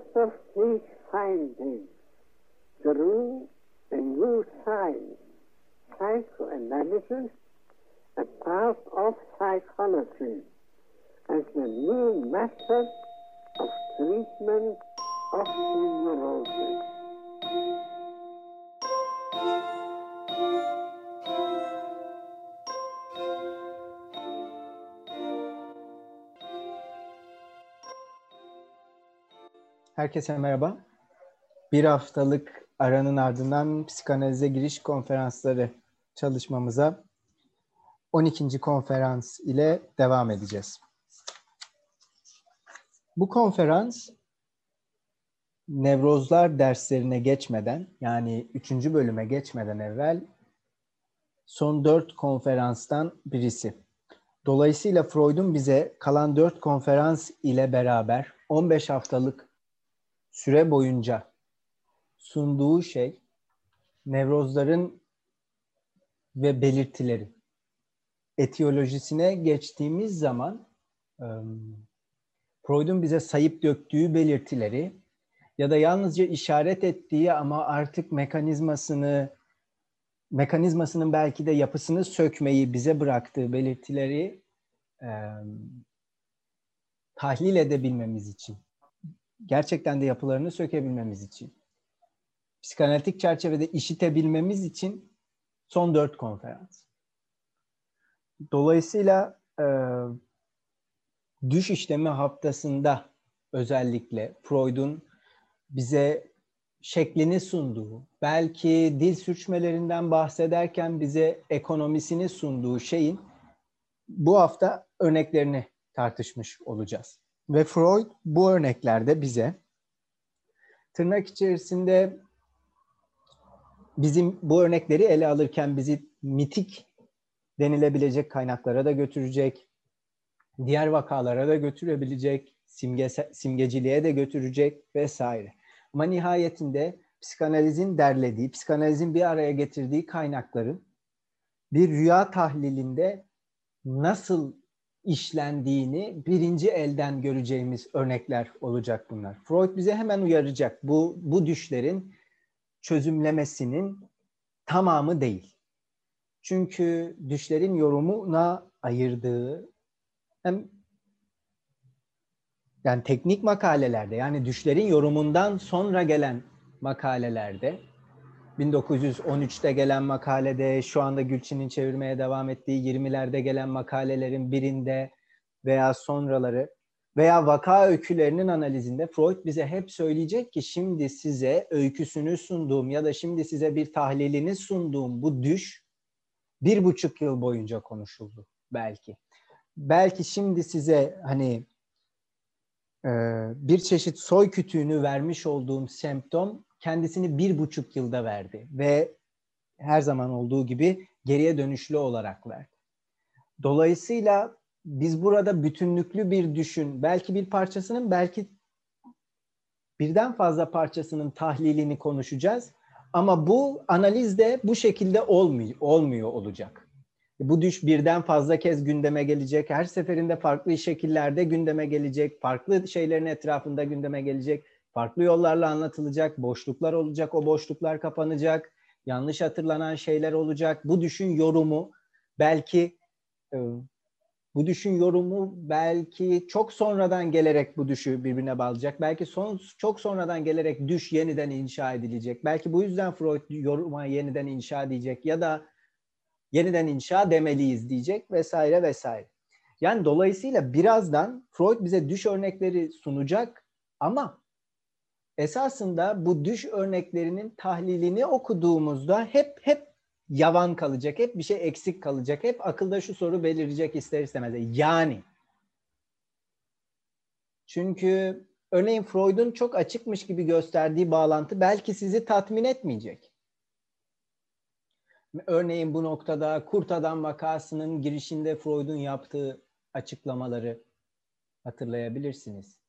result of these findings, through a new science, psychoanalysis, a part of psychology, as the new method of treatment of neurosis. Herkese merhaba. Bir haftalık aranın ardından psikanalize giriş konferansları çalışmamıza 12. konferans ile devam edeceğiz. Bu konferans nevrozlar derslerine geçmeden yani 3. bölüme geçmeden evvel son 4 konferanstan birisi. Dolayısıyla Freud'un bize kalan 4 konferans ile beraber 15 haftalık süre boyunca sunduğu şey nevrozların ve belirtileri. Etiyolojisine geçtiğimiz zaman Freud'un bize sayıp döktüğü belirtileri ya da yalnızca işaret ettiği ama artık mekanizmasını mekanizmasının belki de yapısını sökmeyi bize bıraktığı belirtileri e, tahlil edebilmemiz için gerçekten de yapılarını sökebilmemiz için, psikanalitik çerçevede işitebilmemiz için son dört konferans. Dolayısıyla e, düş işlemi haftasında özellikle Freud'un bize şeklini sunduğu, belki dil sürçmelerinden bahsederken bize ekonomisini sunduğu şeyin bu hafta örneklerini tartışmış olacağız. Ve Freud bu örneklerde bize tırnak içerisinde bizim bu örnekleri ele alırken bizi mitik denilebilecek kaynaklara da götürecek, diğer vakalara da götürebilecek, simge, simgeciliğe de götürecek vesaire. Ama nihayetinde psikanalizin derlediği, psikanalizin bir araya getirdiği kaynakların bir rüya tahlilinde nasıl işlendiğini birinci elden göreceğimiz örnekler olacak bunlar. Freud bize hemen uyaracak. Bu bu düşlerin çözümlemesinin tamamı değil. Çünkü düşlerin yorumuna ayırdığı hem yani teknik makalelerde yani düşlerin yorumundan sonra gelen makalelerde 1913'te gelen makalede, şu anda Gülçin'in çevirmeye devam ettiği 20'lerde gelen makalelerin birinde veya sonraları veya vaka öykülerinin analizinde Freud bize hep söyleyecek ki şimdi size öyküsünü sunduğum ya da şimdi size bir tahlilini sunduğum bu düş bir buçuk yıl boyunca konuşuldu belki. Belki şimdi size hani bir çeşit soy kütüğünü vermiş olduğum semptom kendisini bir buçuk yılda verdi ve her zaman olduğu gibi geriye dönüşlü olarak verdi. Dolayısıyla biz burada bütünlüklü bir düşün, belki bir parçasının, belki birden fazla parçasının tahlilini konuşacağız. Ama bu analiz de bu şekilde olmuyor, olmuyor olacak. Bu düş birden fazla kez gündeme gelecek. Her seferinde farklı şekillerde gündeme gelecek. Farklı şeylerin etrafında gündeme gelecek farklı yollarla anlatılacak, boşluklar olacak, o boşluklar kapanacak, yanlış hatırlanan şeyler olacak. Bu düşün yorumu belki e, bu düşün yorumu belki çok sonradan gelerek bu düşü birbirine bağlayacak. Belki son çok sonradan gelerek düş yeniden inşa edilecek. Belki bu yüzden Freud yoruma yeniden inşa diyecek ya da yeniden inşa demeliyiz diyecek vesaire vesaire. Yani dolayısıyla birazdan Freud bize düş örnekleri sunacak ama esasında bu düş örneklerinin tahlilini okuduğumuzda hep hep yavan kalacak, hep bir şey eksik kalacak, hep akılda şu soru belirecek ister istemez. Yani çünkü örneğin Freud'un çok açıkmış gibi gösterdiği bağlantı belki sizi tatmin etmeyecek. Örneğin bu noktada Kurt Adam vakasının girişinde Freud'un yaptığı açıklamaları hatırlayabilirsiniz.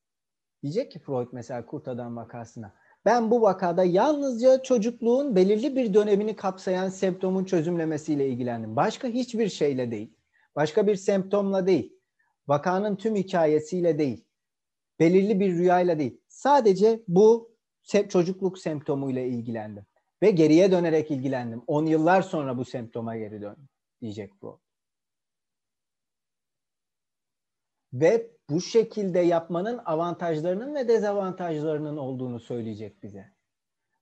Diyecek ki Freud mesela kurt adam vakasına. Ben bu vakada yalnızca çocukluğun belirli bir dönemini kapsayan semptomun çözümlemesiyle ilgilendim. Başka hiçbir şeyle değil. Başka bir semptomla değil. Vakanın tüm hikayesiyle değil. Belirli bir rüyayla değil. Sadece bu çocukluk semptomuyla ilgilendim. Ve geriye dönerek ilgilendim. 10 yıllar sonra bu semptoma geri dön diyecek bu. Ve bu şekilde yapmanın avantajlarının ve dezavantajlarının olduğunu söyleyecek bize.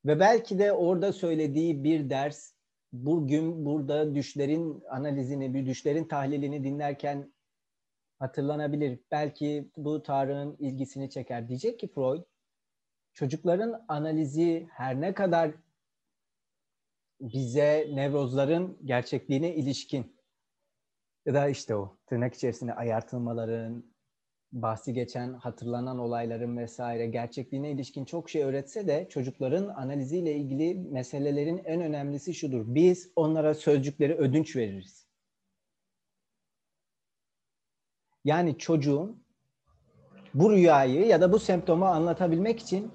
Ve belki de orada söylediği bir ders bugün burada düşlerin analizini, bir düşlerin tahlilini dinlerken hatırlanabilir. Belki bu Tarık'ın ilgisini çeker. Diyecek ki Freud, çocukların analizi her ne kadar bize nevrozların gerçekliğine ilişkin ya da işte o tırnak içerisinde ayartılmaların, bahsi geçen hatırlanan olayların vesaire gerçekliğine ilişkin çok şey öğretse de çocukların analiziyle ilgili meselelerin en önemlisi şudur. Biz onlara sözcükleri ödünç veririz. Yani çocuğun bu rüyayı ya da bu semptomu anlatabilmek için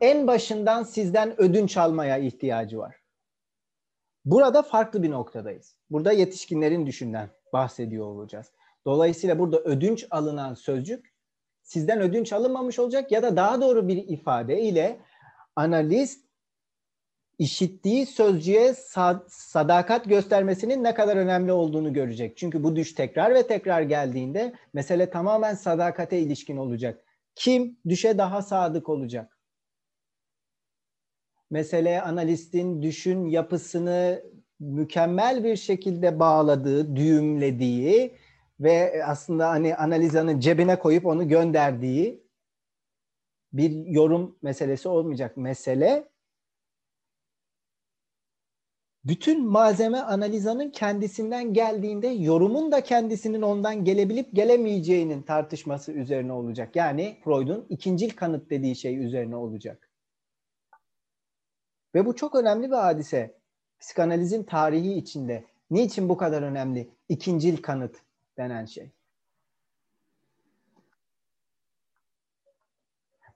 en başından sizden ödünç almaya ihtiyacı var. Burada farklı bir noktadayız. Burada yetişkinlerin düşünden bahsediyor olacağız. Dolayısıyla burada ödünç alınan sözcük sizden ödünç alınmamış olacak ya da daha doğru bir ifade ile analist işittiği sözcüğe sadakat göstermesinin ne kadar önemli olduğunu görecek. Çünkü bu düş tekrar ve tekrar geldiğinde mesele tamamen sadakate ilişkin olacak. Kim düşe daha sadık olacak? Mesele analistin düşün yapısını mükemmel bir şekilde bağladığı, düğümlediği ve aslında hani analizanın cebine koyup onu gönderdiği bir yorum meselesi olmayacak. Mesele bütün malzeme analizanın kendisinden geldiğinde yorumun da kendisinin ondan gelebilip gelemeyeceğinin tartışması üzerine olacak. Yani Freud'un ikincil kanıt dediği şey üzerine olacak. Ve bu çok önemli bir hadise. Psikanalizin tarihi içinde. Niçin bu kadar önemli? İkincil kanıt denen şey.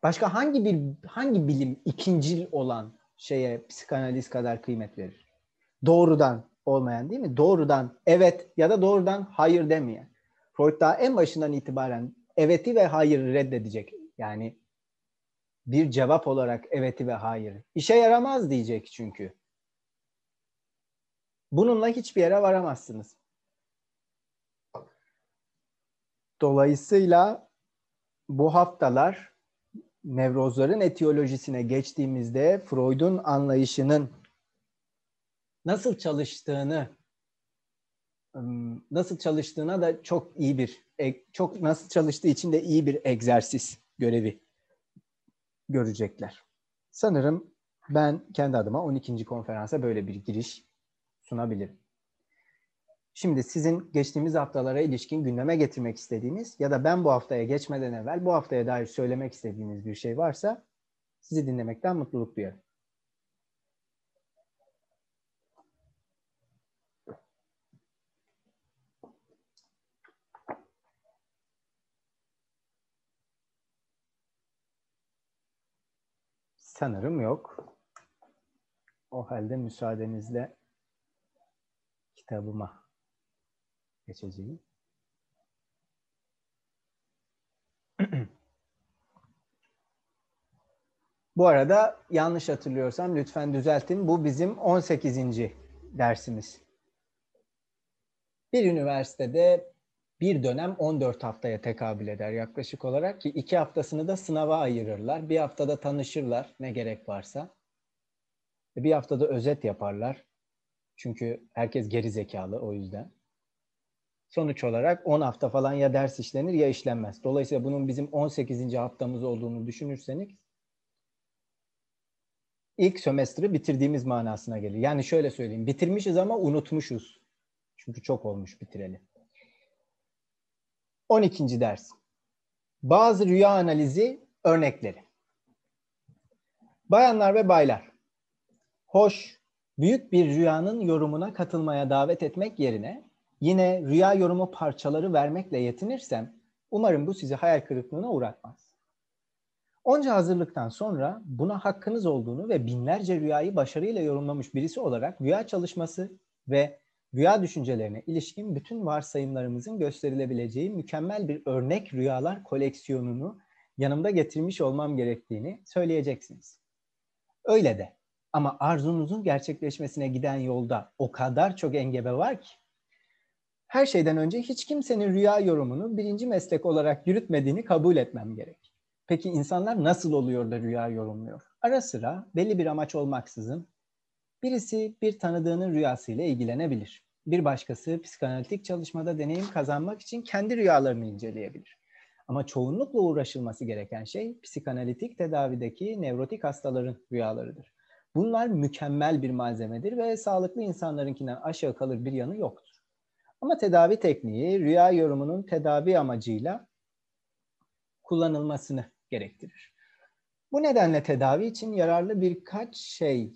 Başka hangi bir hangi bilim ikincil olan şeye psikanaliz kadar kıymet verir? Doğrudan olmayan değil mi? Doğrudan evet ya da doğrudan hayır demeyen. Freud daha en başından itibaren eveti ve hayır reddedecek. Yani bir cevap olarak eveti ve hayır. İşe yaramaz diyecek çünkü. Bununla hiçbir yere varamazsınız. Dolayısıyla bu haftalar nevrozların etiyolojisine geçtiğimizde Freud'un anlayışının nasıl çalıştığını nasıl çalıştığına da çok iyi bir çok nasıl çalıştığı için de iyi bir egzersiz görevi görecekler. Sanırım ben kendi adıma 12. konferansa böyle bir giriş sunabilirim. Şimdi sizin geçtiğimiz haftalara ilişkin gündeme getirmek istediğiniz ya da ben bu haftaya geçmeden evvel bu haftaya dair söylemek istediğiniz bir şey varsa sizi dinlemekten mutluluk duyarım. Sanırım yok. O halde müsaadenizle kitabıma geçeceğim. Bu arada yanlış hatırlıyorsam lütfen düzeltin. Bu bizim 18. dersimiz. Bir üniversitede bir dönem 14 haftaya tekabül eder yaklaşık olarak ki iki haftasını da sınava ayırırlar. Bir haftada tanışırlar ne gerek varsa. Bir haftada özet yaparlar. Çünkü herkes geri zekalı o yüzden. Sonuç olarak 10 hafta falan ya ders işlenir ya işlenmez. Dolayısıyla bunun bizim 18. haftamız olduğunu düşünürseniz ilk sömestri bitirdiğimiz manasına gelir. Yani şöyle söyleyeyim. Bitirmişiz ama unutmuşuz. Çünkü çok olmuş bitireli. 12. ders. Bazı rüya analizi örnekleri. Bayanlar ve baylar. Hoş, büyük bir rüyanın yorumuna katılmaya davet etmek yerine yine rüya yorumu parçaları vermekle yetinirsem umarım bu sizi hayal kırıklığına uğratmaz. Onca hazırlıktan sonra buna hakkınız olduğunu ve binlerce rüyayı başarıyla yorumlamış birisi olarak rüya çalışması ve rüya düşüncelerine ilişkin bütün varsayımlarımızın gösterilebileceği mükemmel bir örnek rüyalar koleksiyonunu yanımda getirmiş olmam gerektiğini söyleyeceksiniz. Öyle de. Ama arzunuzun gerçekleşmesine giden yolda o kadar çok engebe var ki. Her şeyden önce hiç kimsenin rüya yorumunu birinci meslek olarak yürütmediğini kabul etmem gerek. Peki insanlar nasıl oluyor da rüya yorumluyor? Ara sıra belli bir amaç olmaksızın birisi bir tanıdığının rüyasıyla ilgilenebilir. Bir başkası psikanalitik çalışmada deneyim kazanmak için kendi rüyalarını inceleyebilir. Ama çoğunlukla uğraşılması gereken şey psikanalitik tedavideki nevrotik hastaların rüyalarıdır. Bunlar mükemmel bir malzemedir ve sağlıklı insanlarınkinden aşağı kalır bir yanı yoktur. Ama tedavi tekniği rüya yorumunun tedavi amacıyla kullanılmasını gerektirir. Bu nedenle tedavi için yararlı birkaç şey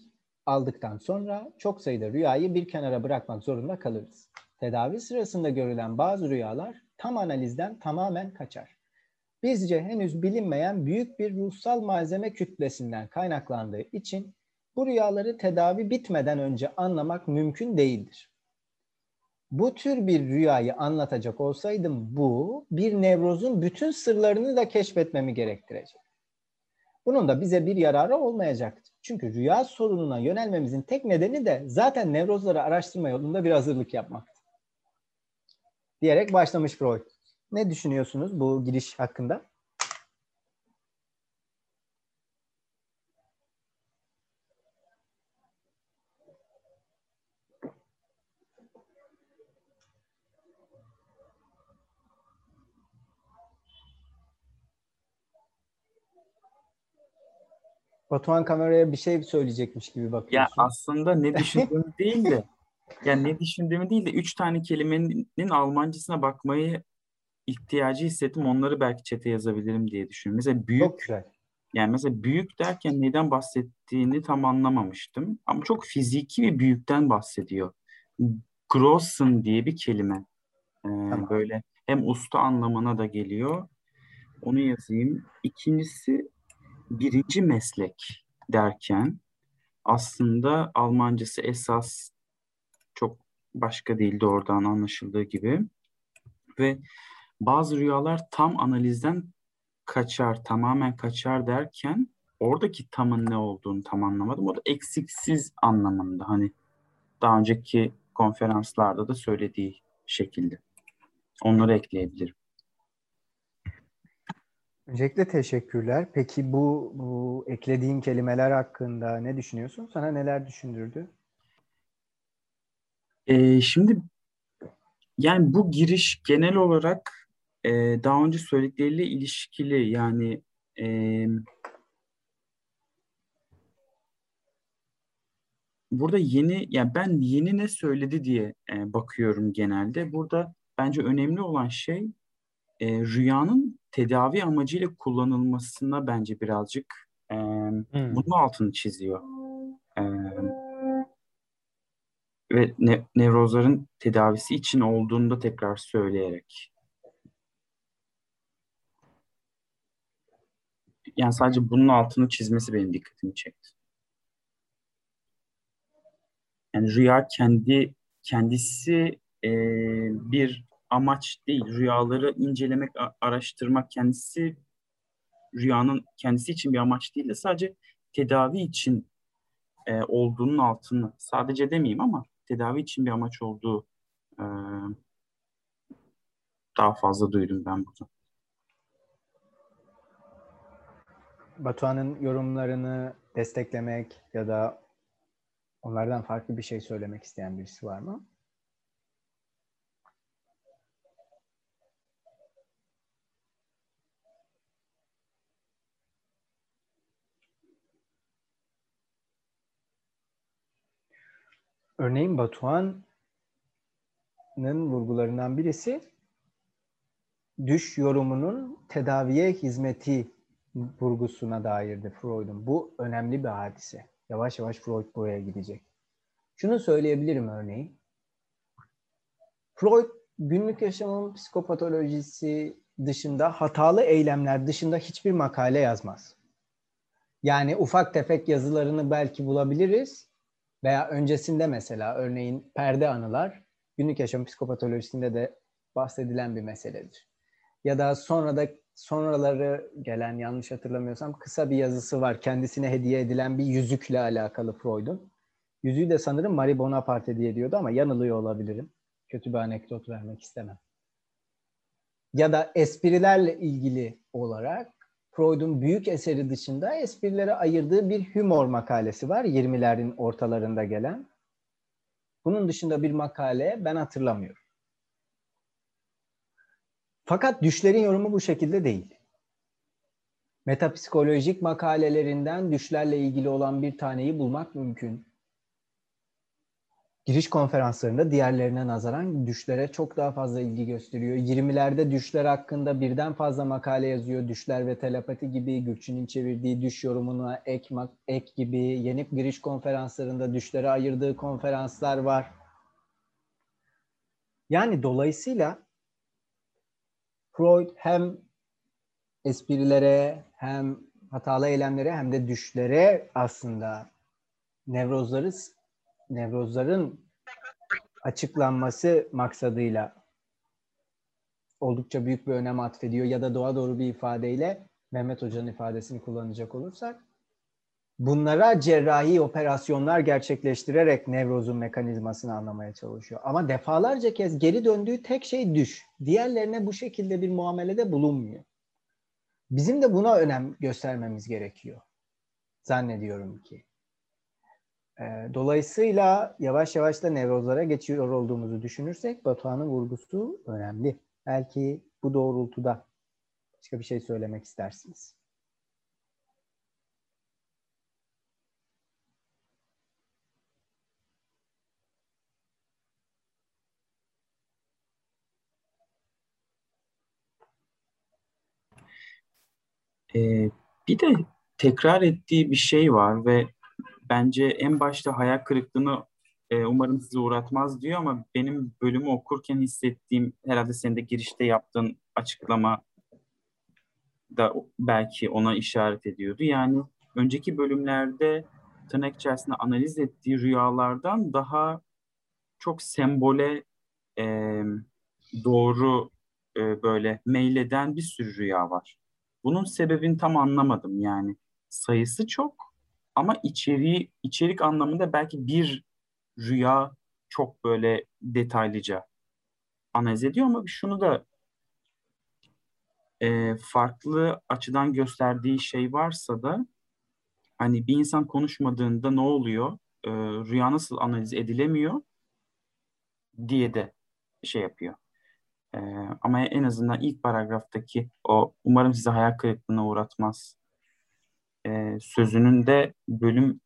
aldıktan sonra çok sayıda rüyayı bir kenara bırakmak zorunda kalırız. Tedavi sırasında görülen bazı rüyalar tam analizden tamamen kaçar. Bizce henüz bilinmeyen büyük bir ruhsal malzeme kütlesinden kaynaklandığı için bu rüyaları tedavi bitmeden önce anlamak mümkün değildir. Bu tür bir rüyayı anlatacak olsaydım bu bir nevrozun bütün sırlarını da keşfetmemi gerektirecek. Bunun da bize bir yararı olmayacaktı. Çünkü rüya sorununa yönelmemizin tek nedeni de zaten nevrozları araştırma yolunda bir hazırlık yapmaktı. Diyerek başlamış Freud. Ne düşünüyorsunuz bu giriş hakkında? Batuhan kameraya bir şey söyleyecekmiş gibi bakıyorsun. Ya aslında ne düşündüğümü değil de yani ne düşündüğümü değil de üç tane kelimenin Almancasına bakmayı ihtiyacı hissettim. Onları belki çete yazabilirim diye düşünüyorum. Mesela büyük Çok güzel. yani mesela büyük derken neden bahsettiğini tam anlamamıştım. Ama çok fiziki bir büyükten bahsediyor. Grossen diye bir kelime. Ee, Tamam. Böyle hem usta anlamına da geliyor. Onu yazayım. İkincisi birinci meslek derken aslında Almancası esas çok başka değil doğrudan anlaşıldığı gibi ve bazı rüyalar tam analizden kaçar, tamamen kaçar derken oradaki tamın ne olduğunu tam anlamadım. O da eksiksiz anlamında hani daha önceki konferanslarda da söylediği şekilde. Onları ekleyebilirim. Öncelikle teşekkürler. Peki bu, bu eklediğin kelimeler hakkında ne düşünüyorsun? Sana neler düşündürdü? Ee, şimdi yani bu giriş genel olarak e, daha önce söyledikleriyle ilişkili yani e, burada yeni yani ben yeni ne söyledi diye e, bakıyorum genelde. Burada bence önemli olan şey e, rüyanın tedavi amacıyla kullanılmasına bence birazcık e, bunun altını çiziyor. E, ve ne, nevrozların tedavisi için olduğunu da tekrar söyleyerek. Yani sadece bunun altını çizmesi benim dikkatimi çekti. Yani rüya kendi kendisi e, bir amaç değil. Rüyaları incelemek, araştırmak kendisi rüyanın kendisi için bir amaç değil de sadece tedavi için e, olduğunun altını sadece demeyeyim ama tedavi için bir amaç olduğu e, daha fazla duydum ben burada. Batuhan'ın yorumlarını desteklemek ya da onlardan farklı bir şey söylemek isteyen birisi var mı? Örneğin Batuhan'ın vurgularından birisi düş yorumunun tedaviye hizmeti vurgusuna dairdi Freud'un. Bu önemli bir hadise. Yavaş yavaş Freud buraya gidecek. Şunu söyleyebilirim örneğin. Freud günlük yaşamın psikopatolojisi dışında hatalı eylemler dışında hiçbir makale yazmaz. Yani ufak tefek yazılarını belki bulabiliriz veya öncesinde mesela örneğin perde anılar günlük yaşam psikopatolojisinde de bahsedilen bir meseledir. Ya da sonra da sonraları gelen yanlış hatırlamıyorsam kısa bir yazısı var. Kendisine hediye edilen bir yüzükle alakalı Freud'un. Yüzüğü de sanırım Marie Bonaparte diye diyordu ama yanılıyor olabilirim. Kötü bir anekdot vermek istemem. Ya da esprilerle ilgili olarak Freud'un büyük eseri dışında esprilere ayırdığı bir humor makalesi var 20'lerin ortalarında gelen. Bunun dışında bir makale ben hatırlamıyorum. Fakat düşlerin yorumu bu şekilde değil. Metapsikolojik makalelerinden düşlerle ilgili olan bir taneyi bulmak mümkün. Giriş konferanslarında diğerlerine nazaran düşlere çok daha fazla ilgi gösteriyor. 20'lerde düşler hakkında birden fazla makale yazıyor. Düşler ve telepati gibi Gürçin'in çevirdiği düş yorumuna ek, ek gibi yeni giriş konferanslarında düşlere ayırdığı konferanslar var. Yani dolayısıyla Freud hem esprilere hem hatalı eylemlere hem de düşlere aslında nevrozları nevrozların açıklanması maksadıyla oldukça büyük bir önem atfediyor ya da doğa doğru bir ifadeyle Mehmet Hoca'nın ifadesini kullanacak olursak bunlara cerrahi operasyonlar gerçekleştirerek nevrozun mekanizmasını anlamaya çalışıyor. Ama defalarca kez geri döndüğü tek şey düş. Diğerlerine bu şekilde bir muamelede bulunmuyor. Bizim de buna önem göstermemiz gerekiyor. Zannediyorum ki. Dolayısıyla yavaş yavaş da nevrozlara geçiyor olduğumuzu düşünürsek Batuhan'ın vurgusu önemli. Belki bu doğrultuda başka bir şey söylemek istersiniz. Ee, bir de tekrar ettiği bir şey var ve bence en başta hayal kırıklığını e, umarım sizi uğratmaz diyor ama benim bölümü okurken hissettiğim herhalde senin de girişte yaptığın açıklama da belki ona işaret ediyordu. Yani önceki bölümlerde tırnak içerisinde analiz ettiği rüyalardan daha çok sembole e, doğru e, böyle meyleden bir sürü rüya var. Bunun sebebini tam anlamadım yani. Sayısı çok ama içeriği içerik anlamında belki bir rüya çok böyle detaylıca analiz ediyor ama şunu da e, farklı açıdan gösterdiği şey varsa da hani bir insan konuşmadığında ne oluyor? E, rüya nasıl analiz edilemiyor diye de şey yapıyor. E, ama en azından ilk paragraftaki o umarım size hayal kırıklığına uğratmaz e, sözünün de bölüm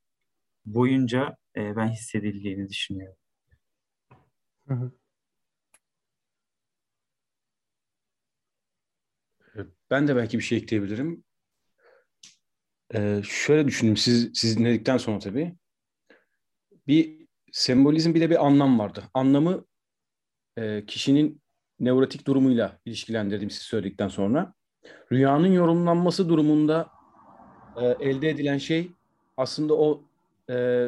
boyunca e, ben hissedildiğini düşünüyorum. Hı hı. Ben de belki bir şey ekleyebilirim. Ee, şöyle düşündüm siz, siz dinledikten sonra tabii. Bir sembolizm bir de bir anlam vardı. Anlamı e, kişinin nevrotik durumuyla ilişkilendirdim siz söyledikten sonra. Rüyanın yorumlanması durumunda e, elde edilen şey aslında o e,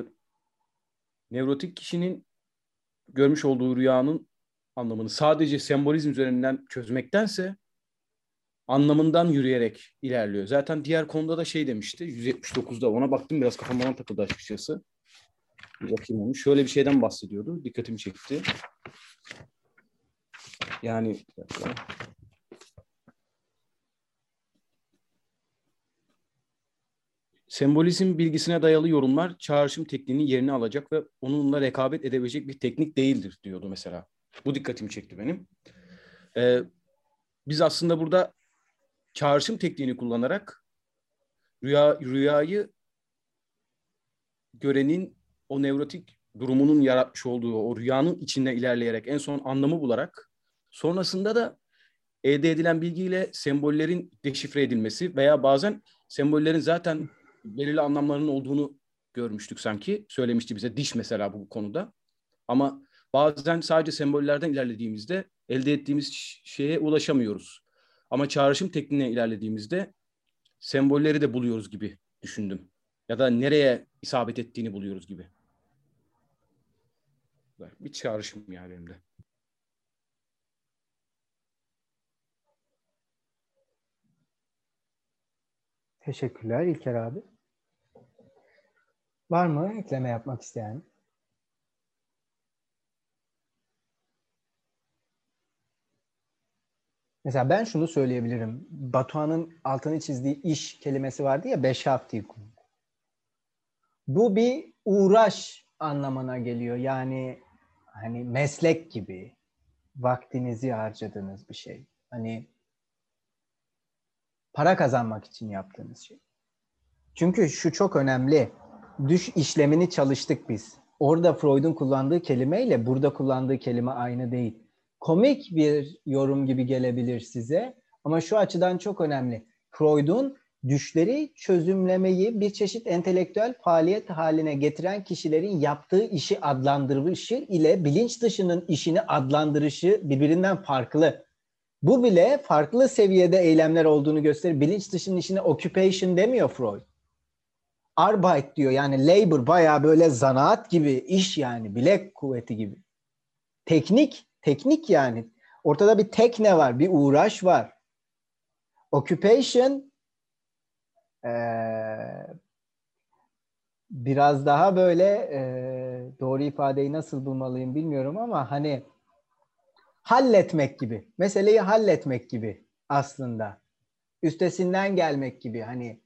nevrotik kişinin görmüş olduğu rüyanın anlamını sadece sembolizm üzerinden çözmektense anlamından yürüyerek ilerliyor. Zaten diğer konuda da şey demişti 179'da ona baktım biraz kafam bana takıldı açıkçası. Bir bakayım onu. Şöyle bir şeyden bahsediyordu. Dikkatimi çekti. Yani Sembolizm bilgisine dayalı yorumlar çağrışım tekniğinin yerini alacak ve onunla rekabet edebilecek bir teknik değildir diyordu mesela. Bu dikkatimi çekti benim. Ee, biz aslında burada çağrışım tekniğini kullanarak rüya rüyayı görenin o nevrotik durumunun yaratmış olduğu o rüyanın içinde ilerleyerek en son anlamı bularak sonrasında da elde edilen bilgiyle sembollerin deşifre edilmesi veya bazen sembollerin zaten belirli anlamlarının olduğunu görmüştük sanki. Söylemişti bize diş mesela bu konuda. Ama bazen sadece sembollerden ilerlediğimizde elde ettiğimiz şeye ulaşamıyoruz. Ama çağrışım tekniğine ilerlediğimizde sembolleri de buluyoruz gibi düşündüm. Ya da nereye isabet ettiğini buluyoruz gibi. Bir çağrışım yani elimde. Teşekkürler İlker abi. Var mı ekleme yapmak isteyen? Mesela ben şunu söyleyebilirim. Batuhan'ın altını çizdiği iş kelimesi vardı ya beşaftikum. Bu bir uğraş anlamına geliyor. Yani hani meslek gibi vaktinizi harcadığınız bir şey. Hani para kazanmak için yaptığınız şey. Çünkü şu çok önemli. Düş işlemini çalıştık biz. Orada Freud'un kullandığı kelimeyle burada kullandığı kelime aynı değil. Komik bir yorum gibi gelebilir size ama şu açıdan çok önemli. Freud'un düşleri çözümlemeyi bir çeşit entelektüel faaliyet haline getiren kişilerin yaptığı işi adlandırışı ile bilinç dışının işini adlandırışı birbirinden farklı. Bu bile farklı seviyede eylemler olduğunu gösterir. Bilinç dışının işine occupation demiyor Freud. Arbeit diyor yani labor bayağı böyle zanaat gibi iş yani bilek kuvveti gibi. Teknik, teknik yani. Ortada bir tekne var, bir uğraş var. Occupation ee, biraz daha böyle e, doğru ifadeyi nasıl bulmalıyım bilmiyorum ama hani halletmek gibi. Meseleyi halletmek gibi aslında. Üstesinden gelmek gibi hani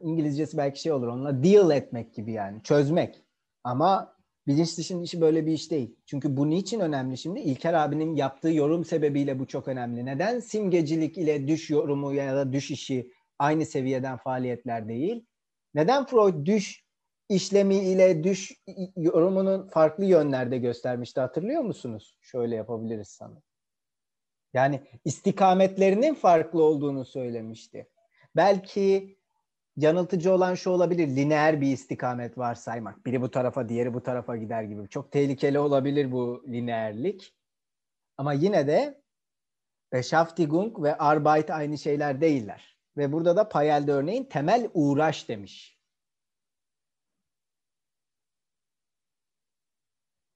İngilizcesi belki şey olur onunla deal etmek gibi yani çözmek. Ama bilinç dışının işi böyle bir iş değil. Çünkü bu niçin önemli şimdi? İlker abinin yaptığı yorum sebebiyle bu çok önemli. Neden simgecilik ile düş yorumu ya da düş işi aynı seviyeden faaliyetler değil? Neden Freud düş işlemi ile düş yorumunun farklı yönlerde göstermişti hatırlıyor musunuz? Şöyle yapabiliriz sanırım. Yani istikametlerinin farklı olduğunu söylemişti. Belki yanıltıcı olan şu olabilir. Lineer bir istikamet varsaymak. Biri bu tarafa, diğeri bu tarafa gider gibi. Çok tehlikeli olabilir bu lineerlik. Ama yine de Beschäftigung ve Arbeit aynı şeyler değiller. Ve burada da Payel'de örneğin temel uğraş demiş.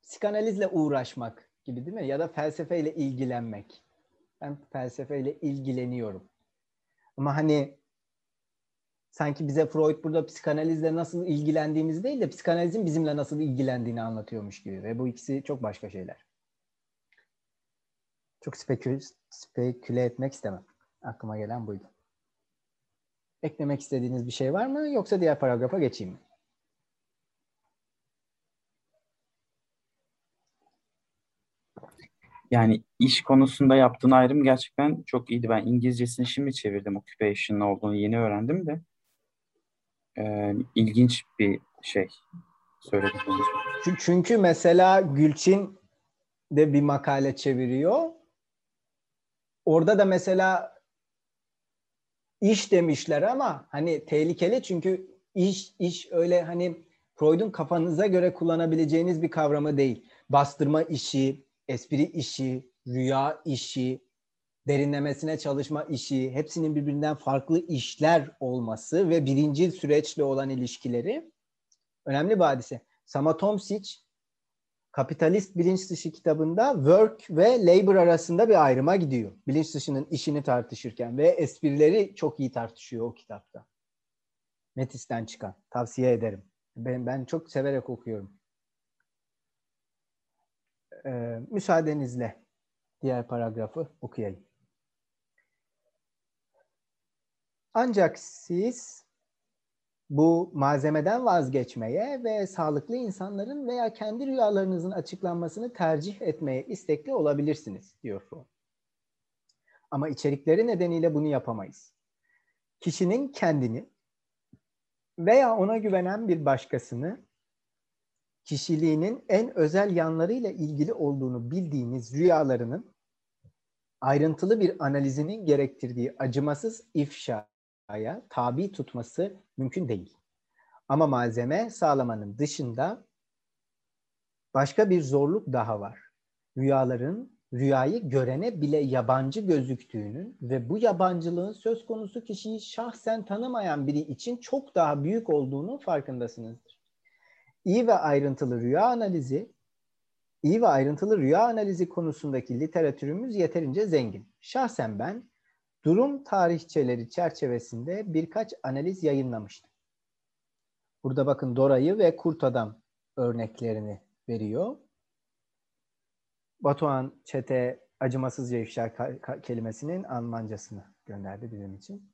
Psikanalizle uğraşmak gibi değil mi? Ya da felsefeyle ilgilenmek. Ben felsefeyle ilgileniyorum. Ama hani sanki bize Freud burada psikanalizle nasıl ilgilendiğimiz değil de psikanalizin bizimle nasıl ilgilendiğini anlatıyormuş gibi. Ve bu ikisi çok başka şeyler. Çok spekül, speküle etmek istemem. Aklıma gelen buydu. Eklemek istediğiniz bir şey var mı? Yoksa diğer paragrafa geçeyim mi? Yani iş konusunda yaptığın ayrım gerçekten çok iyiydi. Ben İngilizcesini şimdi çevirdim. Occupation olduğunu yeni öğrendim de. Ee, ilginç bir şey söyledim. Çünkü mesela Gülçin de bir makale çeviriyor. Orada da mesela iş demişler ama hani tehlikeli çünkü iş iş öyle hani Freud'un kafanıza göre kullanabileceğiniz bir kavramı değil. Bastırma işi, espri işi, rüya işi, derinlemesine çalışma işi, hepsinin birbirinden farklı işler olması ve birincil süreçle olan ilişkileri önemli bir hadise. Sama Tomsic Kapitalist Bilinç Dışı kitabında work ve labor arasında bir ayrıma gidiyor. Bilinç dışının işini tartışırken ve esprileri çok iyi tartışıyor o kitapta. Metis'ten çıkan. Tavsiye ederim. Ben, ben çok severek okuyorum. Ee, müsaadenizle diğer paragrafı okuyayım. Ancak siz bu malzemeden vazgeçmeye ve sağlıklı insanların veya kendi rüyalarınızın açıklanmasını tercih etmeye istekli olabilirsiniz diyor Freud. Ama içerikleri nedeniyle bunu yapamayız. Kişinin kendini veya ona güvenen bir başkasını kişiliğinin en özel yanlarıyla ilgili olduğunu bildiğiniz rüyalarının ayrıntılı bir analizinin gerektirdiği acımasız ifşaya tabi tutması mümkün değil. Ama malzeme sağlamanın dışında başka bir zorluk daha var. Rüyaların rüyayı görene bile yabancı gözüktüğünün ve bu yabancılığın söz konusu kişiyi şahsen tanımayan biri için çok daha büyük olduğunu farkındasınızdır. İyi ve ayrıntılı rüya analizi, iyi ve ayrıntılı rüya analizi konusundaki literatürümüz yeterince zengin. Şahsen ben durum tarihçeleri çerçevesinde birkaç analiz yayınlamıştı. Burada bakın Dora'yı ve Kurt Adam örneklerini veriyor. Batuhan Çete acımasızca ifşa kelimesinin Almancasını gönderdi bizim için.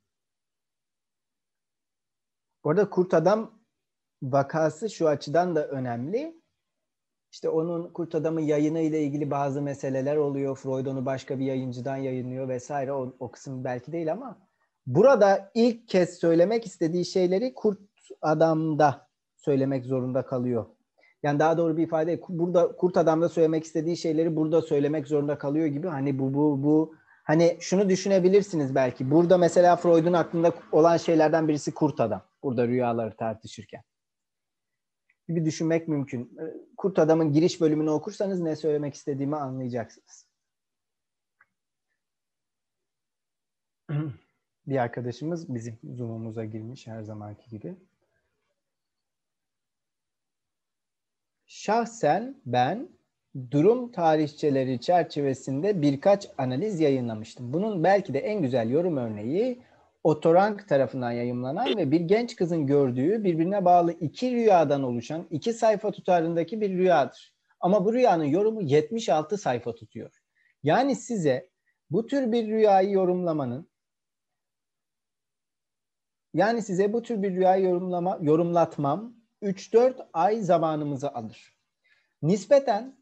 Bu arada Kurt Adam vakası şu açıdan da önemli. İşte onun Kurt Adam'ın yayını ile ilgili bazı meseleler oluyor. Freud onu başka bir yayıncıdan yayınlıyor vesaire. O, o kısım belki değil ama burada ilk kez söylemek istediği şeyleri Kurt Adam'da söylemek zorunda kalıyor. Yani daha doğru bir ifade burada Kurt Adam'da söylemek istediği şeyleri burada söylemek zorunda kalıyor gibi. Hani bu bu bu hani şunu düşünebilirsiniz belki. Burada mesela Freud'un aklında olan şeylerden birisi Kurt Adam. Burada rüyaları tartışırken gibi düşünmek mümkün. Ee, Kurt Adam'ın giriş bölümünü okursanız ne söylemek istediğimi anlayacaksınız. Bir arkadaşımız bizim Zoom'umuza girmiş her zamanki gibi. Şahsen ben durum tarihçeleri çerçevesinde birkaç analiz yayınlamıştım. Bunun belki de en güzel yorum örneği Otorank tarafından yayımlanan ve bir genç kızın gördüğü birbirine bağlı iki rüyadan oluşan iki sayfa tutarındaki bir rüyadır. Ama bu rüyanın yorumu 76 sayfa tutuyor. Yani size bu tür bir rüyayı yorumlamanın yani size bu tür bir rüyayı yorumlama, yorumlatmam 3-4 ay zamanımızı alır. Nispeten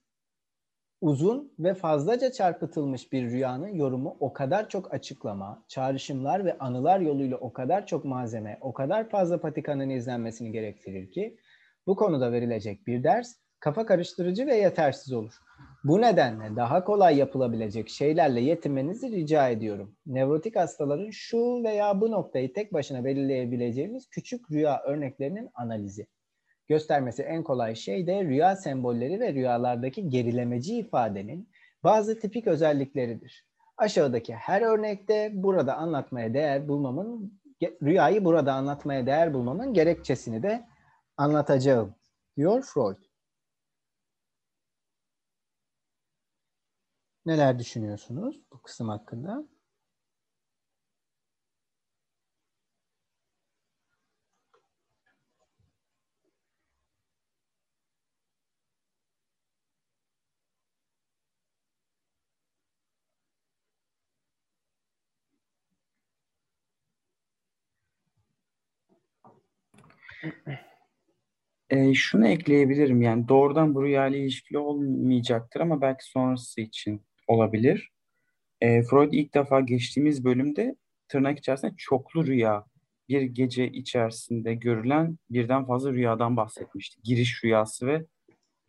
uzun ve fazlaca çarpıtılmış bir rüyanın yorumu o kadar çok açıklama, çağrışımlar ve anılar yoluyla o kadar çok malzeme, o kadar fazla patikanın izlenmesini gerektirir ki bu konuda verilecek bir ders kafa karıştırıcı ve yetersiz olur. Bu nedenle daha kolay yapılabilecek şeylerle yetinmenizi rica ediyorum. Nevrotik hastaların şu veya bu noktayı tek başına belirleyebileceğimiz küçük rüya örneklerinin analizi. Göstermesi en kolay şey de rüya sembolleri ve rüyalardaki gerilemeci ifadenin bazı tipik özellikleridir. Aşağıdaki her örnekte burada anlatmaya değer bulmamın rüyayı burada anlatmaya değer bulmamın gerekçesini de anlatacağım diyor Freud. Neler düşünüyorsunuz bu kısım hakkında? E, şunu ekleyebilirim yani doğrudan bu rüya ile ilişkili olmayacaktır ama belki sonrası için olabilir. E, Freud ilk defa geçtiğimiz bölümde tırnak içerisinde çoklu rüya, bir gece içerisinde görülen birden fazla rüyadan bahsetmişti. Giriş rüyası ve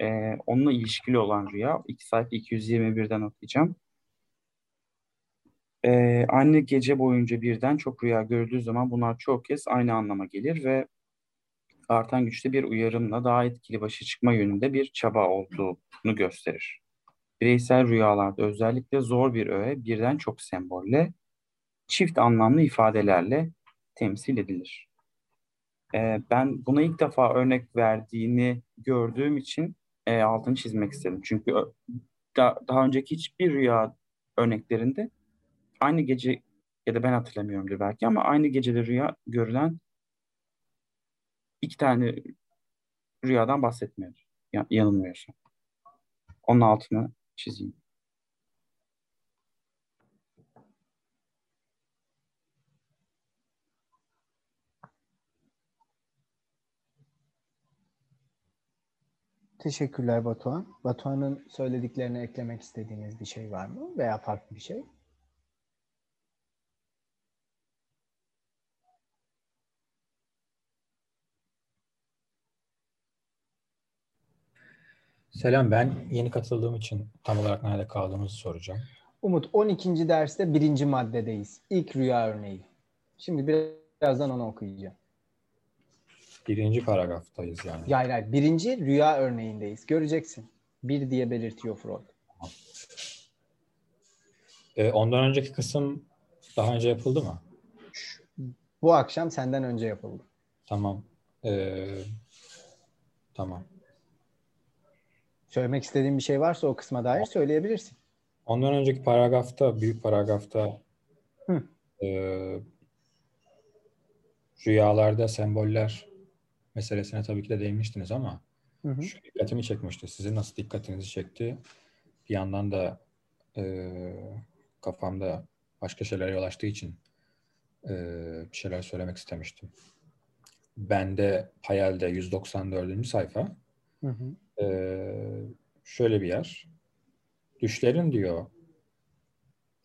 e, onunla ilişkili olan rüya. İki sayfa 221'den okuyacağım. E, aynı gece boyunca birden çok rüya görüldüğü zaman bunlar çok kez aynı anlama gelir ve artan güçte bir uyarımla daha etkili başa çıkma yönünde bir çaba olduğunu gösterir. Bireysel rüyalarda özellikle zor bir öğe birden çok sembolle, çift anlamlı ifadelerle temsil edilir. Ee, ben buna ilk defa örnek verdiğini gördüğüm için e, altını çizmek istedim. Çünkü da, daha önceki hiçbir rüya örneklerinde aynı gece ya da ben hatırlamıyorumdur belki ama aynı gecede rüya görülen iki tane rüyadan bahsetmiyor. Ya, yanılmıyorsam. Onun altını çizeyim. Teşekkürler Batuhan. Batuhan'ın söylediklerine eklemek istediğiniz bir şey var mı? Veya farklı bir şey? Selam ben yeni katıldığım için tam olarak nerede kaldığımızı soracağım. Umut 12. derste birinci maddedeyiz. İlk rüya örneği. Şimdi birazdan onu okuyacağım. Birinci paragraftayız yani. Hayır hayır. Birinci rüya örneğindeyiz. Göreceksin. Bir diye belirtiyor Freud. Ee, ondan önceki kısım daha önce yapıldı mı? Bu akşam senden önce yapıldı. Tamam. Ee, tamam. Söylemek istediğin bir şey varsa o kısma dair söyleyebilirsin. Ondan önceki paragrafta, büyük paragrafta Hı. Ee, rüyalarda semboller meselesine tabii ki de değinmiştiniz ama Hı hı. şu dikkatimi çekmişti. Sizin nasıl dikkatinizi çekti? Bir yandan da e, kafamda başka şeylere yol açtığı için e, bir şeyler söylemek istemiştim. Bende Hayal'de 194. sayfa Hı hı. E, şöyle bir yer. Düşlerin diyor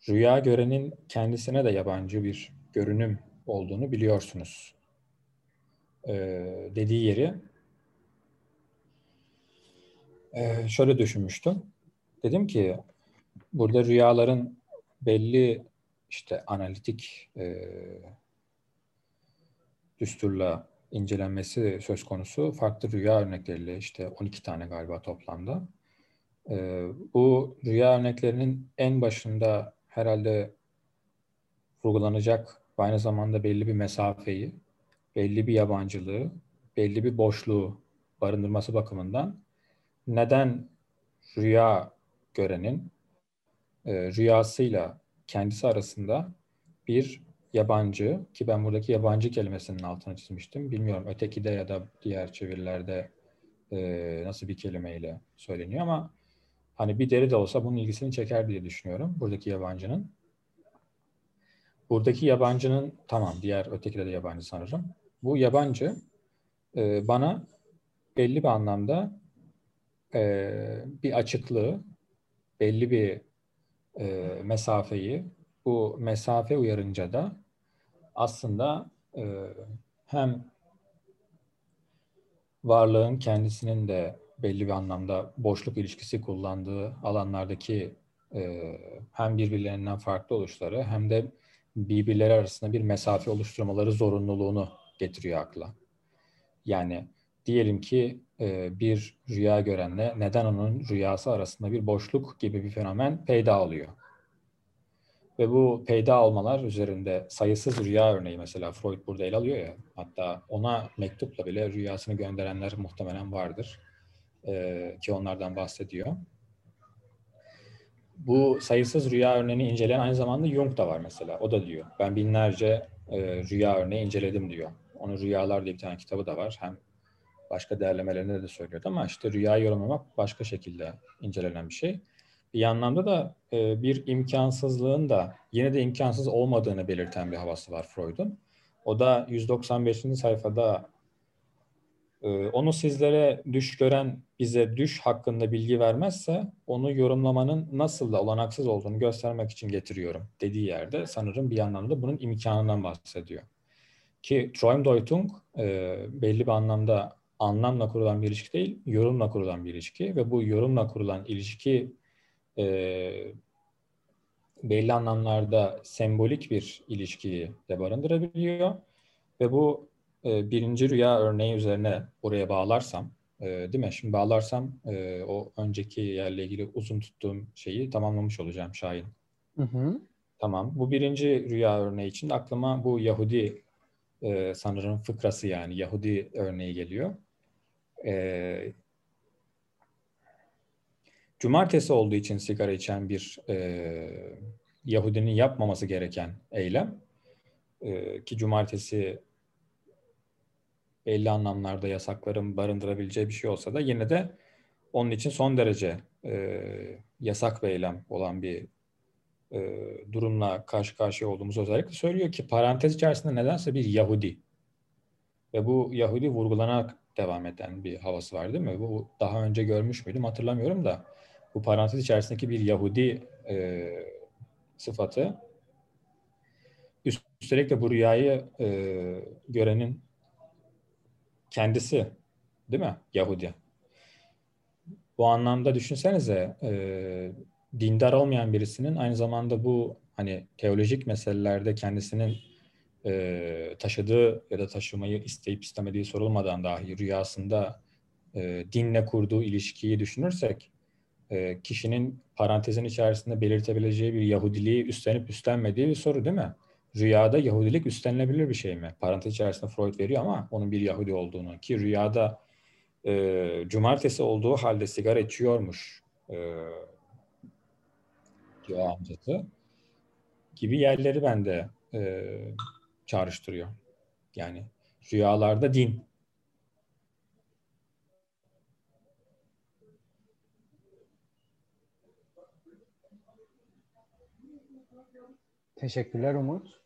rüya görenin kendisine de yabancı bir görünüm olduğunu biliyorsunuz. E, dediği yeri e, şöyle düşünmüştüm. Dedim ki burada rüyaların belli işte analitik e, düsturla incelenmesi söz konusu farklı rüya örnekleriyle işte 12 tane galiba toplamda. E, bu rüya örneklerinin en başında herhalde vurgulanacak aynı zamanda belli bir mesafeyi, belli bir yabancılığı, belli bir boşluğu barındırması bakımından neden rüya görenin e, rüyasıyla kendisi arasında bir yabancı ki ben buradaki yabancı kelimesinin altını çizmiştim. Bilmiyorum ötekide ya da diğer çevirilerde e, nasıl bir kelimeyle söyleniyor ama hani bir deri de olsa bunun ilgisini çeker diye düşünüyorum buradaki yabancının. Buradaki yabancının tamam diğer ötekide de yabancı sanırım. Bu yabancı e, bana belli bir anlamda e, bir açıklığı, belli bir e, mesafeyi, bu mesafe uyarınca da aslında e, hem varlığın kendisinin de belli bir anlamda boşluk ilişkisi kullandığı alanlardaki e, hem birbirlerinden farklı oluşları hem de birbirleri arasında bir mesafe oluşturmaları zorunluluğunu getiriyor akla. Yani diyelim ki e, bir rüya görenle neden onun rüyası arasında bir boşluk gibi bir fenomen peyda oluyor. Ve bu peyda olmalar üzerinde sayısız rüya örneği mesela Freud burada ele alıyor ya. Hatta ona mektupla bile rüyasını gönderenler muhtemelen vardır. Ee, ki onlardan bahsediyor. Bu sayısız rüya örneğini inceleyen aynı zamanda Jung da var mesela. O da diyor. Ben binlerce e, rüya örneği inceledim diyor. Onun Rüyalar diye bir tane kitabı da var. Hem başka değerlemelerinde de söylüyordu ama işte rüya yorumlamak başka şekilde incelenen bir şey. Bir anlamda da e, bir imkansızlığın da yine de imkansız olmadığını belirten bir havası var Freud'un. O da 195. sayfada e, onu sizlere düş gören bize düş hakkında bilgi vermezse onu yorumlamanın nasıl da olanaksız olduğunu göstermek için getiriyorum dediği yerde sanırım bir anlamda bunun imkanından bahsediyor. Ki Traumdeutung e, belli bir anlamda anlamla kurulan bir ilişki değil, yorumla kurulan bir ilişki ve bu yorumla kurulan ilişki e, belli anlamlarda sembolik bir ilişkiyi de barındırabiliyor ve bu e, birinci rüya örneği üzerine oraya bağlarsam, e, değil mi? Şimdi bağlarsam e, o önceki yerle ilgili uzun tuttuğum şeyi tamamlamış olacağım Şahin. Hı hı. Tamam. Bu birinci rüya örneği için aklıma bu Yahudi e, sanırım fıkrası yani Yahudi örneği geliyor. E, cumartesi olduğu için sigara içen bir e, Yahudinin yapmaması gereken eylem e, ki cumartesi belli anlamlarda yasakların barındırabileceği bir şey olsa da yine de onun için son derece e, yasak bir eylem olan bir e, durumla karşı karşıya olduğumuzu özellikle söylüyor ki parantez içerisinde nedense bir Yahudi ve bu Yahudi vurgulanarak devam eden bir havası var değil mi? Bu daha önce görmüş müydüm hatırlamıyorum da bu parantez içerisindeki bir Yahudi e, sıfatı üstelik de bu rüyayı e, görenin kendisi değil mi? Yahudi. Bu anlamda düşünsenize e, dindar olmayan birisinin aynı zamanda bu hani teolojik meselelerde kendisinin e, taşıdığı ya da taşımayı isteyip istemediği sorulmadan dahi rüyasında e, dinle kurduğu ilişkiyi düşünürsek e, kişinin parantezin içerisinde belirtebileceği bir Yahudiliği üstlenip üstlenmediği bir soru değil mi? Rüyada Yahudilik üstlenilebilir bir şey mi? Parantez içerisinde Freud veriyor ama onun bir Yahudi olduğunu ki rüyada e, cumartesi olduğu halde sigara içiyormuş e, diyor amcası gibi yerleri bende e, çağrıştırıyor. Yani rüyalarda din. Teşekkürler Umut.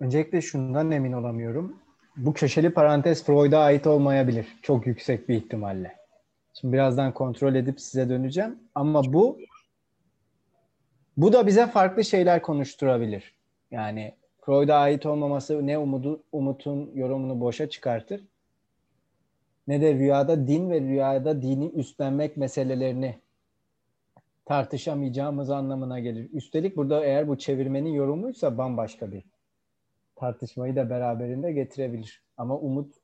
Öncelikle şundan emin olamıyorum. Bu köşeli parantez Freud'a ait olmayabilir. Çok yüksek bir ihtimalle. Şimdi birazdan kontrol edip size döneceğim. Ama bu bu da bize farklı şeyler konuşturabilir. Yani Freud'a ait olmaması ne umudu, Umut'un yorumunu boşa çıkartır ne de rüyada din ve rüyada dini üstlenmek meselelerini tartışamayacağımız anlamına gelir. Üstelik burada eğer bu çevirmenin yorumuysa bambaşka bir tartışmayı da beraberinde getirebilir. Ama umut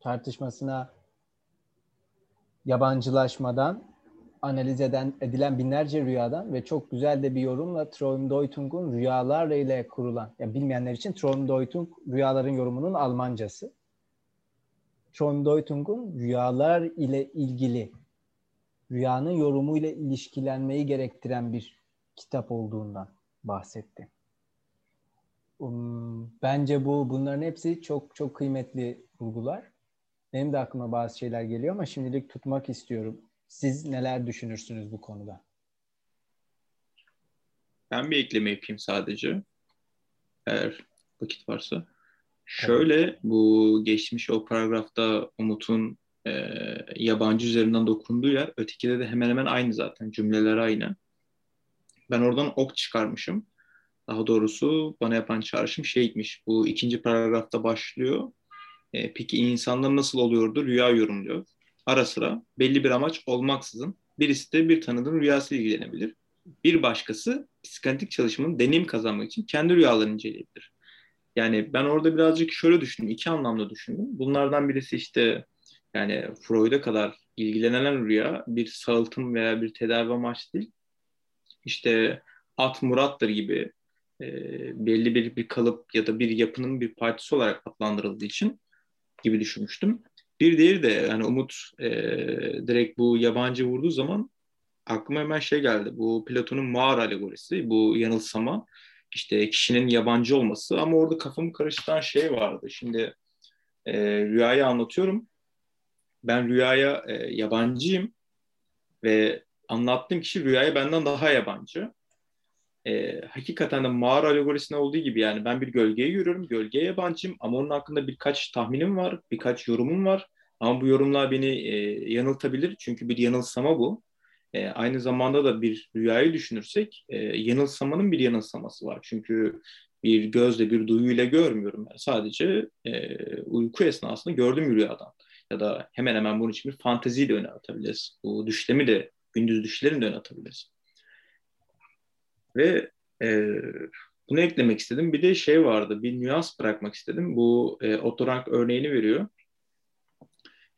tartışmasına yabancılaşmadan analiz eden edilen binlerce rüyadan ve çok güzel de bir yorumla Traumdeutung'un rüyalar ile kurulan, yani bilmeyenler için Traumdeutung rüyaların yorumunun Almancası. Traumdeutung'un rüyalar ile ilgili rüyanın yorumu ile ilişkilenmeyi gerektiren bir kitap olduğundan bahsetti. Um, bence bu bunların hepsi çok çok kıymetli vurgular. Benim de aklıma bazı şeyler geliyor ama şimdilik tutmak istiyorum. Siz neler düşünürsünüz bu konuda? Ben bir ekleme yapayım sadece. Eğer vakit varsa. Şöyle bu geçmiş o paragrafta Umut'un e, yabancı üzerinden dokunduğu yer ötekide de hemen hemen aynı zaten. Cümleler aynı. Ben oradan ok çıkarmışım. Daha doğrusu bana yapan çağrışım şeymiş. Bu ikinci paragrafta başlıyor. E, peki insanlar nasıl oluyordu? Rüya yorumluyor. Ara sıra belli bir amaç olmaksızın birisi de bir tanıdığın rüyasıyla ilgilenebilir. Bir başkası psikanalitik çalışmanın deneyim kazanmak için kendi rüyalarını inceleyebilir. Yani ben orada birazcık şöyle düşündüm, iki anlamda düşündüm. Bunlardan birisi işte yani Freud'a kadar ilgilenen rüya bir sağaltım veya bir tedavi amaçlı değil. İşte At Murat'tır gibi e, belli bir, bir kalıp ya da bir yapının bir partisi olarak adlandırıldığı için gibi düşünmüştüm. Bir diğeri de yani Umut e, direkt bu yabancı vurduğu zaman aklıma hemen şey geldi. Bu Platon'un mağara alegorisi, bu yanılsama işte kişinin yabancı olması ama orada kafamı karıştıran şey vardı. Şimdi e, rüyayı anlatıyorum. Ben rüyaya e, yabancıyım ve anlattığım kişi rüyaya benden daha yabancı. E, hakikaten de mağara alegorisinde olduğu gibi yani ben bir gölgeye yürüyorum, gölgeye yabancıyım ama onun hakkında birkaç tahminim var, birkaç yorumum var. Ama bu yorumlar beni e, yanıltabilir çünkü bir yanılsama bu. E, aynı zamanda da bir rüyayı düşünürsek e, yanılsamanın bir yanılsaması var. Çünkü bir gözle, bir duyuyla görmüyorum. Ben sadece e, uyku esnasında gördüğüm rüyadan. Ya da hemen hemen bunun için bir fanteziyi de öne atabiliriz. Bu düşlemi de, gündüz düşlerini de öne atabiliriz. Ve e, bunu eklemek istedim. Bir de şey vardı, bir nüans bırakmak istedim. Bu e, otorank örneğini veriyor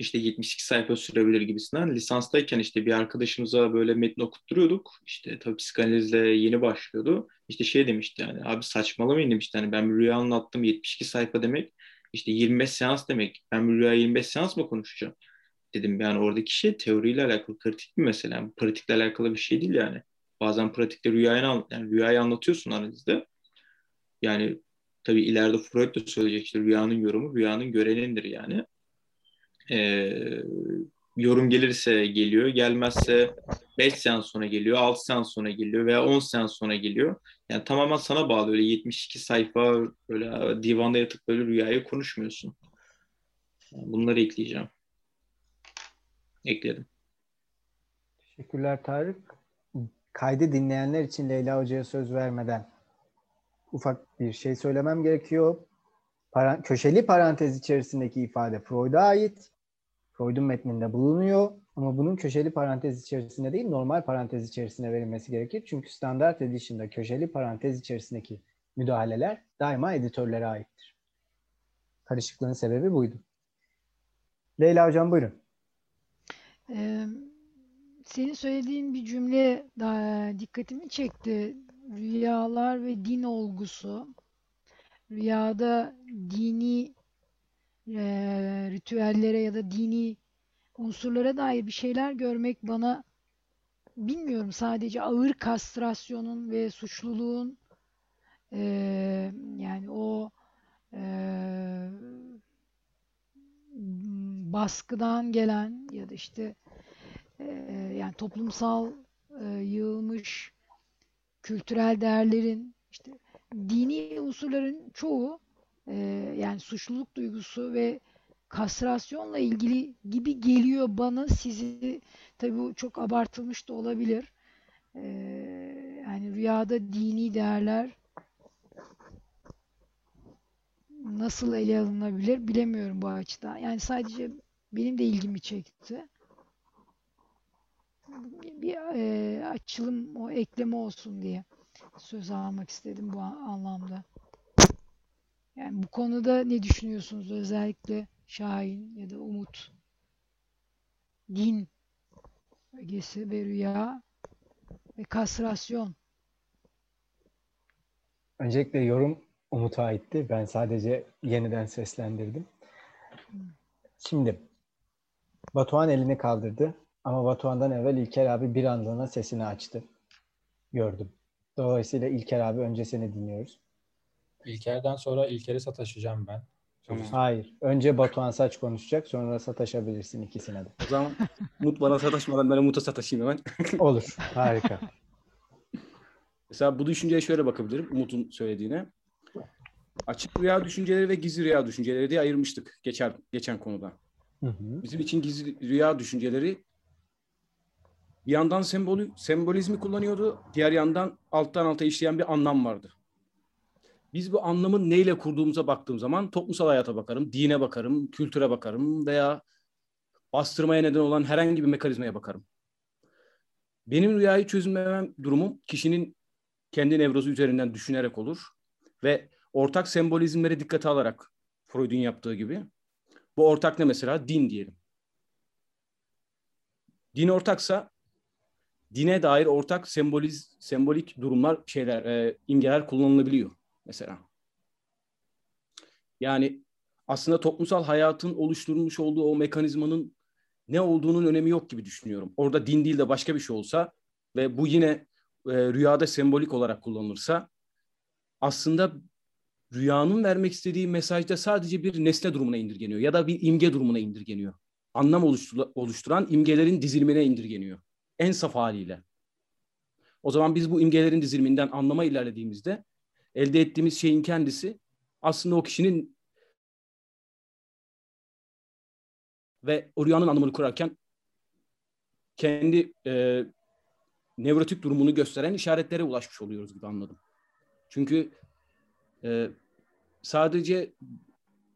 işte 72 sayfa sürebilir gibisinden. Lisanstayken işte bir arkadaşımıza böyle metni okutturuyorduk. İşte tabii psikanalizle yeni başlıyordu. İşte şey demişti yani abi saçmalamayın demişti. Hani ben bir rüya anlattım 72 sayfa demek. İşte 25 seans demek. Ben bir rüya 25 seans mı konuşacağım? Dedim yani oradaki şey teoriyle alakalı kritik bir mesele. Yani pratikle alakalı bir şey değil yani. Bazen pratikte rüyayı, yani rüyayı anlatıyorsun analizde. Yani tabii ileride Freud da söyleyecek işte rüyanın yorumu rüyanın görenindir yani e, yorum gelirse geliyor, gelmezse 5 seans sonra geliyor, 6 seans sonra geliyor veya 10 seans sonra geliyor. Yani tamamen sana bağlı. Öyle 72 sayfa böyle divanda yatıp böyle rüyayı konuşmuyorsun. Yani bunları ekleyeceğim. Ekledim. Teşekkürler Tarık. Kaydı dinleyenler için Leyla Hoca'ya söz vermeden ufak bir şey söylemem gerekiyor. Para, köşeli parantez içerisindeki ifade Freud'a ait. Freud'un metninde bulunuyor ama bunun köşeli parantez içerisinde değil normal parantez içerisine verilmesi gerekir. Çünkü standart edition'da köşeli parantez içerisindeki müdahaleler daima editörlere aittir. Karışıklığın sebebi buydu. Leyla Hocam buyurun. Ee, senin söylediğin bir cümle daha dikkatimi çekti. Rüyalar ve din olgusu. Rüyada dini e, ritüellere ya da dini unsurlara dair bir şeyler görmek bana bilmiyorum sadece ağır kastrasyonun ve suçluluğun e, yani o e, baskıdan gelen ya da işte e, yani toplumsal e, yığılmış kültürel değerlerin işte dini unsurların çoğu e, yani suçluluk duygusu ve kastrasyonla ilgili gibi geliyor bana sizi tabii bu çok abartılmış da olabilir. E, yani rüyada dini değerler nasıl ele alınabilir bilemiyorum bu açıdan. Yani sadece benim de ilgimi çekti. Bir e, açılım, o ekleme olsun diye söz almak istedim bu anlamda. Yani bu konuda ne düşünüyorsunuz özellikle Şahin ya da Umut? Din ögesi ve rüya ve kastrasyon. Öncelikle yorum Umut'a aitti. Ben sadece yeniden seslendirdim. Şimdi Batuhan elini kaldırdı ama Batuhan'dan evvel İlker abi bir anlığına sesini açtı. Gördüm. Dolayısıyla İlker abi önce seni dinliyoruz. İlker'den sonra İlker'e sataşacağım ben. Tamam. Hayır. Önce Batuhan Saç konuşacak. Sonra sataşabilirsin ikisine de. O zaman Umut bana sataşmadan ben Umut'a sataşayım hemen. Olur. Harika. Mesela bu düşünceye şöyle bakabilirim Umut'un söylediğine. Açık rüya düşünceleri ve gizli rüya düşünceleri diye ayırmıştık geçen, geçen konuda. Hı hı. Bizim için gizli rüya düşünceleri bir yandan sembolü, sembolizmi kullanıyordu. Diğer yandan alttan alta işleyen bir anlam vardı. Biz bu anlamı neyle kurduğumuza baktığım zaman toplumsal hayata bakarım, dine bakarım, kültüre bakarım veya bastırmaya neden olan herhangi bir mekanizmaya bakarım. Benim rüyayı çözümlemem durumum kişinin kendi nevrozu üzerinden düşünerek olur ve ortak sembolizmleri dikkate alarak Freud'un yaptığı gibi. Bu ortak ne mesela? Din diyelim. Din ortaksa dine dair ortak semboliz, sembolik durumlar, şeyler, e, imgeler kullanılabiliyor mesela. Yani aslında toplumsal hayatın oluşturmuş olduğu o mekanizmanın ne olduğunun önemi yok gibi düşünüyorum. Orada din değil de başka bir şey olsa ve bu yine e, rüyada sembolik olarak kullanılırsa aslında rüyanın vermek istediği mesajda sadece bir nesne durumuna indirgeniyor ya da bir imge durumuna indirgeniyor. Anlam oluşturan imgelerin dizilimine indirgeniyor. En saf haliyle. O zaman biz bu imgelerin diziliminden anlama ilerlediğimizde elde ettiğimiz şeyin kendisi aslında o kişinin ve o rüyanın anlamını kurarken kendi e, nevrotik durumunu gösteren işaretlere ulaşmış oluyoruz gibi anladım. Çünkü e, sadece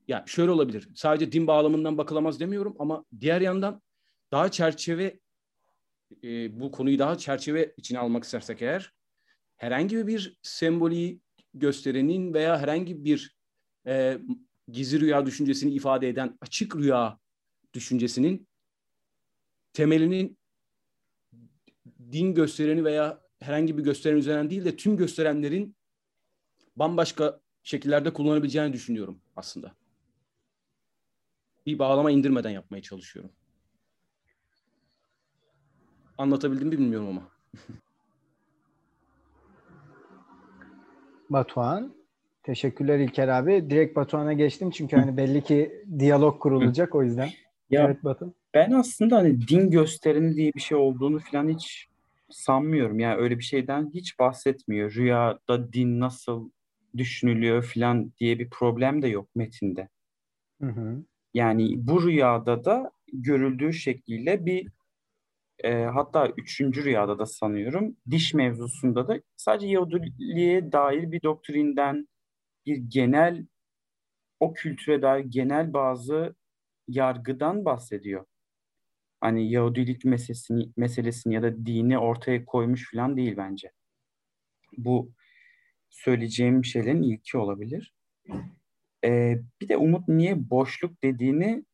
ya şöyle olabilir. Sadece din bağlamından bakılamaz demiyorum ama diğer yandan daha çerçeve e, bu konuyu daha çerçeve içine almak istersek eğer herhangi bir sembolü gösterenin veya herhangi bir e, gizli rüya düşüncesini ifade eden açık rüya düşüncesinin temelinin din göstereni veya herhangi bir gösteren üzerinden değil de tüm gösterenlerin bambaşka şekillerde kullanabileceğini düşünüyorum aslında. Bir bağlama indirmeden yapmaya çalışıyorum. Anlatabildim mi bilmiyorum ama. Batuhan. Teşekkürler İlker abi. Direkt Batuhan'a geçtim çünkü hani belli ki diyalog kurulacak o yüzden. Ya Evet Batu. ben aslında hani din göstereni diye bir şey olduğunu falan hiç sanmıyorum. Yani öyle bir şeyden hiç bahsetmiyor. Rüyada din nasıl düşünülüyor falan diye bir problem de yok metinde. Hı hı. Yani bu rüyada da görüldüğü şekliyle bir e, hatta üçüncü rüyada da sanıyorum diş mevzusunda da sadece Yahudiliğe dair bir doktrinden bir genel o kültüre dair genel bazı yargıdan bahsediyor. Hani Yahudilik meselesini, meselesini ya da dini ortaya koymuş falan değil bence. Bu söyleyeceğim şeylerin ilki olabilir. Ee, bir de Umut niye boşluk dediğini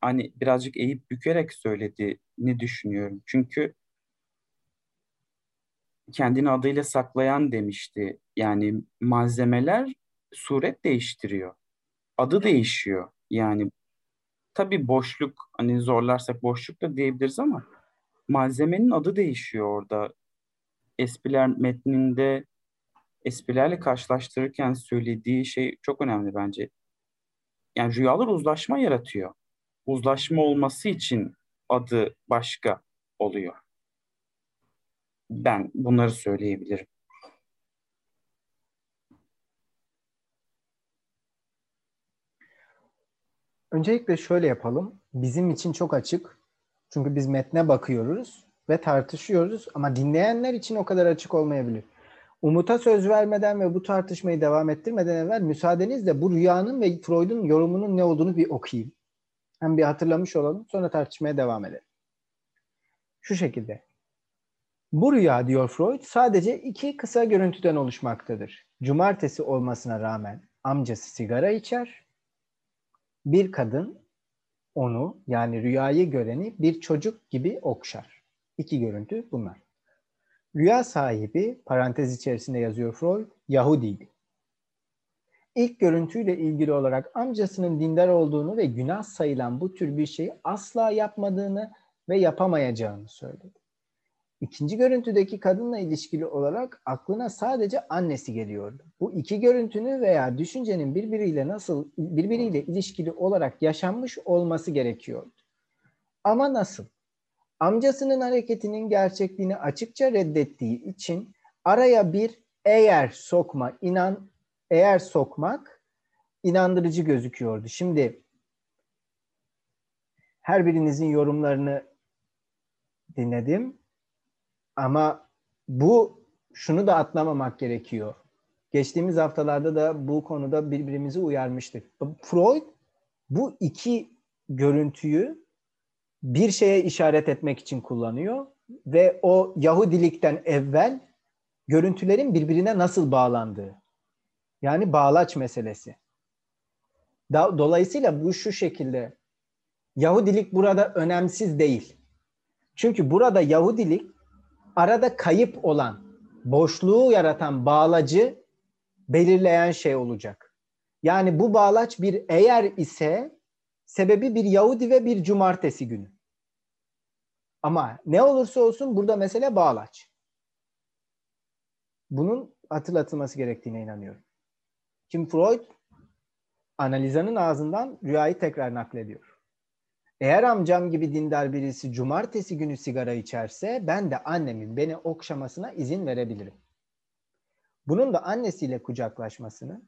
hani birazcık eğip bükerek söylediğini düşünüyorum. Çünkü kendini adıyla saklayan demişti. Yani malzemeler suret değiştiriyor. Adı değişiyor. Yani tabii boşluk hani zorlarsak boşluk da diyebiliriz ama malzemenin adı değişiyor orada. Espriler metninde esprilerle karşılaştırırken söylediği şey çok önemli bence. Yani rüyalar uzlaşma yaratıyor. Uzlaşma olması için adı başka oluyor. Ben bunları söyleyebilirim. Öncelikle şöyle yapalım. Bizim için çok açık. Çünkü biz metne bakıyoruz ve tartışıyoruz ama dinleyenler için o kadar açık olmayabilir. Umut'a söz vermeden ve bu tartışmayı devam ettirmeden evvel müsaadenizle bu rüyanın ve Freud'un yorumunun ne olduğunu bir okuyayım. Hem bir hatırlamış olalım sonra tartışmaya devam edelim. Şu şekilde. Bu rüya diyor Freud sadece iki kısa görüntüden oluşmaktadır. Cumartesi olmasına rağmen amcası sigara içer. Bir kadın onu yani rüyayı göreni bir çocuk gibi okşar. İki görüntü bunlar. Rüya sahibi parantez içerisinde yazıyor Freud Yahudiydi. İlk görüntüyle ilgili olarak amcasının dindar olduğunu ve günah sayılan bu tür bir şeyi asla yapmadığını ve yapamayacağını söyledi. İkinci görüntüdeki kadınla ilişkili olarak aklına sadece annesi geliyordu. Bu iki görüntünü veya düşüncenin birbiriyle nasıl birbiriyle ilişkili olarak yaşanmış olması gerekiyordu. Ama nasıl? Amcasının hareketinin gerçekliğini açıkça reddettiği için araya bir eğer sokma, inan eğer sokmak inandırıcı gözüküyordu. Şimdi her birinizin yorumlarını dinledim. Ama bu şunu da atlamamak gerekiyor. Geçtiğimiz haftalarda da bu konuda birbirimizi uyarmıştık. Freud bu iki görüntüyü bir şeye işaret etmek için kullanıyor ve o Yahudilikten evvel görüntülerin birbirine nasıl bağlandığı. Yani bağlaç meselesi. Dolayısıyla bu şu şekilde Yahudilik burada önemsiz değil. Çünkü burada Yahudilik arada kayıp olan, boşluğu yaratan bağlacı belirleyen şey olacak. Yani bu bağlaç bir eğer ise sebebi bir Yahudi ve bir cumartesi günü. Ama ne olursa olsun burada mesele bağlaç. Bunun hatırlatılması gerektiğine inanıyorum. Şimdi Freud analizanın ağzından rüyayı tekrar naklediyor. Eğer amcam gibi dindar birisi cumartesi günü sigara içerse ben de annemin beni okşamasına izin verebilirim. Bunun da annesiyle kucaklaşmasını,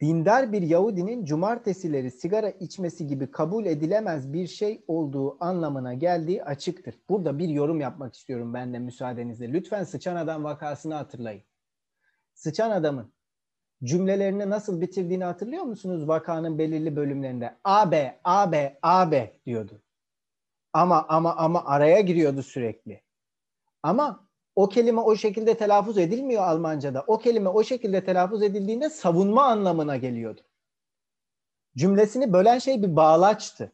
dindar bir Yahudinin cumartesileri sigara içmesi gibi kabul edilemez bir şey olduğu anlamına geldiği açıktır. Burada bir yorum yapmak istiyorum ben de müsaadenizle. Lütfen sıçan adam vakasını hatırlayın. Sıçan adamın cümlelerini nasıl bitirdiğini hatırlıyor musunuz vakanın belirli bölümlerinde? AB, AB, AB diyordu. Ama ama ama araya giriyordu sürekli. Ama o kelime o şekilde telaffuz edilmiyor Almanca'da. O kelime o şekilde telaffuz edildiğinde savunma anlamına geliyordu. Cümlesini bölen şey bir bağlaçtı.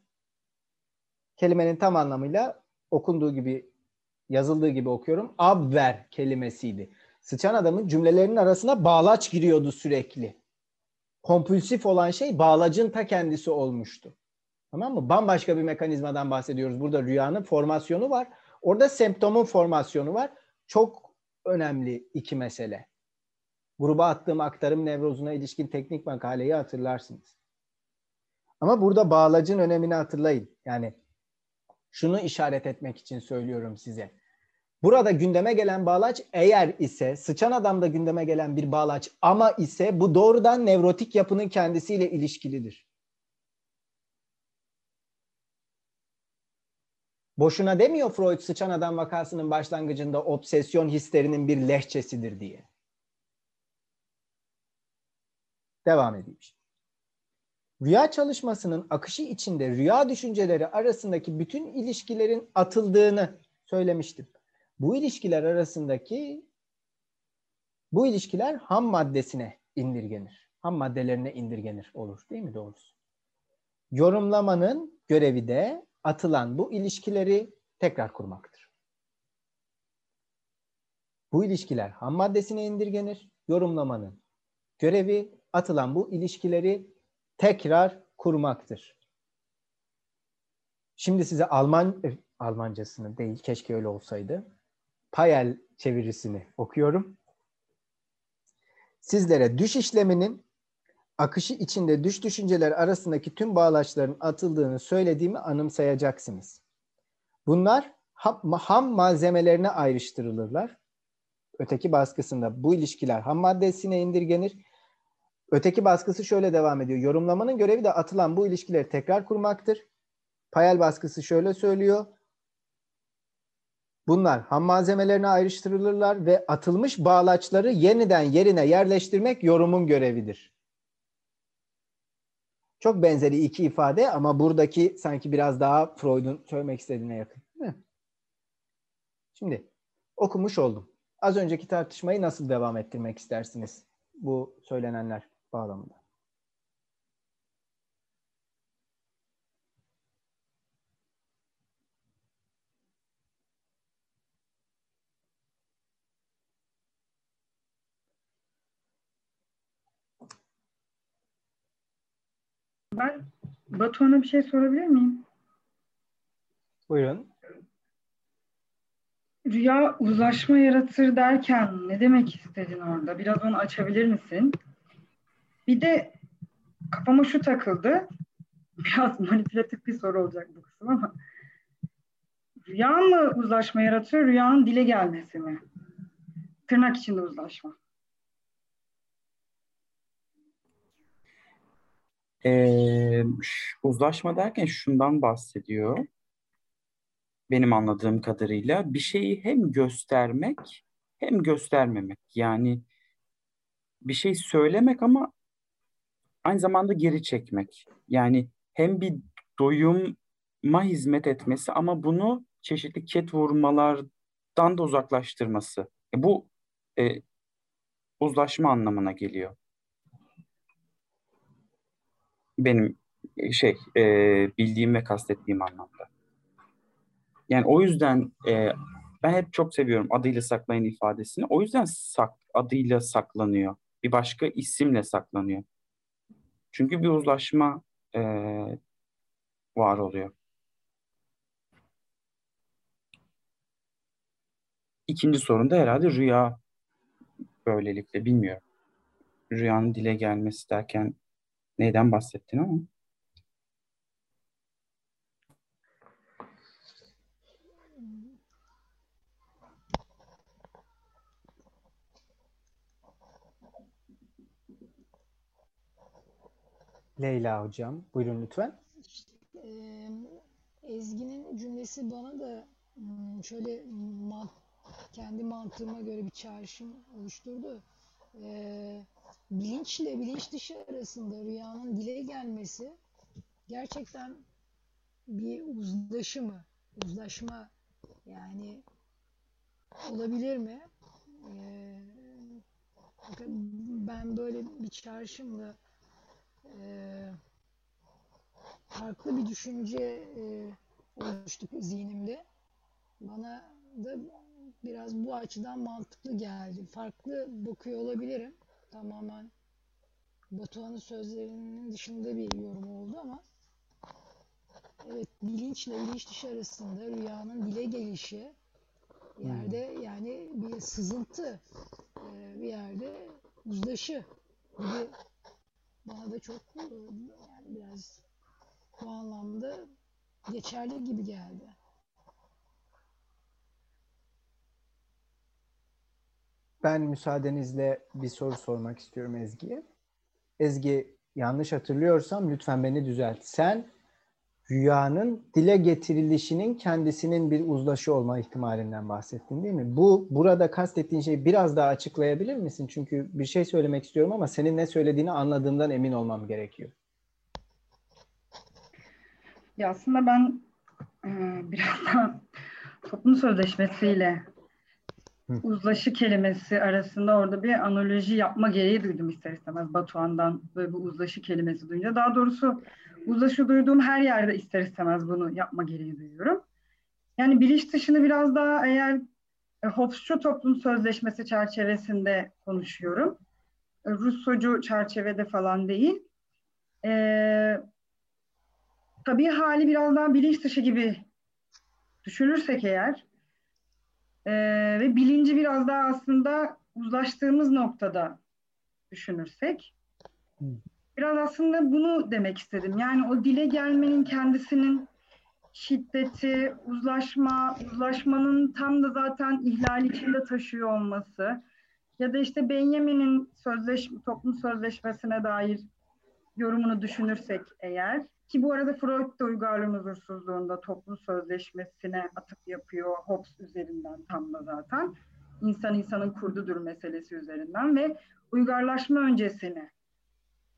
Kelimenin tam anlamıyla okunduğu gibi, yazıldığı gibi okuyorum. Abver kelimesiydi. Sıçan adamın cümlelerinin arasına bağlaç giriyordu sürekli. Kompulsif olan şey bağlacın ta kendisi olmuştu. Tamam mı? Bambaşka bir mekanizmadan bahsediyoruz. Burada rüyanın formasyonu var. Orada semptomun formasyonu var. Çok önemli iki mesele. Gruba attığım aktarım nevrozuna ilişkin teknik makaleyi hatırlarsınız. Ama burada bağlacın önemini hatırlayın. Yani şunu işaret etmek için söylüyorum size. Burada gündeme gelen bağlaç eğer ise sıçan adamda gündeme gelen bir bağlaç ama ise bu doğrudan nevrotik yapının kendisiyle ilişkilidir. Boşuna demiyor Freud sıçan adam vakasının başlangıcında obsesyon hislerinin bir lehçesidir diye. Devam edeyim. Rüya çalışmasının akışı içinde rüya düşünceleri arasındaki bütün ilişkilerin atıldığını söylemiştim. Bu ilişkiler arasındaki bu ilişkiler ham maddesine indirgenir. Ham maddelerine indirgenir olur değil mi doğrusu? Yorumlamanın görevi de atılan bu ilişkileri tekrar kurmaktır. Bu ilişkiler ham maddesine indirgenir. Yorumlamanın görevi atılan bu ilişkileri tekrar kurmaktır. Şimdi size Alman Almancasını değil keşke öyle olsaydı. Payel çevirisini okuyorum. sizlere düş işleminin akışı içinde düş düşünceler arasındaki tüm bağlaçların atıldığını söylediğimi anımsayacaksınız. Bunlar ham, malzemelerine ayrıştırılırlar. Öteki baskısında bu ilişkiler ham maddesine indirgenir. Öteki baskısı şöyle devam ediyor. Yorumlamanın görevi de atılan bu ilişkileri tekrar kurmaktır. Payel baskısı şöyle söylüyor. Bunlar ham malzemelerine ayrıştırılırlar ve atılmış bağlaçları yeniden yerine yerleştirmek yorumun görevidir. Çok benzeri iki ifade ama buradaki sanki biraz daha Freud'un söylemek istediğine yakın. Değil mi? Şimdi okumuş oldum. Az önceki tartışmayı nasıl devam ettirmek istersiniz bu söylenenler bağlamında? Ben Batuhan'a bir şey sorabilir miyim? Buyurun. Rüya uzlaşma yaratır derken ne demek istedin orada? Biraz onu açabilir misin? Bir de kafama şu takıldı. Biraz manipülatif bir soru olacak bu kısım ama. Rüya mı uzlaşma yaratıyor, rüyanın dile gelmesi mi? Tırnak içinde uzlaşma. Uzlaşma derken şundan bahsediyor. Benim anladığım kadarıyla bir şeyi hem göstermek hem göstermemek. Yani bir şey söylemek ama aynı zamanda geri çekmek. Yani hem bir doyuma hizmet etmesi ama bunu çeşitli ket vurmalardan da uzaklaştırması. E, bu e, uzlaşma anlamına geliyor benim e, şey e, bildiğim ve kastettiğim anlamda. Yani o yüzden e, ben hep çok seviyorum adıyla saklayın ifadesini. O yüzden sak, adıyla saklanıyor. Bir başka isimle saklanıyor. Çünkü bir uzlaşma e, var oluyor. İkinci sorun da herhalde rüya böylelikle bilmiyorum. Rüyanın dile gelmesi derken neyden bahsettin ama. Leyla hocam, buyurun lütfen. Ee, Ezgi'nin cümlesi bana da hmm, şöyle man, kendi mantığıma göre bir çağrışım oluşturdu. Ee, bilinçle bilinç dışı arasında rüyanın dile gelmesi gerçekten bir uzlaşı mı? Uzlaşma yani olabilir mi? Ee, ben böyle bir çağrışımla e, farklı bir düşünce e, oluştu zihnimde. Bana da biraz bu açıdan mantıklı geldi. Farklı bakıyor olabilirim tamamen Batuhan'ın sözlerinin dışında bir yorum oldu ama evet bilinçle bilinç dışı arasında rüyanın dile gelişi yerde hmm. yani bir sızıntı e, bir yerde uzlaşı gibi bana da çok yani biraz bu anlamda geçerli gibi geldi. Ben müsaadenizle bir soru sormak istiyorum Ezgi'ye. Ezgi yanlış hatırlıyorsam lütfen beni düzelt. Sen rüyanın dile getirilişinin kendisinin bir uzlaşı olma ihtimalinden bahsettin değil mi? Bu burada kastettiğin şeyi biraz daha açıklayabilir misin? Çünkü bir şey söylemek istiyorum ama senin ne söylediğini anladığımdan emin olmam gerekiyor. Ya aslında ben biraz daha toplum sözleşmesiyle uzlaşı kelimesi arasında orada bir analoji yapma gereği duydum ister istemez Batuhan'dan böyle bu uzlaşı kelimesi duyunca. Daha doğrusu uzlaşı duyduğum her yerde ister istemez bunu yapma gereği duyuyorum. Yani bilinç dışını biraz daha eğer e, Hobbesçu toplum sözleşmesi çerçevesinde konuşuyorum. E, çerçevede falan değil. Ee, tabii hali biraz daha bilinç dışı gibi düşünürsek eğer e, ve bilinci biraz daha aslında uzlaştığımız noktada düşünürsek biraz aslında bunu demek istedim. Yani o dile gelmenin kendisinin şiddeti, uzlaşma, uzlaşmanın tam da zaten ihlal içinde taşıyor olması ya da işte Benjamin'in sözleşme, toplum sözleşmesine dair yorumunu düşünürsek eğer ki bu arada Freud da uygarlığın huzursuzluğunda toplum sözleşmesine atıp yapıyor Hobbes üzerinden tam da zaten. insan insanın kurdudur meselesi üzerinden ve uygarlaşma öncesini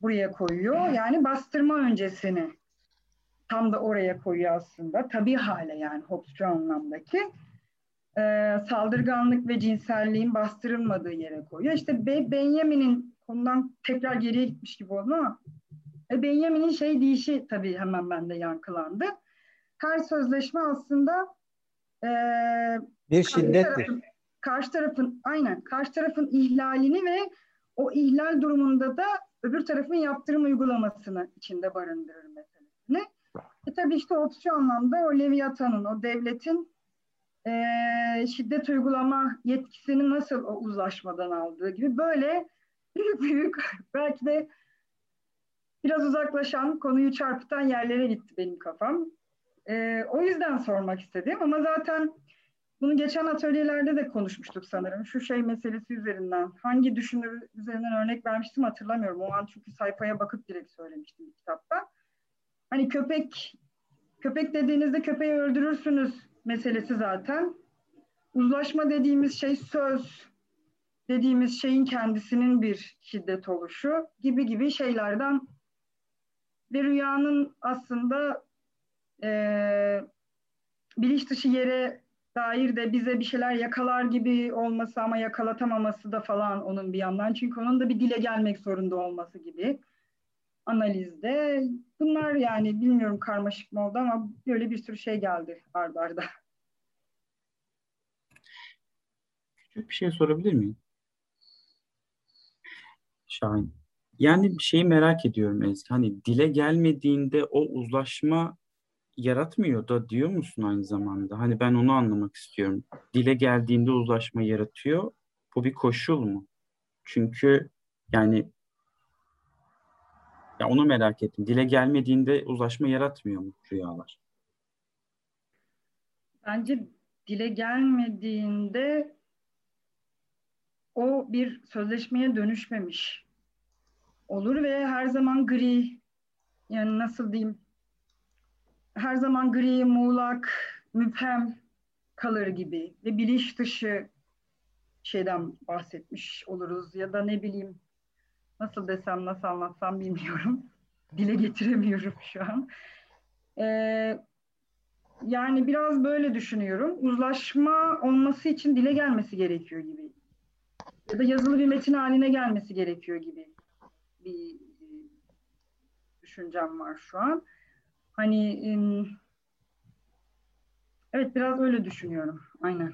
buraya koyuyor. Yani bastırma öncesini tam da oraya koyuyor aslında. Tabii hale yani Hobbes'cu anlamdaki e, saldırganlık ve cinselliğin bastırılmadığı yere koyuyor. İşte Be Benjamin'in konudan tekrar geriye gitmiş gibi oldu ama e, Benjamin'in şey deyişi tabii hemen bende yankılandı. Her sözleşme aslında e, bir şiddettir. Tarafın, karşı tarafın aynen karşı tarafın ihlalini ve o ihlal durumunda da öbür tarafın yaptırım uygulamasını içinde barındırır meselesini. E tabii işte opsiyon anlamda o Leviathan'ın, o devletin e, şiddet uygulama yetkisini nasıl o uzlaşmadan aldığı gibi böyle büyük büyük belki de biraz uzaklaşan, konuyu çarpıtan yerlere gitti benim kafam. E, o yüzden sormak istedim ama zaten bunu geçen atölyelerde de konuşmuştuk sanırım. Şu şey meselesi üzerinden. Hangi düşünür üzerinden örnek vermiştim hatırlamıyorum. O an çünkü sayfaya bakıp direkt söylemiştim kitapta. Hani köpek köpek dediğinizde köpeği öldürürsünüz meselesi zaten. Uzlaşma dediğimiz şey söz dediğimiz şeyin kendisinin bir şiddet oluşu gibi gibi şeylerden ve rüyanın aslında e, bilinç dışı yere dair de bize bir şeyler yakalar gibi olması ama yakalatamaması da falan onun bir yandan. Çünkü onun da bir dile gelmek zorunda olması gibi analizde. Bunlar yani bilmiyorum karmaşık mı oldu ama böyle bir sürü şey geldi ardarda. arda. Küçük bir şey sorabilir miyim? Şahin. Yani bir şeyi merak ediyorum Ezgi. Hani dile gelmediğinde o uzlaşma yaratmıyor da diyor musun aynı zamanda? Hani ben onu anlamak istiyorum. Dile geldiğinde uzlaşma yaratıyor. Bu bir koşul mu? Çünkü yani ya onu merak ettim. Dile gelmediğinde uzlaşma yaratmıyor mu rüyalar? Bence dile gelmediğinde o bir sözleşmeye dönüşmemiş olur ve her zaman gri yani nasıl diyeyim her zaman gri, muğlak, müphem kalır gibi ve bilinç dışı şeyden bahsetmiş oluruz ya da ne bileyim nasıl desem nasıl anlatsam bilmiyorum. Dile getiremiyorum şu an. Ee, yani biraz böyle düşünüyorum. Uzlaşma olması için dile gelmesi gerekiyor gibi. Ya da yazılı bir metin haline gelmesi gerekiyor gibi bir e, düşüncem var şu an. Hani evet biraz öyle düşünüyorum. Aynen.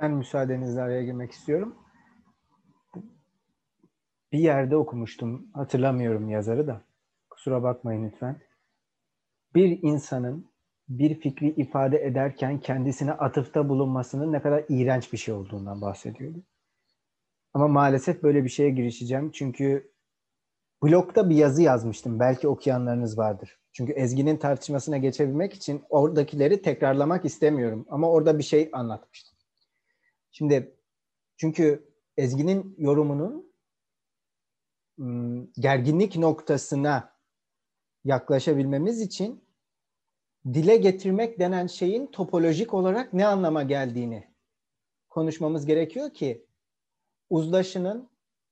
Ben müsaadenizle araya girmek istiyorum. Bir yerde okumuştum. Hatırlamıyorum yazarı da. Kusura bakmayın lütfen. Bir insanın bir fikri ifade ederken kendisine atıfta bulunmasının ne kadar iğrenç bir şey olduğundan bahsediyordu. Ama maalesef böyle bir şeye girişeceğim. Çünkü blogda bir yazı yazmıştım. Belki okuyanlarınız vardır. Çünkü Ezgi'nin tartışmasına geçebilmek için oradakileri tekrarlamak istemiyorum. Ama orada bir şey anlatmıştım. Şimdi çünkü Ezgi'nin yorumunun gerginlik noktasına yaklaşabilmemiz için dile getirmek denen şeyin topolojik olarak ne anlama geldiğini konuşmamız gerekiyor ki uzlaşının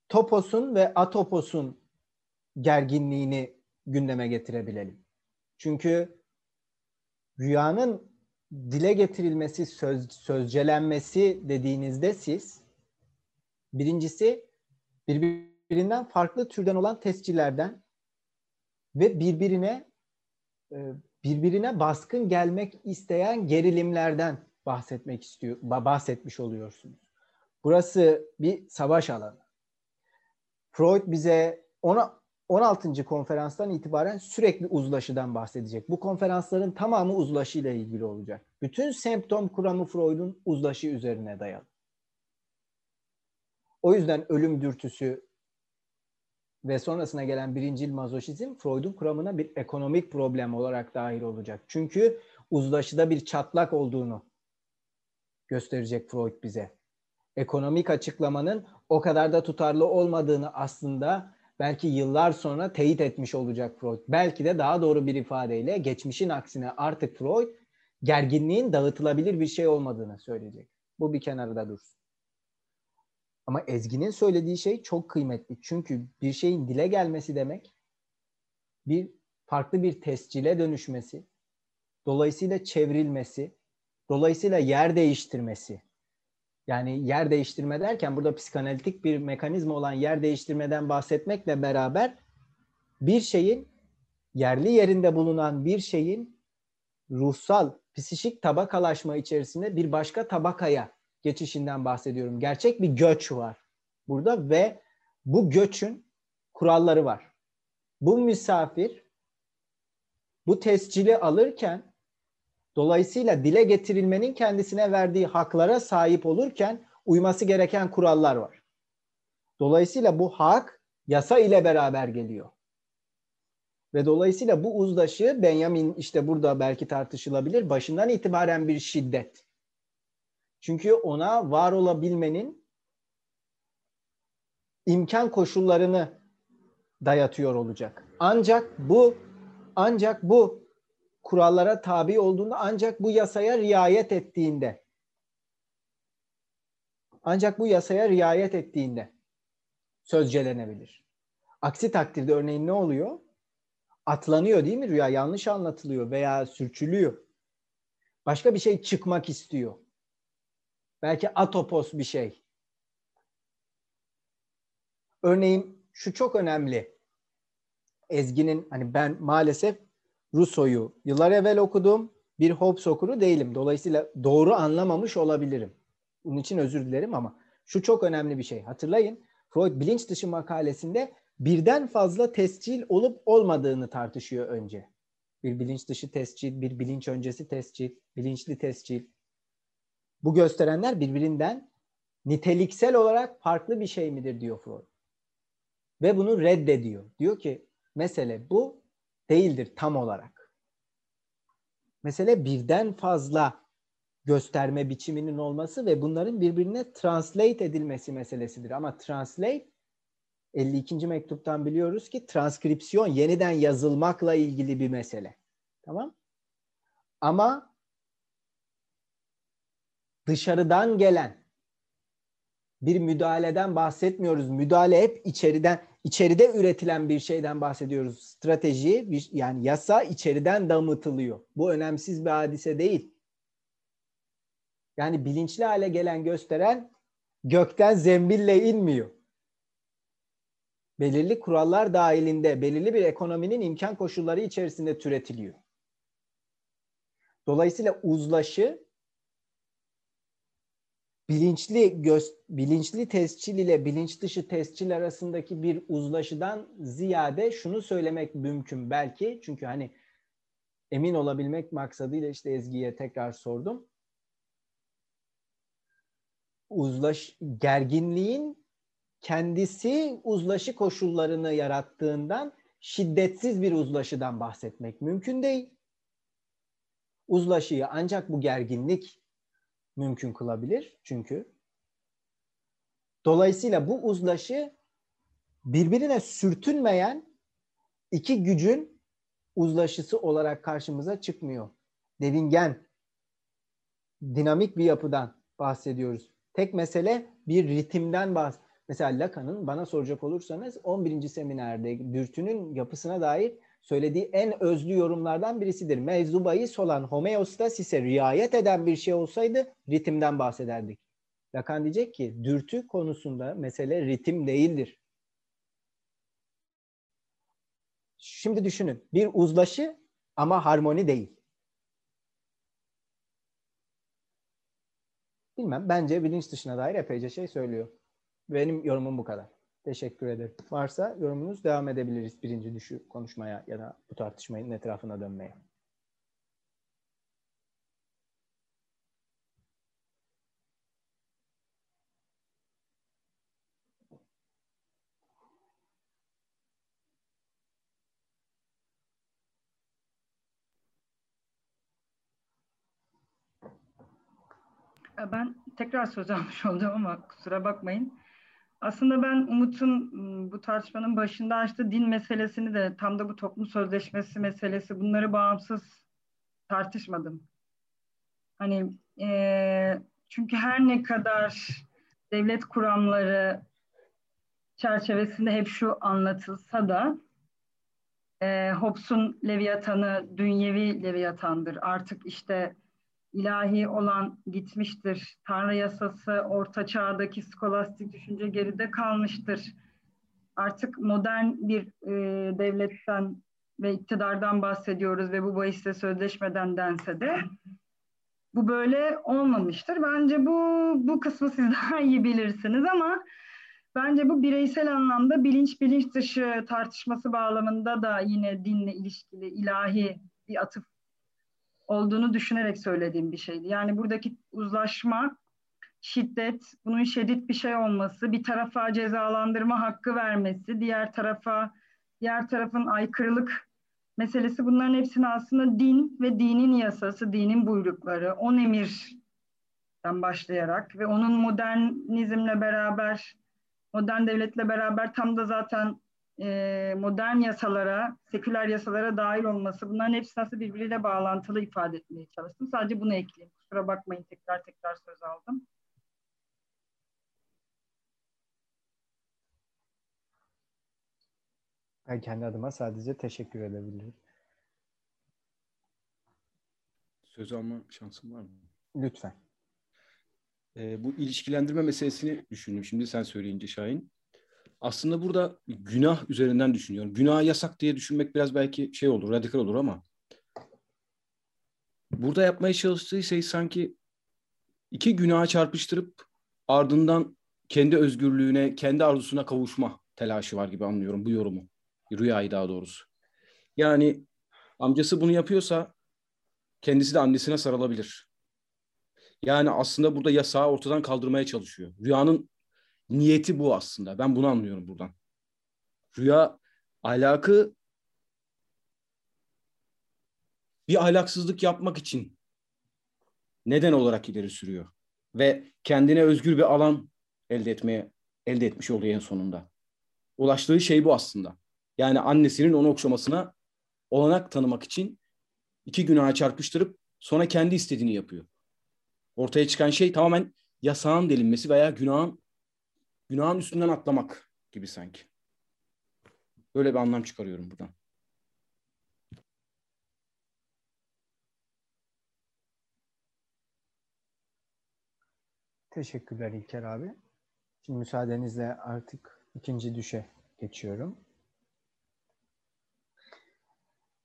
toposun ve atoposun gerginliğini gündeme getirebilelim. Çünkü rüyanın dile getirilmesi, söz, sözcelenmesi dediğinizde siz birincisi birbirinden farklı türden olan tescillerden ve birbirine e, birbirine baskın gelmek isteyen gerilimlerden bahsetmek istiyor, bahsetmiş oluyorsunuz. Burası bir savaş alanı. Freud bize ona 16. konferanstan itibaren sürekli uzlaşıdan bahsedecek. Bu konferansların tamamı uzlaşıyla ilgili olacak. Bütün semptom kuramı Freud'un uzlaşı üzerine dayalı. O yüzden ölüm dürtüsü ve sonrasına gelen birincil mazoşizm Freud'un kuramına bir ekonomik problem olarak dahil olacak. Çünkü uzlaşıda bir çatlak olduğunu gösterecek Freud bize. Ekonomik açıklamanın o kadar da tutarlı olmadığını aslında belki yıllar sonra teyit etmiş olacak Freud. Belki de daha doğru bir ifadeyle geçmişin aksine artık Freud gerginliğin dağıtılabilir bir şey olmadığını söyleyecek. Bu bir kenarda dursun. Ama Ezgi'nin söylediği şey çok kıymetli. Çünkü bir şeyin dile gelmesi demek bir farklı bir tescile dönüşmesi, dolayısıyla çevrilmesi, dolayısıyla yer değiştirmesi. Yani yer değiştirme derken burada psikanalitik bir mekanizma olan yer değiştirmeden bahsetmekle beraber bir şeyin yerli yerinde bulunan bir şeyin ruhsal, psişik tabakalaşma içerisinde bir başka tabakaya geçişinden bahsediyorum. Gerçek bir göç var burada ve bu göçün kuralları var. Bu misafir bu tescili alırken dolayısıyla dile getirilmenin kendisine verdiği haklara sahip olurken uyması gereken kurallar var. Dolayısıyla bu hak yasa ile beraber geliyor. Ve dolayısıyla bu uzlaşı Benjamin işte burada belki tartışılabilir. Başından itibaren bir şiddet. Çünkü ona var olabilmenin imkan koşullarını dayatıyor olacak. Ancak bu ancak bu kurallara tabi olduğunda ancak bu yasaya riayet ettiğinde ancak bu yasaya riayet ettiğinde sözcelenebilir. Aksi takdirde örneğin ne oluyor? Atlanıyor değil mi rüya? Yanlış anlatılıyor veya sürçülüyor. Başka bir şey çıkmak istiyor. Belki atopos bir şey. Örneğin şu çok önemli. Ezgi'nin hani ben maalesef Rousseau'yu yıllar evvel okudum. Bir Hobbes okuru değilim. Dolayısıyla doğru anlamamış olabilirim. Bunun için özür dilerim ama şu çok önemli bir şey. Hatırlayın Freud bilinç dışı makalesinde birden fazla tescil olup olmadığını tartışıyor önce. Bir bilinç dışı tescil, bir bilinç öncesi tescil, bilinçli tescil. Bu gösterenler birbirinden niteliksel olarak farklı bir şey midir diyor Freud. Ve bunu reddediyor. Diyor ki mesele bu değildir tam olarak. Mesele birden fazla gösterme biçiminin olması ve bunların birbirine translate edilmesi meselesidir. Ama translate 52. mektuptan biliyoruz ki transkripsiyon yeniden yazılmakla ilgili bir mesele. Tamam? Ama dışarıdan gelen bir müdahaleden bahsetmiyoruz. Müdahale hep içeriden içeride üretilen bir şeyden bahsediyoruz. Strateji bir, yani yasa içeriden damıtılıyor. Bu önemsiz bir hadise değil. Yani bilinçli hale gelen gösteren gökten zembille inmiyor. Belirli kurallar dahilinde, belirli bir ekonominin imkan koşulları içerisinde türetiliyor. Dolayısıyla uzlaşı bilinçli göz, bilinçli tescil ile bilinç dışı tescil arasındaki bir uzlaşıdan ziyade şunu söylemek mümkün belki. Çünkü hani emin olabilmek maksadıyla işte Ezgi'ye tekrar sordum. Uzlaş gerginliğin kendisi uzlaşı koşullarını yarattığından şiddetsiz bir uzlaşıdan bahsetmek mümkün değil. Uzlaşıyı ancak bu gerginlik mümkün kılabilir çünkü. Dolayısıyla bu uzlaşı birbirine sürtünmeyen iki gücün uzlaşısı olarak karşımıza çıkmıyor. Devingen, dinamik bir yapıdan bahsediyoruz. Tek mesele bir ritimden bahs. Mesela Lacan'ın bana soracak olursanız 11. seminerde dürtünün yapısına dair söylediği en özlü yorumlardan birisidir. Mevzubayı olan homeostasise riayet eden bir şey olsaydı ritimden bahsederdik. Lacan diyecek ki dürtü konusunda mesele ritim değildir. Şimdi düşünün bir uzlaşı ama harmoni değil. Bilmem bence bilinç dışına dair epeyce şey söylüyor. Benim yorumum bu kadar. Teşekkür ederim. Varsa yorumunuz devam edebiliriz birinci düşü konuşmaya ya da bu tartışmayın etrafına dönmeye. Ben tekrar söz almış oldum ama kusura bakmayın. Aslında ben Umut'un ıı, bu tartışmanın başında açtığı din meselesini de tam da bu toplum sözleşmesi meselesi bunları bağımsız tartışmadım. Hani e, çünkü her ne kadar devlet kuramları çerçevesinde hep şu anlatılsa da e, Hobbes'un Leviatan'ı dünyevi Leviatan'dır. Artık işte ilahi olan gitmiştir. Tanrı yasası orta çağdaki skolastik düşünce geride kalmıştır. Artık modern bir e, devletten ve iktidardan bahsediyoruz ve bu bahisle sözleşmeden dense de bu böyle olmamıştır. Bence bu bu kısmı siz daha iyi bilirsiniz ama bence bu bireysel anlamda bilinç bilinç dışı tartışması bağlamında da yine dinle ilişkili ilahi bir atıf olduğunu düşünerek söylediğim bir şeydi. Yani buradaki uzlaşma, şiddet, bunun şiddet bir şey olması, bir tarafa cezalandırma hakkı vermesi, diğer tarafa diğer tarafın aykırılık meselesi bunların hepsini aslında din ve dinin yasası, dinin buyrukları, on emirden başlayarak ve onun modernizmle beraber, modern devletle beraber tam da zaten e, modern yasalara, seküler yasalara dahil olması bunların hepsi nasıl birbiriyle bağlantılı ifade etmeye çalıştım. Sadece bunu ekleyeyim. Kusura bakmayın tekrar tekrar söz aldım. Ben kendi adıma sadece teşekkür edebilirim. Söz alma şansım var mı? Lütfen. Ee, bu ilişkilendirme meselesini düşündüm şimdi sen söyleyince Şahin aslında burada günah üzerinden düşünüyorum. Günah yasak diye düşünmek biraz belki şey olur, radikal olur ama burada yapmaya çalıştığı şey sanki iki günaha çarpıştırıp ardından kendi özgürlüğüne, kendi arzusuna kavuşma telaşı var gibi anlıyorum bu yorumu. Rüyayı daha doğrusu. Yani amcası bunu yapıyorsa kendisi de annesine sarılabilir. Yani aslında burada yasağı ortadan kaldırmaya çalışıyor. Rüyanın niyeti bu aslında. Ben bunu anlıyorum buradan. Rüya ahlakı bir ahlaksızlık yapmak için neden olarak ileri sürüyor ve kendine özgür bir alan elde etmeye elde etmiş oluyor en sonunda. Ulaştığı şey bu aslında. Yani annesinin onu okşamasına olanak tanımak için iki günaha çarpıştırıp sonra kendi istediğini yapıyor. Ortaya çıkan şey tamamen yasağın delinmesi veya günahın günahın üstünden atlamak gibi sanki. Böyle bir anlam çıkarıyorum buradan. Teşekkürler İlker abi. Şimdi müsaadenizle artık ikinci düşe geçiyorum.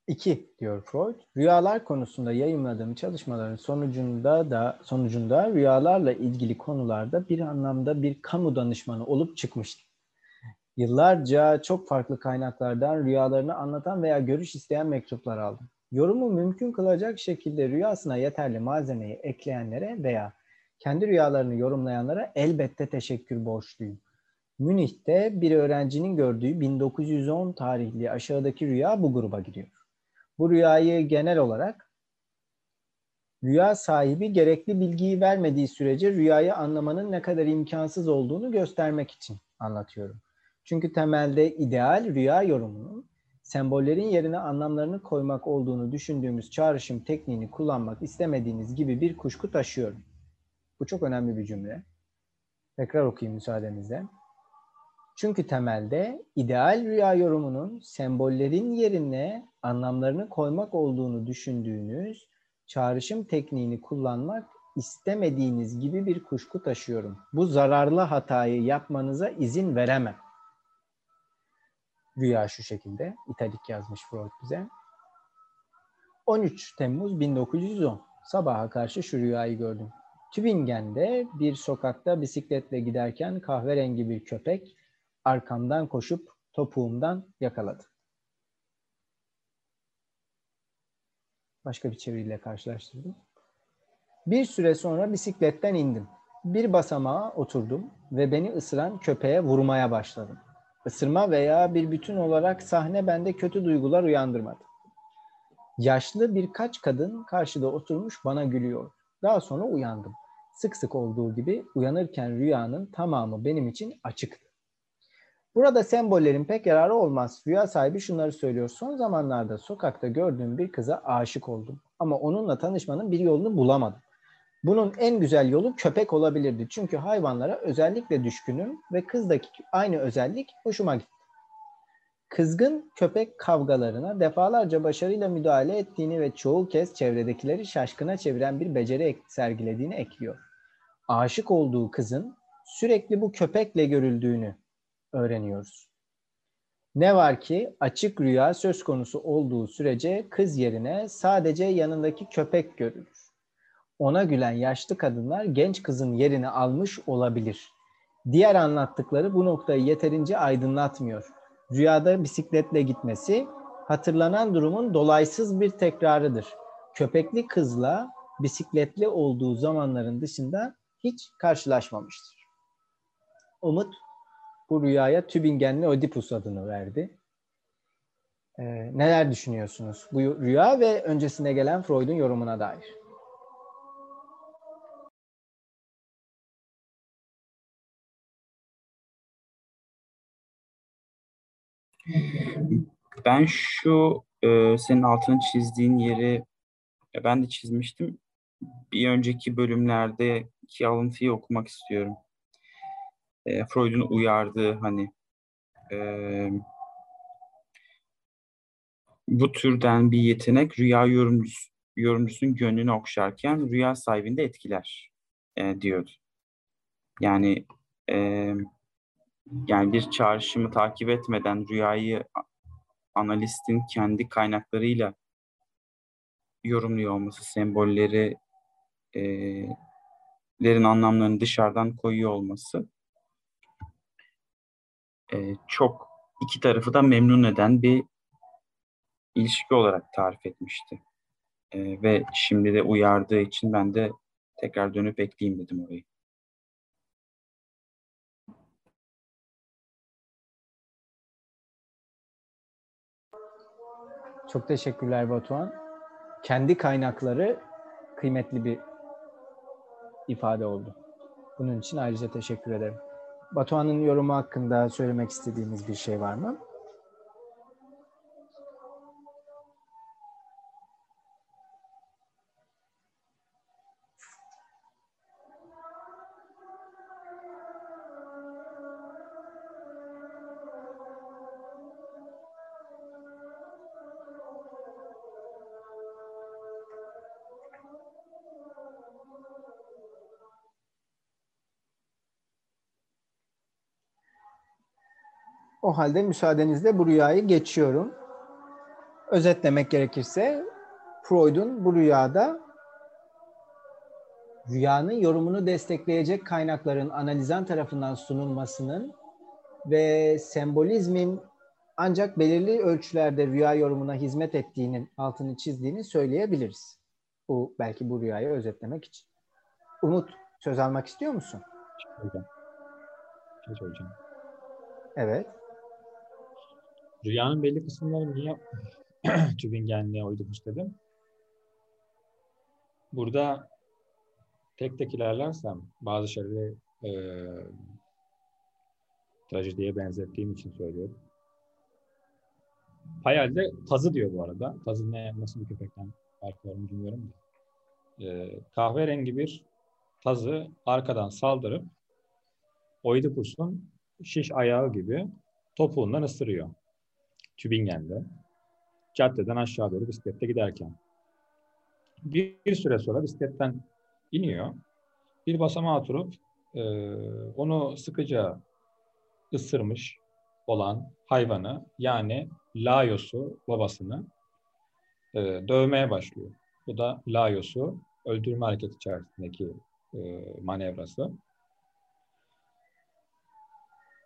İki diyor Freud. Rüyalar konusunda yayınladığım çalışmaların sonucunda da sonucunda rüyalarla ilgili konularda bir anlamda bir kamu danışmanı olup çıkmıştım. Yıllarca çok farklı kaynaklardan rüyalarını anlatan veya görüş isteyen mektuplar aldım. Yorumu mümkün kılacak şekilde rüyasına yeterli malzemeyi ekleyenlere veya kendi rüyalarını yorumlayanlara elbette teşekkür borçluyum. Münih'te bir öğrencinin gördüğü 1910 tarihli aşağıdaki rüya bu gruba giriyor. Bu rüyayı genel olarak rüya sahibi gerekli bilgiyi vermediği sürece rüyayı anlamanın ne kadar imkansız olduğunu göstermek için anlatıyorum. Çünkü temelde ideal rüya yorumunun sembollerin yerine anlamlarını koymak olduğunu düşündüğümüz çağrışım tekniğini kullanmak istemediğiniz gibi bir kuşku taşıyorum. Bu çok önemli bir cümle. Tekrar okuyayım müsaadenizle. Çünkü temelde ideal rüya yorumunun sembollerin yerine anlamlarını koymak olduğunu düşündüğünüz çağrışım tekniğini kullanmak istemediğiniz gibi bir kuşku taşıyorum. Bu zararlı hatayı yapmanıza izin veremem. Rüya şu şekilde. İtalik yazmış Freud bize. 13 Temmuz 1910. Sabaha karşı şu rüyayı gördüm. Tübingen'de bir sokakta bisikletle giderken kahverengi bir köpek arkamdan koşup topuğumdan yakaladı. Başka bir çeviriyle karşılaştırdım. Bir süre sonra bisikletten indim. Bir basamağa oturdum ve beni ısıran köpeğe vurmaya başladım. Isırma veya bir bütün olarak sahne bende kötü duygular uyandırmadı. Yaşlı birkaç kadın karşıda oturmuş bana gülüyor. Daha sonra uyandım. Sık sık olduğu gibi uyanırken rüyanın tamamı benim için açıktı. Burada sembollerin pek yararı olmaz. Rüya sahibi şunları söylüyor. Son zamanlarda sokakta gördüğüm bir kıza aşık oldum. Ama onunla tanışmanın bir yolunu bulamadım. Bunun en güzel yolu köpek olabilirdi. Çünkü hayvanlara özellikle düşkünüm ve kızdaki aynı özellik hoşuma gitti. Kızgın köpek kavgalarına defalarca başarıyla müdahale ettiğini ve çoğu kez çevredekileri şaşkına çeviren bir beceri sergilediğini ekliyor. Aşık olduğu kızın sürekli bu köpekle görüldüğünü öğreniyoruz. Ne var ki açık rüya söz konusu olduğu sürece kız yerine sadece yanındaki köpek görülür. Ona gülen yaşlı kadınlar genç kızın yerini almış olabilir. Diğer anlattıkları bu noktayı yeterince aydınlatmıyor. Rüyada bisikletle gitmesi hatırlanan durumun dolaysız bir tekrarıdır. Köpekli kızla bisikletli olduğu zamanların dışında hiç karşılaşmamıştır. Umut bu rüyaya Tübingenli Oedipus adını verdi. Ee, neler düşünüyorsunuz bu rüya ve öncesinde gelen Freud'un yorumuna dair? Ben şu e, senin altını çizdiğin yeri ben de çizmiştim. Bir önceki bölümlerdeki alıntıyı okumak istiyorum. E, Freud'un uyardığı hani e, bu türden bir yetenek rüya yorumcusu, yorumcusunun gönlünü okşarken rüya sahibini de etkiler e, diyordu. Yani e, yani bir çağrışımı takip etmeden rüyayı analistin kendi kaynaklarıyla yorumluyor olması, sembolleri e, lerin anlamlarını dışarıdan koyuyor olması e, çok iki tarafı da memnun eden bir ilişki olarak tarif etmişti. E, ve şimdi de uyardığı için ben de tekrar dönüp ekleyeyim dedim orayı. Çok teşekkürler Batuhan. Kendi kaynakları kıymetli bir ifade oldu. Bunun için ayrıca teşekkür ederim. Batuhan'ın yorumu hakkında söylemek istediğiniz bir şey var mı? O halde müsaadenizle bu rüyayı geçiyorum. Özetlemek gerekirse Freud'un bu rüyada rüyanın yorumunu destekleyecek kaynakların analizan tarafından sunulmasının ve sembolizmin ancak belirli ölçülerde rüya yorumuna hizmet ettiğinin altını çizdiğini söyleyebiliriz. Bu belki bu rüyayı özetlemek için. Umut söz almak istiyor musun? Hocam. Şey söyleyeceğim. Evet. Rüyanın belli kısımları niye Tübingenliğe uydurmuş dedim. Burada tek tek ilerlersem bazı şeyleri e, trajediye benzettiğim için söylüyorum. Hayalde tazı diyor bu arada. Tazı ne, nasıl bir köpekten farkı var mı bilmiyorum. E, kahverengi bir tazı arkadan saldırıp Oidipus'un şiş ayağı gibi topuğundan ısırıyor. Tübingen'de. Caddeden aşağı doğru bisiklette giderken. Bir, bir süre sonra bisikletten iniyor. Bir basamağa oturup e, onu sıkıca ısırmış olan hayvanı yani Laios'u babasını e, dövmeye başlıyor. Bu da Laios'u öldürme hareketi içerisindeki e, manevrası.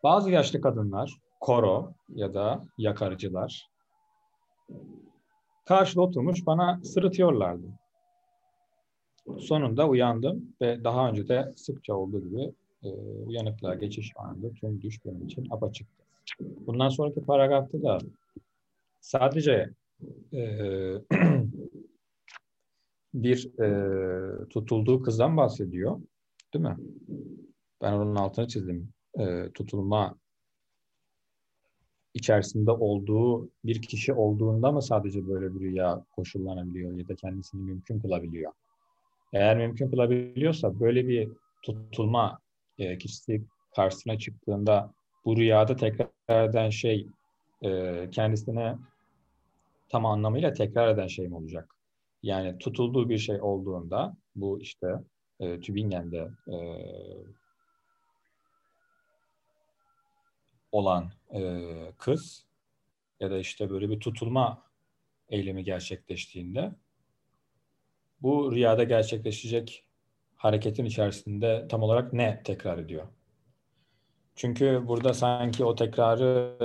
Bazı yaşlı kadınlar, koro ya da yakarıcılar karşıda oturmuş bana sırıtıyorlardı. Sonunda uyandım ve daha önce de sıkça olduğu gibi e, uyanıklığa geçiş anında tüm düş benim için apaçıktı. Bundan sonraki paragrafta da sadece e, bir e, tutulduğu kızdan bahsediyor. Değil mi? Ben onun altını çizdim. E, tutulma içerisinde olduğu bir kişi olduğunda mı sadece böyle bir rüya koşullanabiliyor ya da kendisini mümkün kılabiliyor? Eğer mümkün kılabiliyorsa böyle bir tutulma e, kişisi karşısına çıktığında bu rüyada tekrar eden şey e, kendisine tam anlamıyla tekrar eden şey mi olacak? Yani tutulduğu bir şey olduğunda bu işte e, Tübingen'de e, olan e, kız ya da işte böyle bir tutulma eylemi gerçekleştiğinde bu rüyada gerçekleşecek hareketin içerisinde tam olarak ne tekrar ediyor? Çünkü burada sanki o tekrarı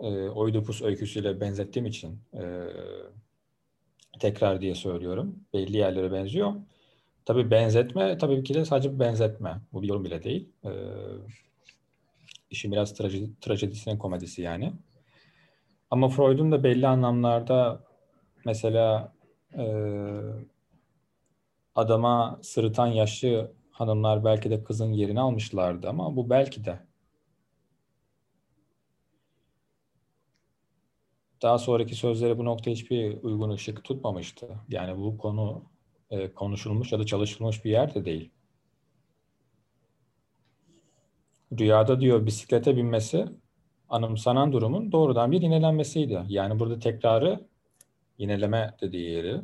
e, Oidipus öyküsüyle benzettiğim için e, tekrar diye söylüyorum. Belli yerlere benziyor. Tabii benzetme tabii ki de sadece benzetme. Bu bir yorum bile değil. E, işin biraz trajedi, trajedisinin komedisi yani. Ama Freud'un da belli anlamlarda mesela e, adama sırıtan yaşlı hanımlar belki de kızın yerini almışlardı ama bu belki de. Daha sonraki sözlere bu nokta hiçbir uygun ışık tutmamıştı. Yani bu konu e, konuşulmuş ya da çalışılmış bir yer de değil. Rüyada diyor bisiklete binmesi anımsanan durumun doğrudan bir yinelenmesiydi. Yani burada tekrarı yineleme dediği yeri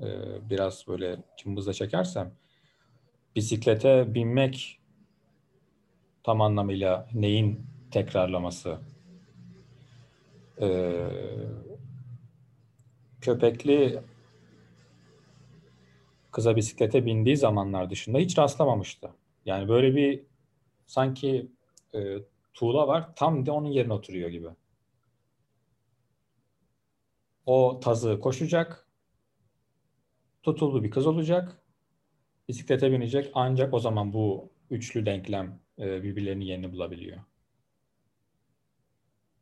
e, biraz böyle cımbızla çekersem bisiklete binmek tam anlamıyla neyin tekrarlaması? Ee, köpekli kıza bisiklete bindiği zamanlar dışında hiç rastlamamıştı. Yani böyle bir sanki e, tuğla var tam de onun yerine oturuyor gibi. O tazı koşacak, tutuldu bir kız olacak, bisiklete binecek ancak o zaman bu üçlü denklem e, birbirlerinin yerini bulabiliyor.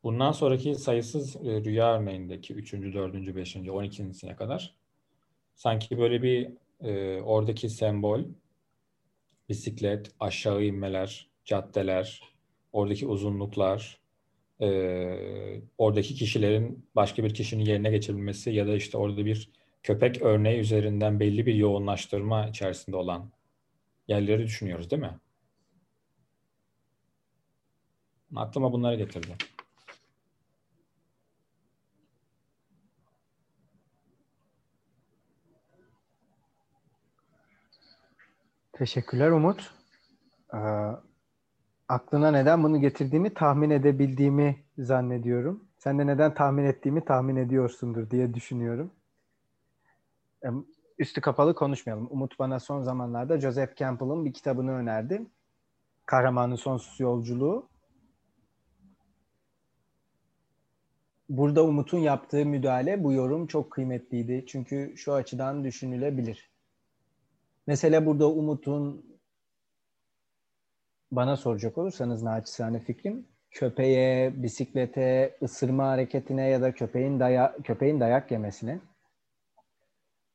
Bundan sonraki sayısız e, rüya örneğindeki 3. 4. 5. 12.sine kadar sanki böyle bir e, oradaki sembol bisiklet, aşağı inmeler, caddeler, oradaki uzunluklar, e, oradaki kişilerin başka bir kişinin yerine geçebilmesi ya da işte orada bir köpek örneği üzerinden belli bir yoğunlaştırma içerisinde olan yerleri düşünüyoruz değil mi? Aklıma bunları getirdi. Teşekkürler Umut. Ee, aklına neden bunu getirdiğimi tahmin edebildiğimi zannediyorum. Sen de neden tahmin ettiğimi tahmin ediyorsundur diye düşünüyorum. Üstü kapalı konuşmayalım. Umut bana son zamanlarda Joseph Campbell'ın bir kitabını önerdi. Kahramanın Sonsuz Yolculuğu. Burada Umut'un yaptığı müdahale, bu yorum çok kıymetliydi. Çünkü şu açıdan düşünülebilir. Mesela burada Umut'un bana soracak olursanız naçizane fikrim köpeğe, bisiklete, ısırma hareketine ya da köpeğin daya köpeğin dayak yemesine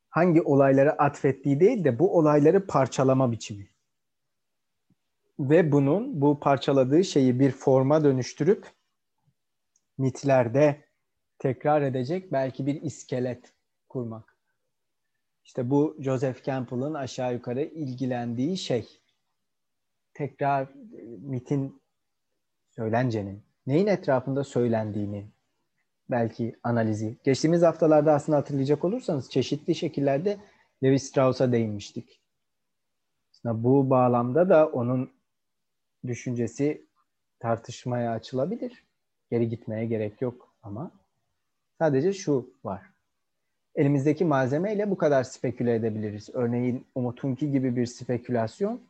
hangi olayları atfettiği değil de bu olayları parçalama biçimi. Ve bunun bu parçaladığı şeyi bir forma dönüştürüp mitlerde tekrar edecek belki bir iskelet kurmak. İşte bu Joseph Campbell'ın aşağı yukarı ilgilendiği şey. Tekrar mitin, söylencenin, neyin etrafında söylendiğini belki analizi. Geçtiğimiz haftalarda aslında hatırlayacak olursanız çeşitli şekillerde Levi Strauss'a değinmiştik. Aslında bu bağlamda da onun düşüncesi tartışmaya açılabilir. Geri gitmeye gerek yok ama sadece şu var elimizdeki malzemeyle bu kadar speküle edebiliriz. Örneğin Umut'unki gibi bir spekülasyon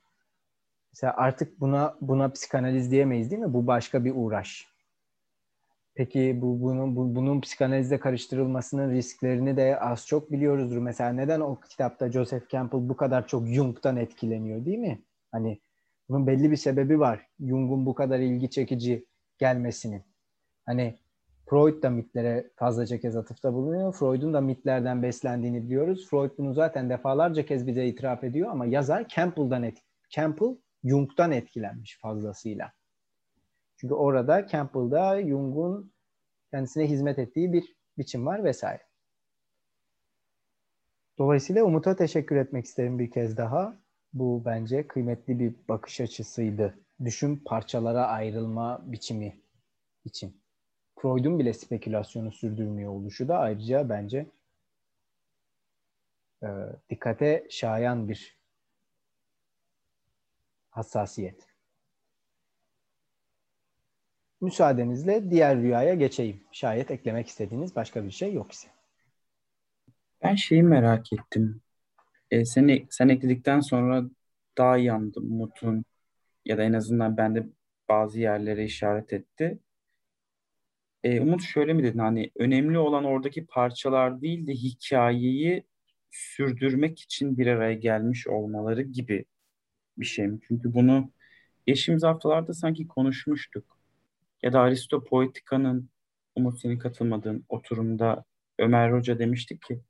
Mesela artık buna buna psikanaliz diyemeyiz değil mi? Bu başka bir uğraş. Peki bu bunun bu, bunun psikanalizle karıştırılmasının risklerini de az çok biliyoruzdur. Mesela neden o kitapta Joseph Campbell bu kadar çok Jung'dan etkileniyor değil mi? Hani bunun belli bir sebebi var. Jung'un bu kadar ilgi çekici gelmesinin. Hani Freud da mitlere fazlaca kez atıfta bulunuyor. Freud'un da mitlerden beslendiğini biliyoruz. Freud bunu zaten defalarca kez bize itiraf ediyor ama yazar Campbell'dan et Campbell Jung'dan etkilenmiş fazlasıyla. Çünkü orada Campbell'da Jung'un kendisine hizmet ettiği bir biçim var vesaire. Dolayısıyla Umut'a teşekkür etmek isterim bir kez daha. Bu bence kıymetli bir bakış açısıydı. Düşün parçalara ayrılma biçimi için. Freud'un bile spekülasyonu sürdürmüyor oluşu da ayrıca bence e, dikkate şayan bir hassasiyet. Müsaadenizle diğer rüyaya geçeyim. Şayet eklemek istediğiniz başka bir şey yok ise. Ben şeyi merak ettim. E, sen, sen ekledikten sonra daha iyi anladım Umut'un ya da en azından bende bazı yerlere işaret etti. E, Umut şöyle mi dedin hani önemli olan oradaki parçalar değil de hikayeyi sürdürmek için bir araya gelmiş olmaları gibi bir şey mi? Çünkü bunu geçtiğimiz haftalarda sanki konuşmuştuk. Ya da Aristo Poetika'nın Umut senin katılmadığın oturumda Ömer Hoca demiştik ki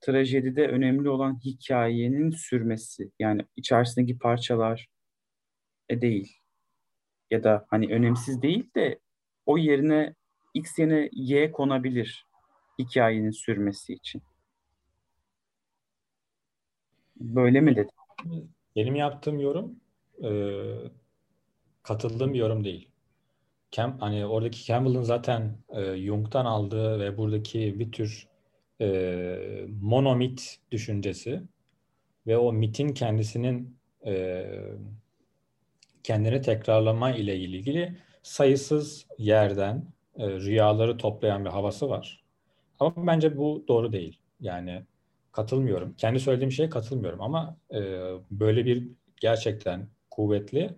trajedide önemli olan hikayenin sürmesi. Yani içerisindeki parçalar e, değil. Ya da hani önemsiz değil de o yerine X yerine Y konabilir hikayenin sürmesi için. Böyle mi dedin? Benim yaptığım yorum e, katıldığım bir yorum değil. Cam, hani oradaki Campbell'ın zaten e, Jung'dan aldığı ve buradaki bir tür e, monomit düşüncesi ve o mitin kendisinin e, kendini tekrarlama ile ilgili sayısız yerden e, rüyaları toplayan bir havası var. Ama bence bu doğru değil. Yani katılmıyorum. Kendi söylediğim şeye katılmıyorum ama e, böyle bir gerçekten kuvvetli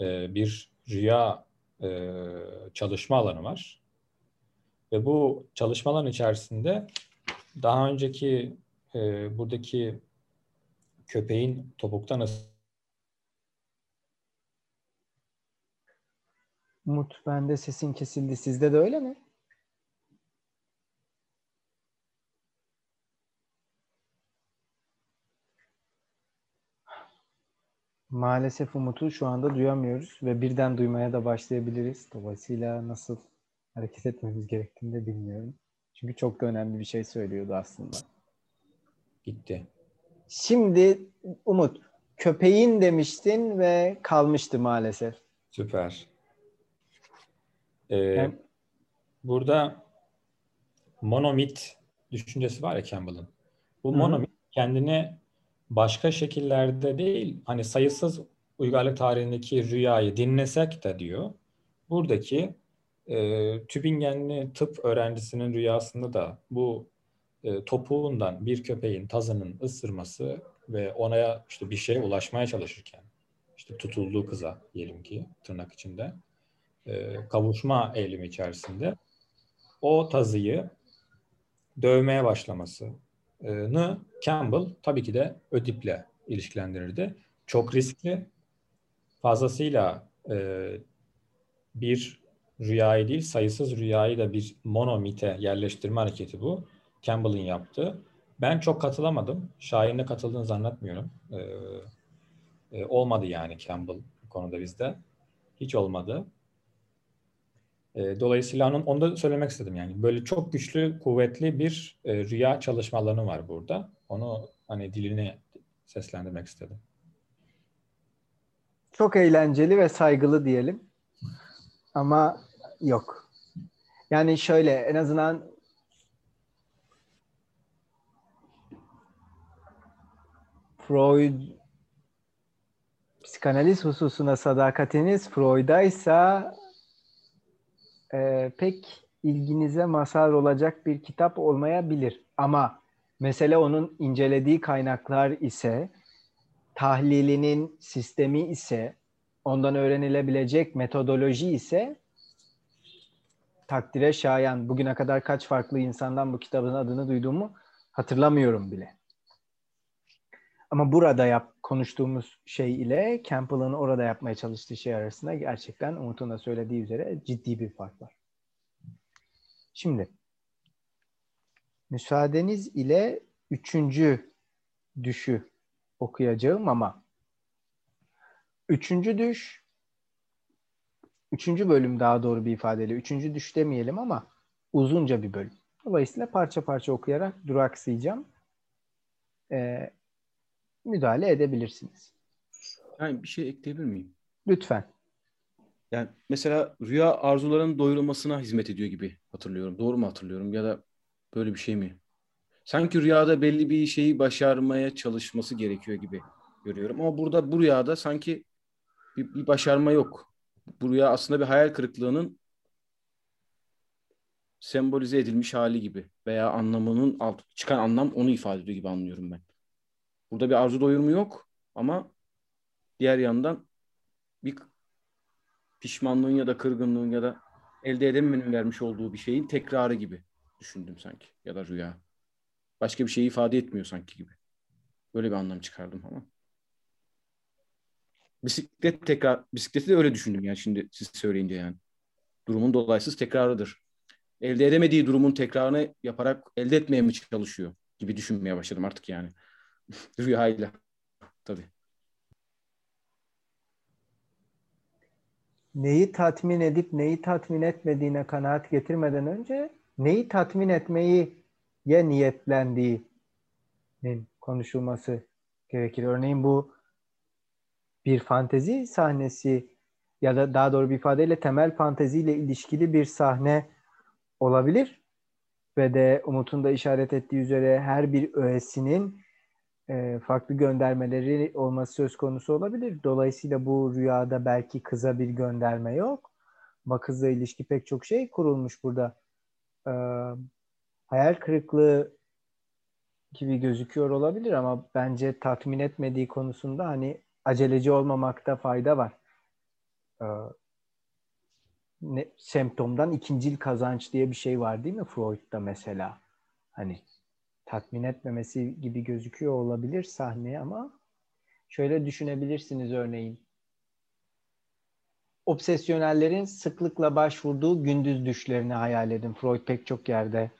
e, bir rüya e, çalışma alanı var. Ve bu çalışmaların içerisinde daha önceki e, buradaki köpeğin topuktan ıs- Umut bende sesin kesildi. Sizde de öyle mi? Maalesef Umut'u şu anda duyamıyoruz ve birden duymaya da başlayabiliriz. Dolayısıyla nasıl hareket etmemiz gerektiğini de bilmiyorum. Çünkü çok da önemli bir şey söylüyordu aslında. gitti. Şimdi Umut, köpeğin demiştin ve kalmıştı maalesef. Süper. Ee, Yani- burada monomit düşüncesi var ya Campbell'ın. Bu monomit kendini başka şekillerde değil, hani sayısız uygarlık tarihindeki rüyayı dinlesek de diyor. Buradaki e, Tübingenli tıp öğrencisinin rüyasında da bu e, topuğundan bir köpeğin tazının ısırması ve ona işte bir şeye ulaşmaya çalışırken işte tutulduğu kıza diyelim ki tırnak içinde e, kavuşma eğilimi içerisinde o tazıyı dövmeye başlamasını Campbell tabii ki de Ödip'le ilişkilendirirdi. Çok riskli, fazlasıyla e, bir rüyayı değil sayısız rüyayı da bir monomite yerleştirme hareketi bu. Campbell'ın yaptığı. Ben çok katılamadım. Şahin'le katıldığını zannetmiyorum. Ee, olmadı yani Campbell bu konuda bizde. Hiç olmadı. Dolayısıyla onun, onu da söylemek istedim yani. Böyle çok güçlü, kuvvetli bir e, rüya çalışmalarını var burada. Onu hani dilini seslendirmek istedim. Çok eğlenceli ve saygılı diyelim. Ama yok. Yani şöyle en azından Freud psikanaliz hususuna sadakatiniz Freud'aysa e, pek ilginize mazhar olacak bir kitap olmayabilir. Ama mesele onun incelediği kaynaklar ise tahlilinin sistemi ise ondan öğrenilebilecek metodoloji ise takdire şayan. Bugüne kadar kaç farklı insandan bu kitabın adını duyduğumu hatırlamıyorum bile. Ama burada yap, konuştuğumuz şey ile Campbell'ın orada yapmaya çalıştığı şey arasında gerçekten Umut'un da söylediği üzere ciddi bir fark var. Şimdi müsaadeniz ile üçüncü düşü okuyacağım ama üçüncü düş üçüncü bölüm daha doğru bir ifadeyle üçüncü düş demeyelim ama uzunca bir bölüm. Dolayısıyla parça parça okuyarak duraksayacağım. Ee, müdahale edebilirsiniz. Yani bir şey ekleyebilir miyim? Lütfen. Yani mesela rüya arzuların doyurulmasına hizmet ediyor gibi hatırlıyorum. Doğru mu hatırlıyorum ya da böyle bir şey mi? Sanki rüyada belli bir şeyi başarmaya çalışması gerekiyor gibi görüyorum. Ama burada bu rüyada sanki bir, bir başarma yok. Bu rüya aslında bir hayal kırıklığının sembolize edilmiş hali gibi veya anlamının alt, çıkan anlam onu ifade ediyor gibi anlıyorum ben. Burada bir arzu doyurumu yok ama diğer yandan bir pişmanlığın ya da kırgınlığın ya da elde edememenin vermiş olduğu bir şeyin tekrarı gibi düşündüm sanki ya da rüya. Başka bir şey ifade etmiyor sanki gibi. Böyle bir anlam çıkardım ama. Bisiklet tekrar, bisikleti de öyle düşündüm yani şimdi siz söyleyince yani. Durumun dolaysız tekrarıdır. Elde edemediği durumun tekrarını yaparak elde etmeye mi çalışıyor gibi düşünmeye başladım artık yani. Rüyayla. Tabii. Neyi tatmin edip neyi tatmin etmediğine kanaat getirmeden önce neyi tatmin etmeyi ya niyetlendiğinin konuşulması gerekir. Örneğin bu bir fantezi sahnesi ya da daha doğru bir ifadeyle temel fanteziyle ilişkili bir sahne olabilir. Ve de Umut'un da işaret ettiği üzere her bir öğesinin e, farklı göndermeleri olması söz konusu olabilir. Dolayısıyla bu rüyada belki kıza bir gönderme yok. Ama kızla ilişki pek çok şey kurulmuş burada. E, hayal kırıklığı gibi gözüküyor olabilir ama bence tatmin etmediği konusunda hani aceleci olmamakta fayda var. Ee, ne, semptomdan ikincil kazanç diye bir şey var değil mi Freud'da mesela? Hani tatmin etmemesi gibi gözüküyor olabilir sahne ama şöyle düşünebilirsiniz örneğin. Obsesyonellerin sıklıkla başvurduğu gündüz düşlerini hayal edin. Freud pek çok yerde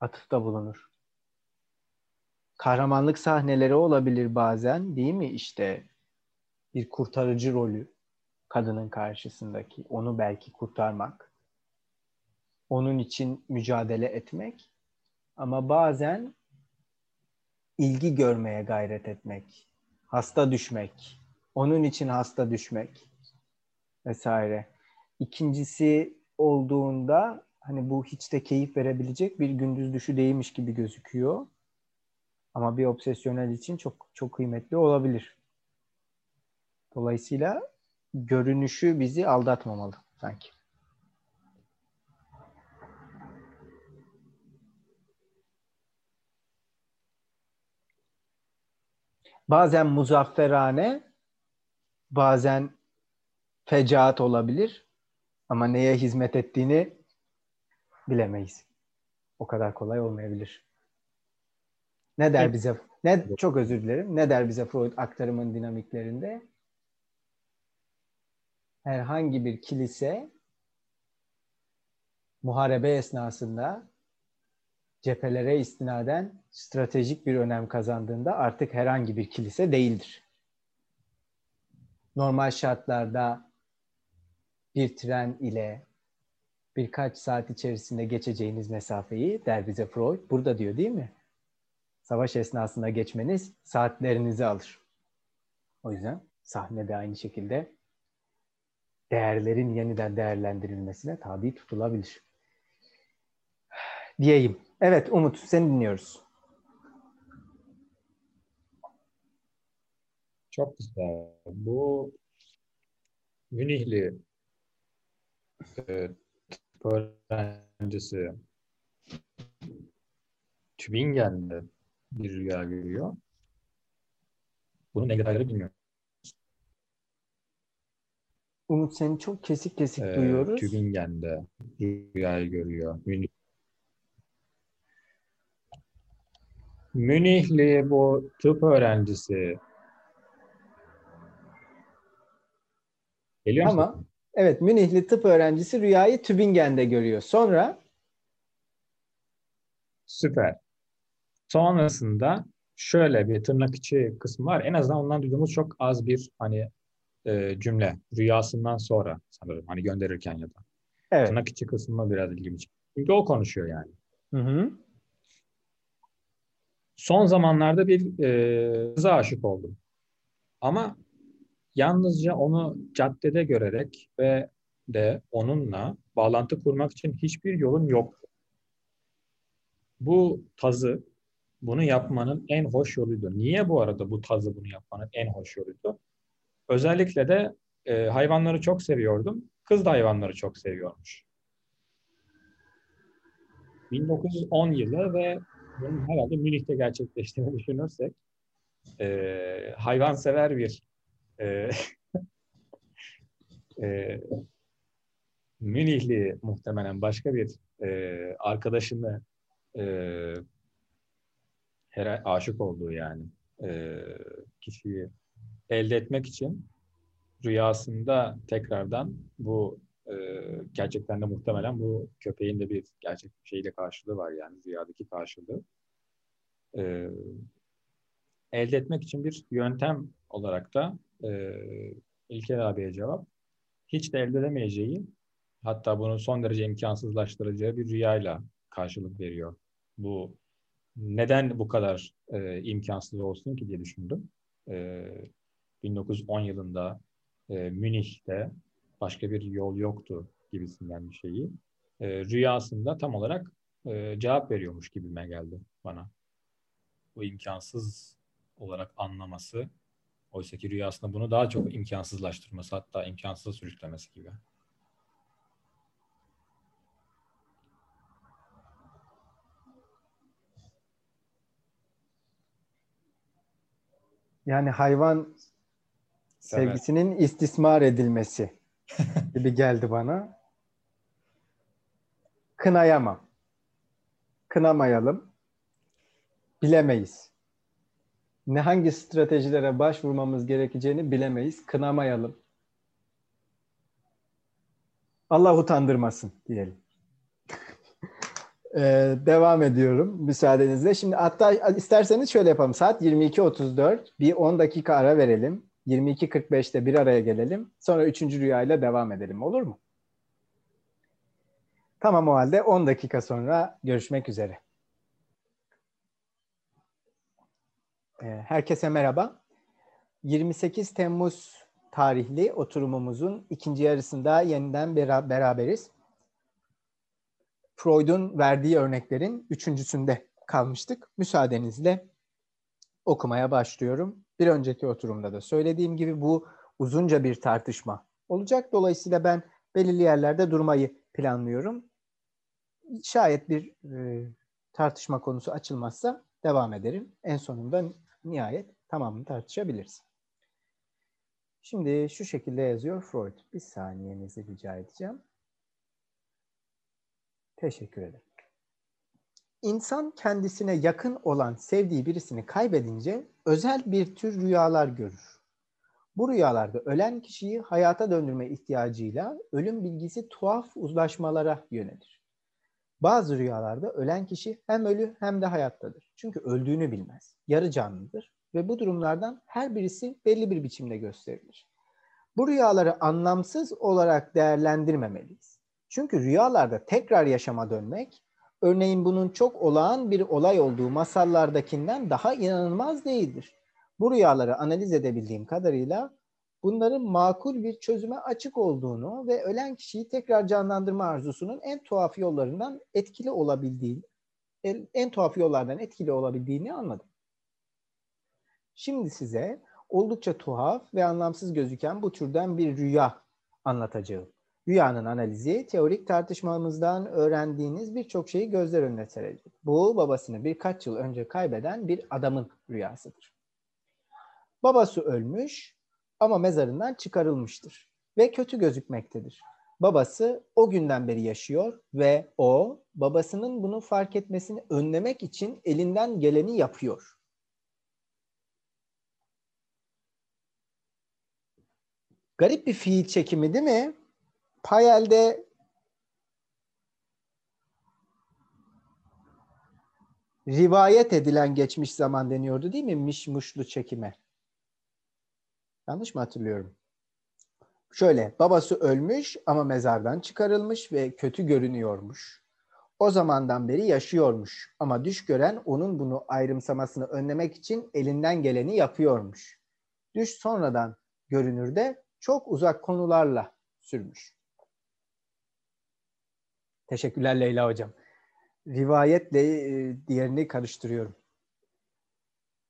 atıfta bulunur. Kahramanlık sahneleri olabilir bazen değil mi? İşte bir kurtarıcı rolü kadının karşısındaki. Onu belki kurtarmak. Onun için mücadele etmek. Ama bazen ilgi görmeye gayret etmek. Hasta düşmek. Onun için hasta düşmek vesaire. İkincisi olduğunda hani bu hiç de keyif verebilecek bir gündüz düşü değilmiş gibi gözüküyor. Ama bir obsesyonel için çok çok kıymetli olabilir. Dolayısıyla görünüşü bizi aldatmamalı sanki. Bazen muzafferane, bazen fecaat olabilir. Ama neye hizmet ettiğini bilemeyiz. O kadar kolay olmayabilir. Ne der bize? Ne çok özür dilerim. Ne der bize Freud aktarımın dinamiklerinde? Herhangi bir kilise muharebe esnasında cephelere istinaden stratejik bir önem kazandığında artık herhangi bir kilise değildir. Normal şartlarda bir tren ile birkaç saat içerisinde geçeceğiniz mesafeyi der bize Freud. Burada diyor değil mi? Savaş esnasında geçmeniz saatlerinizi alır. O yüzden sahnede aynı şekilde değerlerin yeniden değerlendirilmesine tabi tutulabilir. Diyeyim. Evet Umut seni dinliyoruz. Çok güzel. Bu Münihli e, öğrencisi Tübingen'de bir rüya görüyor. Bunun ne detayları bilmiyorum. Umut seni çok kesik kesik Ee, duyuyoruz. Tübingen'de rüyayı görüyor. Münih. Münihli bu tıp öğrencisi Geliyor musun? Ama evet Münihli tıp öğrencisi rüyayı Tübingen'de görüyor. Sonra Süper. Sonrasında şöyle bir tırnak içi kısmı var. En azından ondan duyduğumuz çok az bir hani e, cümle. Rüyasından sonra sanırım. Hani gönderirken ya da. evet. Tırnak içi kısmı biraz ilgimi çekti. Çünkü o konuşuyor yani. Hı hı. Son zamanlarda bir e, kıza aşık oldum. Ama yalnızca onu caddede görerek ve de onunla bağlantı kurmak için hiçbir yolum yoktu. Bu tazı bunu yapmanın en hoş yoluydu. Niye bu arada bu tazı bunu yapmanın en hoş yoluydu? Özellikle de e, hayvanları çok seviyordum. Kız da hayvanları çok seviyormuş. 1910 yılı ve bunun herhalde Münih'te gerçekleştiğini düşünürsek e, hayvansever bir e, e, Münihli muhtemelen başka bir e, arkadaşını e, her aşık olduğu yani e, kişiyi elde etmek için rüyasında tekrardan bu gerçekten de muhtemelen bu köpeğin de bir gerçek şeyle karşılığı var yani rüyadaki karşılığı. E, elde etmek için bir yöntem olarak da e, İlker abiye cevap hiç de elde edemeyeceği hatta bunu son derece imkansızlaştıracağı bir rüyayla karşılık veriyor. Bu neden bu kadar e, imkansız olsun ki diye düşündüm. E, 1910 yılında e, Münih'te başka bir yol yoktu gibisinden bir şeyi. E, rüyasında tam olarak e, cevap veriyormuş gibime geldi bana. Bu imkansız olarak anlaması oysa ki rüyasında bunu daha çok imkansızlaştırması hatta imkansıza sürüklemesi gibi. Yani hayvan sevgisinin istismar edilmesi gibi geldi bana. Kınayamam. Kınamayalım. Bilemeyiz. Ne hangi stratejilere başvurmamız gerekeceğini bilemeyiz. Kınamayalım. Allah utandırmasın diyelim. Ee, devam ediyorum müsaadenizle. Şimdi hatta isterseniz şöyle yapalım. Saat 22.34. Bir 10 dakika ara verelim. 22.45'te bir araya gelelim. Sonra üçüncü rüyayla devam edelim. Olur mu? Tamam o halde 10 dakika sonra görüşmek üzere. Ee, herkese merhaba. 28 Temmuz tarihli oturumumuzun ikinci yarısında yeniden beraberiz. Freud'un verdiği örneklerin üçüncüsünde kalmıştık. Müsaadenizle okumaya başlıyorum. Bir önceki oturumda da söylediğim gibi bu uzunca bir tartışma olacak. Dolayısıyla ben belirli yerlerde durmayı planlıyorum. Şayet bir e, tartışma konusu açılmazsa devam ederim. En sonunda nihayet tamamını tartışabiliriz. Şimdi şu şekilde yazıyor Freud. Bir saniyenizi rica edeceğim. Teşekkür ederim. İnsan kendisine yakın olan sevdiği birisini kaybedince özel bir tür rüyalar görür. Bu rüyalarda ölen kişiyi hayata döndürme ihtiyacıyla ölüm bilgisi tuhaf uzlaşmalara yönelir. Bazı rüyalarda ölen kişi hem ölü hem de hayattadır. Çünkü öldüğünü bilmez. Yarı canlıdır ve bu durumlardan her birisi belli bir biçimde gösterilir. Bu rüyaları anlamsız olarak değerlendirmemeliyiz. Çünkü rüyalarda tekrar yaşama dönmek, örneğin bunun çok olağan bir olay olduğu masallardakinden daha inanılmaz değildir. Bu rüyaları analiz edebildiğim kadarıyla bunların makul bir çözüme açık olduğunu ve ölen kişiyi tekrar canlandırma arzusunun en tuhaf yollarından etkili olabildiğini, en tuhaf yollardan etkili olabildiğini anladım. Şimdi size oldukça tuhaf ve anlamsız gözüken bu türden bir rüya anlatacağım. Rüyanın analizi teorik tartışmamızdan öğrendiğiniz birçok şeyi gözler önüne serecek. Bu babasını birkaç yıl önce kaybeden bir adamın rüyasıdır. Babası ölmüş ama mezarından çıkarılmıştır ve kötü gözükmektedir. Babası o günden beri yaşıyor ve o babasının bunu fark etmesini önlemek için elinden geleni yapıyor. Garip bir fiil çekimi değil mi? Payel'de rivayet edilen geçmiş zaman deniyordu değil mi? Mişmuşlu çekime. Yanlış mı hatırlıyorum? Şöyle babası ölmüş ama mezardan çıkarılmış ve kötü görünüyormuş. O zamandan beri yaşıyormuş ama düş gören onun bunu ayrımsamasını önlemek için elinden geleni yapıyormuş. Düş sonradan görünür de çok uzak konularla sürmüş. Teşekkürler Leyla Hocam. Rivayetle e, diğerini karıştırıyorum.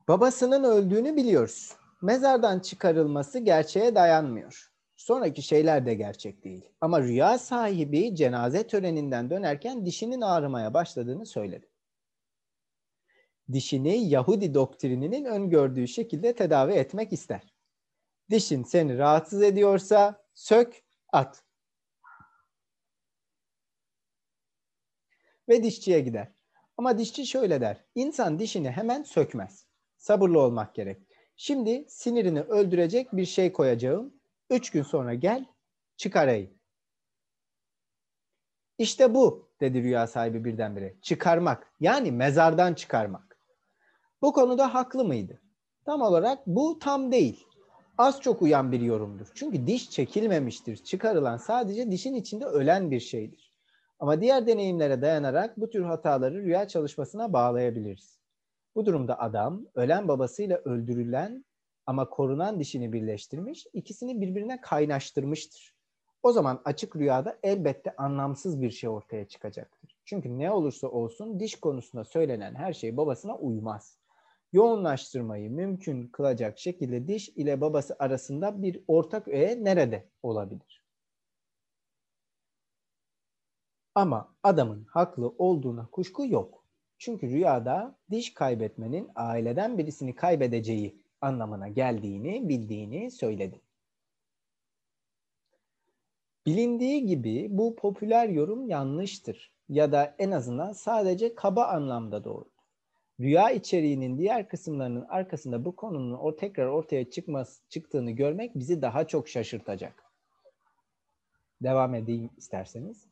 Babasının öldüğünü biliyoruz. Mezardan çıkarılması gerçeğe dayanmıyor. Sonraki şeyler de gerçek değil. Ama rüya sahibi cenaze töreninden dönerken dişinin ağrımaya başladığını söyledi. Dişini Yahudi doktrininin öngördüğü şekilde tedavi etmek ister. Dişin seni rahatsız ediyorsa sök, at. Ve dişçiye gider. Ama dişçi şöyle der. İnsan dişini hemen sökmez. Sabırlı olmak gerek. Şimdi sinirini öldürecek bir şey koyacağım. Üç gün sonra gel, çıkarayım. İşte bu dedi rüya sahibi birdenbire. Çıkarmak yani mezardan çıkarmak. Bu konuda haklı mıydı? Tam olarak bu tam değil. Az çok uyan bir yorumdur. Çünkü diş çekilmemiştir. Çıkarılan sadece dişin içinde ölen bir şeydir. Ama diğer deneyimlere dayanarak bu tür hataları rüya çalışmasına bağlayabiliriz. Bu durumda adam ölen babasıyla öldürülen ama korunan dişini birleştirmiş, ikisini birbirine kaynaştırmıştır. O zaman açık rüyada elbette anlamsız bir şey ortaya çıkacaktır. Çünkü ne olursa olsun diş konusunda söylenen her şey babasına uymaz. Yoğunlaştırmayı mümkün kılacak şekilde diş ile babası arasında bir ortak öğe nerede olabilir? Ama adamın haklı olduğuna kuşku yok. Çünkü rüyada diş kaybetmenin aileden birisini kaybedeceği anlamına geldiğini bildiğini söyledi. Bilindiği gibi bu popüler yorum yanlıştır ya da en azından sadece kaba anlamda doğrudur. Rüya içeriğinin diğer kısımlarının arkasında bu konunun o tekrar ortaya çıkması, çıktığını görmek bizi daha çok şaşırtacak. Devam edeyim isterseniz.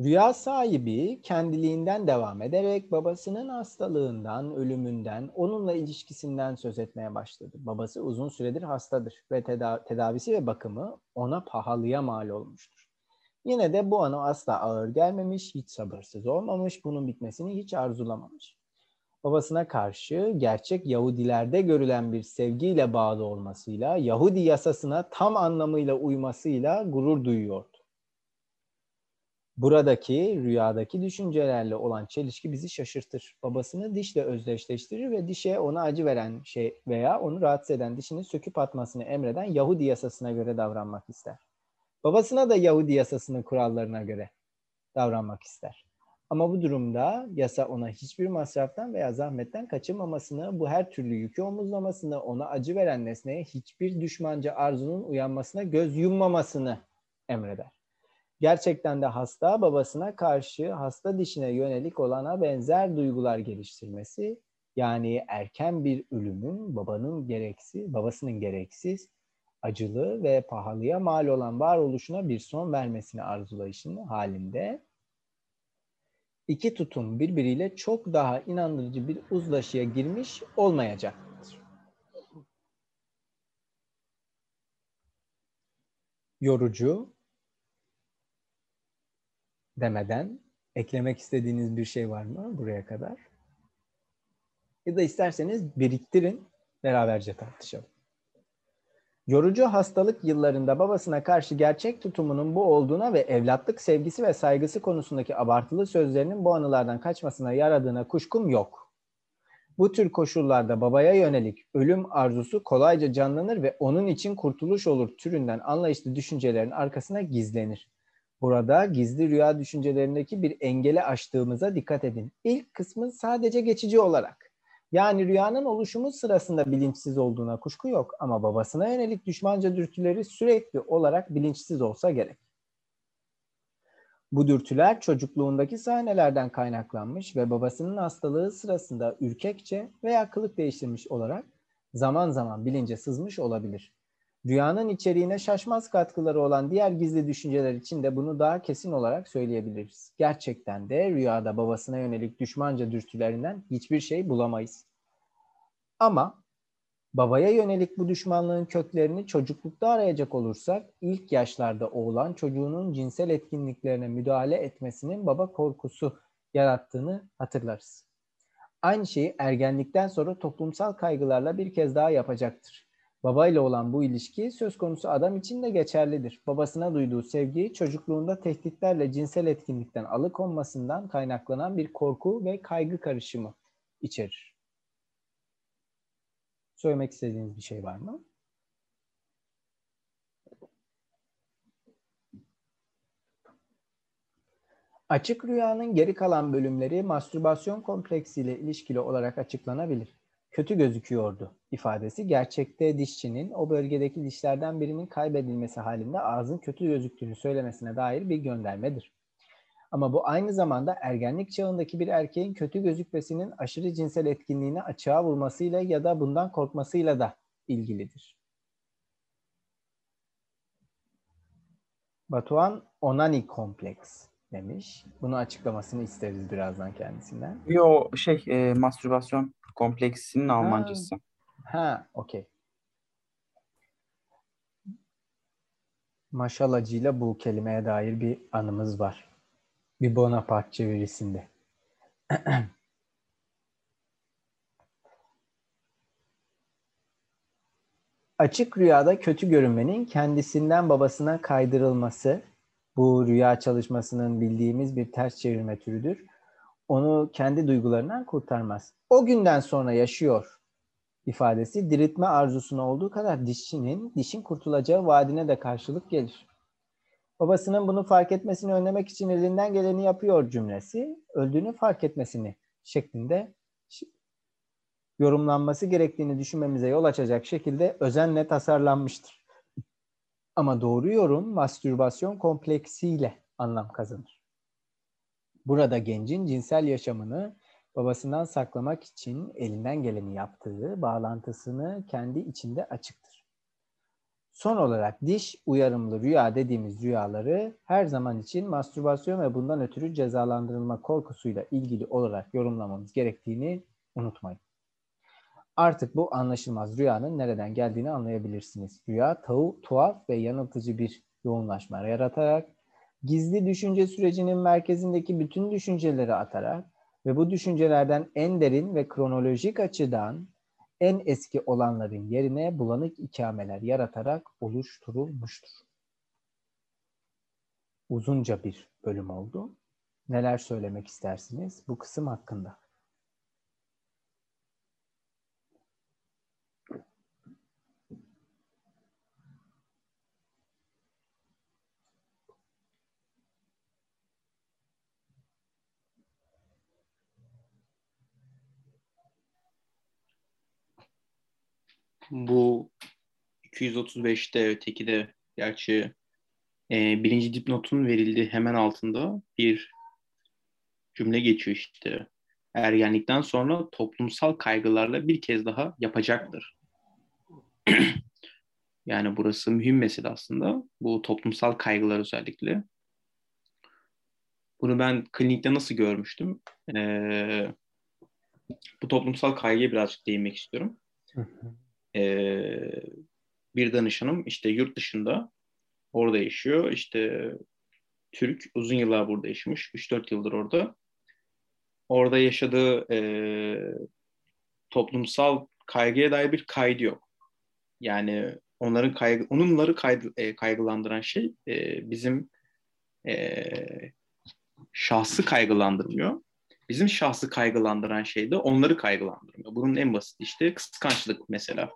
Rüya sahibi kendiliğinden devam ederek babasının hastalığından, ölümünden, onunla ilişkisinden söz etmeye başladı. Babası uzun süredir hastadır ve teda- tedavisi ve bakımı ona pahalıya mal olmuştur. Yine de bu ana asla ağır gelmemiş, hiç sabırsız olmamış, bunun bitmesini hiç arzulamamış. Babasına karşı gerçek Yahudilerde görülen bir sevgiyle bağlı olmasıyla, Yahudi yasasına tam anlamıyla uymasıyla gurur duyuyordu. Buradaki rüyadaki düşüncelerle olan çelişki bizi şaşırtır. Babasını dişle özdeşleştirir ve dişe ona acı veren şey veya onu rahatsız eden dişini söküp atmasını emreden Yahudi yasasına göre davranmak ister. Babasına da Yahudi yasasının kurallarına göre davranmak ister. Ama bu durumda yasa ona hiçbir masraftan veya zahmetten kaçınmamasını, bu her türlü yükü omuzlamasını, ona acı veren nesneye hiçbir düşmanca arzunun uyanmasına göz yummamasını emreder. Gerçekten de hasta babasına karşı hasta dişine yönelik olana benzer duygular geliştirmesi, yani erken bir ölümün babanın gereksiz, babasının gereksiz, acılı ve pahalıya mal olan varoluşuna bir son vermesini arzulayışının halinde iki tutum birbiriyle çok daha inandırıcı bir uzlaşıya girmiş olmayacaktır. Yorucu demeden eklemek istediğiniz bir şey var mı buraya kadar? Ya da isterseniz biriktirin, beraberce tartışalım. Yorucu hastalık yıllarında babasına karşı gerçek tutumunun bu olduğuna ve evlatlık sevgisi ve saygısı konusundaki abartılı sözlerinin bu anılardan kaçmasına yaradığına kuşkum yok. Bu tür koşullarda babaya yönelik ölüm arzusu kolayca canlanır ve onun için kurtuluş olur türünden anlayışlı düşüncelerin arkasına gizlenir. Burada gizli rüya düşüncelerindeki bir engeli aştığımıza dikkat edin. İlk kısmı sadece geçici olarak. Yani rüyanın oluşumu sırasında bilinçsiz olduğuna kuşku yok ama babasına yönelik düşmanca dürtüleri sürekli olarak bilinçsiz olsa gerek. Bu dürtüler çocukluğundaki sahnelerden kaynaklanmış ve babasının hastalığı sırasında ürkekçe veya kılık değiştirmiş olarak zaman zaman bilince sızmış olabilir. Rüyanın içeriğine şaşmaz katkıları olan diğer gizli düşünceler için de bunu daha kesin olarak söyleyebiliriz. Gerçekten de rüyada babasına yönelik düşmanca dürtülerinden hiçbir şey bulamayız. Ama babaya yönelik bu düşmanlığın köklerini çocuklukta arayacak olursak ilk yaşlarda oğlan çocuğunun cinsel etkinliklerine müdahale etmesinin baba korkusu yarattığını hatırlarız. Aynı şeyi ergenlikten sonra toplumsal kaygılarla bir kez daha yapacaktır. Babayla olan bu ilişki söz konusu adam için de geçerlidir. Babasına duyduğu sevgiyi çocukluğunda tehditlerle cinsel etkinlikten alıkonmasından kaynaklanan bir korku ve kaygı karışımı içerir. Söylemek istediğiniz bir şey var mı? Açık rüyanın geri kalan bölümleri mastürbasyon kompleksiyle ilişkili olarak açıklanabilir. Kötü gözüküyordu ifadesi gerçekte dişçinin o bölgedeki dişlerden birinin kaybedilmesi halinde ağzın kötü gözüktüğünü söylemesine dair bir göndermedir. Ama bu aynı zamanda ergenlik çağındaki bir erkeğin kötü gözükmesinin aşırı cinsel etkinliğine açığa vurmasıyla ya da bundan korkmasıyla da ilgilidir. Batuhan onani kompleks demiş. Bunu açıklamasını isteriz birazdan kendisinden. Yo şey e, mastürbasyon kompleksinin Almancası. Ha, ha okey. Maşalacıyla bu kelimeye dair bir anımız var. Bir Bonaparte çevirisinde. Açık rüyada kötü görünmenin kendisinden babasına kaydırılması bu rüya çalışmasının bildiğimiz bir ters çevirme türüdür. Onu kendi duygularından kurtarmaz. O günden sonra yaşıyor ifadesi diriltme arzusuna olduğu kadar dişçinin dişin kurtulacağı vaadine de karşılık gelir. Babasının bunu fark etmesini önlemek için elinden geleni yapıyor cümlesi öldüğünü fark etmesini şeklinde yorumlanması gerektiğini düşünmemize yol açacak şekilde özenle tasarlanmıştır. Ama doğru yorum mastürbasyon kompleksiyle anlam kazanır. Burada gencin cinsel yaşamını babasından saklamak için elinden geleni yaptığı bağlantısını kendi içinde açıktır. Son olarak diş uyarımlı rüya dediğimiz rüyaları her zaman için mastürbasyon ve bundan ötürü cezalandırılma korkusuyla ilgili olarak yorumlamamız gerektiğini unutmayın. Artık bu anlaşılmaz rüyanın nereden geldiğini anlayabilirsiniz. Rüya tavu, tuhaf ve yanıltıcı bir yoğunlaşma yaratarak, gizli düşünce sürecinin merkezindeki bütün düşünceleri atarak ve bu düşüncelerden en derin ve kronolojik açıdan en eski olanların yerine bulanık ikameler yaratarak oluşturulmuştur. Uzunca bir bölüm oldu. Neler söylemek istersiniz bu kısım hakkında? Bu 235'te öteki de gerçi e, birinci dipnotun verildiği hemen altında bir cümle geçiyor işte. Ergenlikten sonra toplumsal kaygılarla bir kez daha yapacaktır. yani burası mühim mesele aslında. Bu toplumsal kaygılar özellikle. Bunu ben klinikte nasıl görmüştüm? Ee, bu toplumsal kaygıya birazcık değinmek istiyorum. Ee, bir danışanım işte yurt dışında orada yaşıyor. İşte Türk uzun yıllar burada yaşamış. 3-4 yıldır orada. Orada yaşadığı e, toplumsal kaygıya dair bir kaydı yok. Yani onların kaygı, onunları kaygı, e, kaygılandıran şey e, bizim e, şahsı kaygılandırmıyor. Bizim şahsı kaygılandıran şey de onları kaygılandırmıyor. Bunun en basit işte kıskançlık mesela.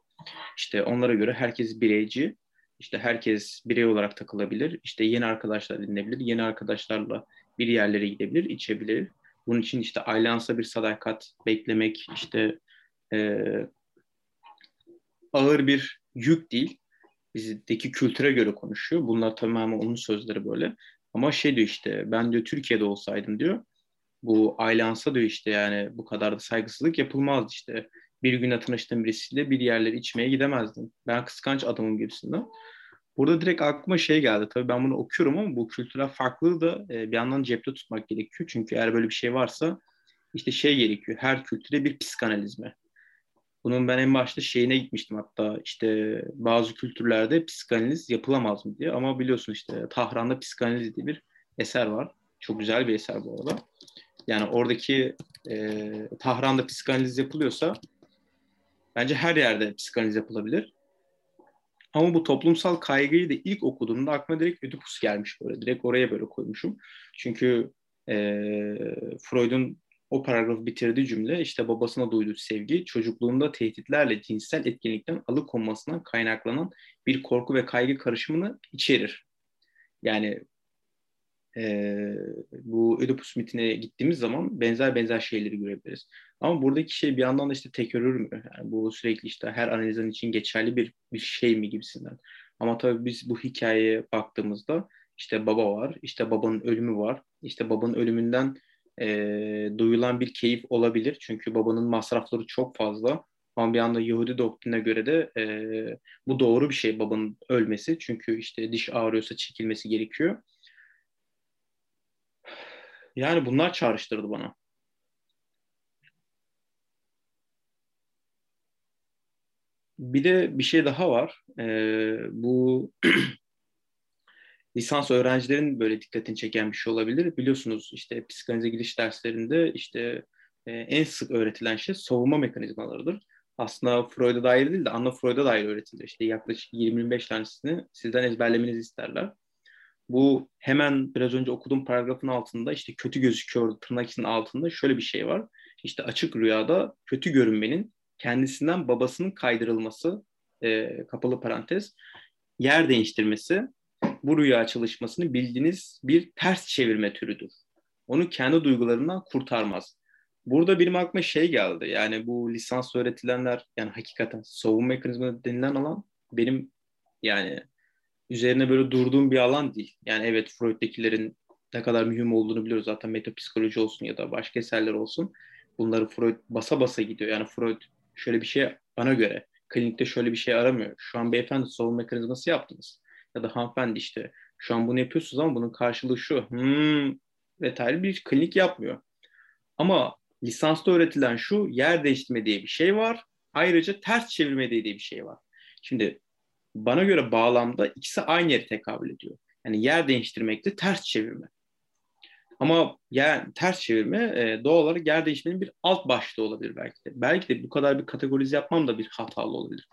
İşte onlara göre herkes bireyci İşte herkes birey olarak takılabilir. İşte yeni arkadaşlar edinebilir. Yeni arkadaşlarla bir yerlere gidebilir, içebilir. Bunun için işte ailansa bir sadakat beklemek işte e, ağır bir yük değil. Bizdeki kültüre göre konuşuyor. Bunlar tamamen onun sözleri böyle. Ama şey diyor işte ben diyor Türkiye'de olsaydım diyor bu ailansa diyor işte yani bu kadar da saygısızlık yapılmazdı işte. Bir güne tanıştığım birisiyle bir yerleri içmeye gidemezdim. Ben kıskanç adamım gibisinden. Burada direkt aklıma şey geldi. Tabii ben bunu okuyorum ama bu kültürel farklılığı da e, bir yandan cepte tutmak gerekiyor. Çünkü eğer böyle bir şey varsa işte şey gerekiyor. Her kültüre bir psikanalizme. Bunun ben en başta şeyine gitmiştim hatta işte bazı kültürlerde psikanaliz yapılamaz mı diye. Ama biliyorsun işte Tahran'da psikanaliz diye bir eser var. Çok güzel bir eser bu arada. Yani oradaki e, Tahran'da psikanaliz yapılıyorsa bence her yerde psikanaliz yapılabilir. Ama bu toplumsal kaygıyı da ilk okuduğumda aklıma direkt Ödipus gelmiş böyle. Direkt oraya böyle koymuşum. Çünkü e, Freud'un o paragrafı bitirdiği cümle işte babasına duyduğu sevgi çocukluğunda tehditlerle cinsel etkinlikten alıkonmasından kaynaklanan bir korku ve kaygı karışımını içerir. Yani e, bu Oedipus mitine gittiğimiz zaman benzer benzer şeyleri görebiliriz. Ama buradaki şey bir yandan da işte tekrar mü? Yani bu sürekli işte her analizin için geçerli bir, bir şey mi gibisinden. Ama tabii biz bu hikayeye baktığımızda işte baba var, işte babanın ölümü var. İşte babanın ölümünden e, duyulan bir keyif olabilir. Çünkü babanın masrafları çok fazla. Ama bir anda Yahudi doktrine göre de e, bu doğru bir şey babanın ölmesi. Çünkü işte diş ağrıyorsa çekilmesi gerekiyor. Yani bunlar çağrıştırdı bana. Bir de bir şey daha var. Ee, bu lisans öğrencilerin böyle dikkatini çeken bir şey olabilir. Biliyorsunuz işte psikanalize giriş derslerinde işte e, en sık öğretilen şey savunma mekanizmalarıdır. Aslında Freud'a dair değil de Anna Freud'a dair öğretilir. İşte yaklaşık 20-25 tanesini sizden ezberlemenizi isterler. Bu hemen biraz önce okuduğum paragrafın altında işte kötü gözüküyor tırnak içinin altında şöyle bir şey var. İşte açık rüyada kötü görünmenin kendisinden babasının kaydırılması e, kapalı parantez yer değiştirmesi bu rüya çalışmasını bildiğiniz bir ters çevirme türüdür. Onu kendi duygularından kurtarmaz. Burada benim aklıma şey geldi. Yani bu lisans öğretilenler yani hakikaten savunma mekanizması denilen alan benim yani üzerine böyle durduğum bir alan değil. Yani evet Freud'dekilerin ne kadar mühim olduğunu biliyoruz. Zaten metapsikoloji olsun ya da başka eserler olsun. Bunları Freud basa basa gidiyor. Yani Freud şöyle bir şey bana göre klinikte şöyle bir şey aramıyor. Şu an beyefendi savunma mekanizması yaptınız. Ya da hanımefendi işte şu an bunu yapıyorsunuz ama bunun karşılığı şu. Hmm, vesaire bir klinik yapmıyor. Ama lisanslı öğretilen şu yer değiştirme diye bir şey var. Ayrıca ters çevirme diye bir şey var. Şimdi bana göre bağlamda ikisi aynı yere tekabül ediyor. Yani yer değiştirmekte ters çevirme. Ama yer, ters çevirme e, doğal olarak yer değiştirmenin bir alt başlığı olabilir belki de. Belki de bu kadar bir kategorize yapmam da bir hatalı olabilir.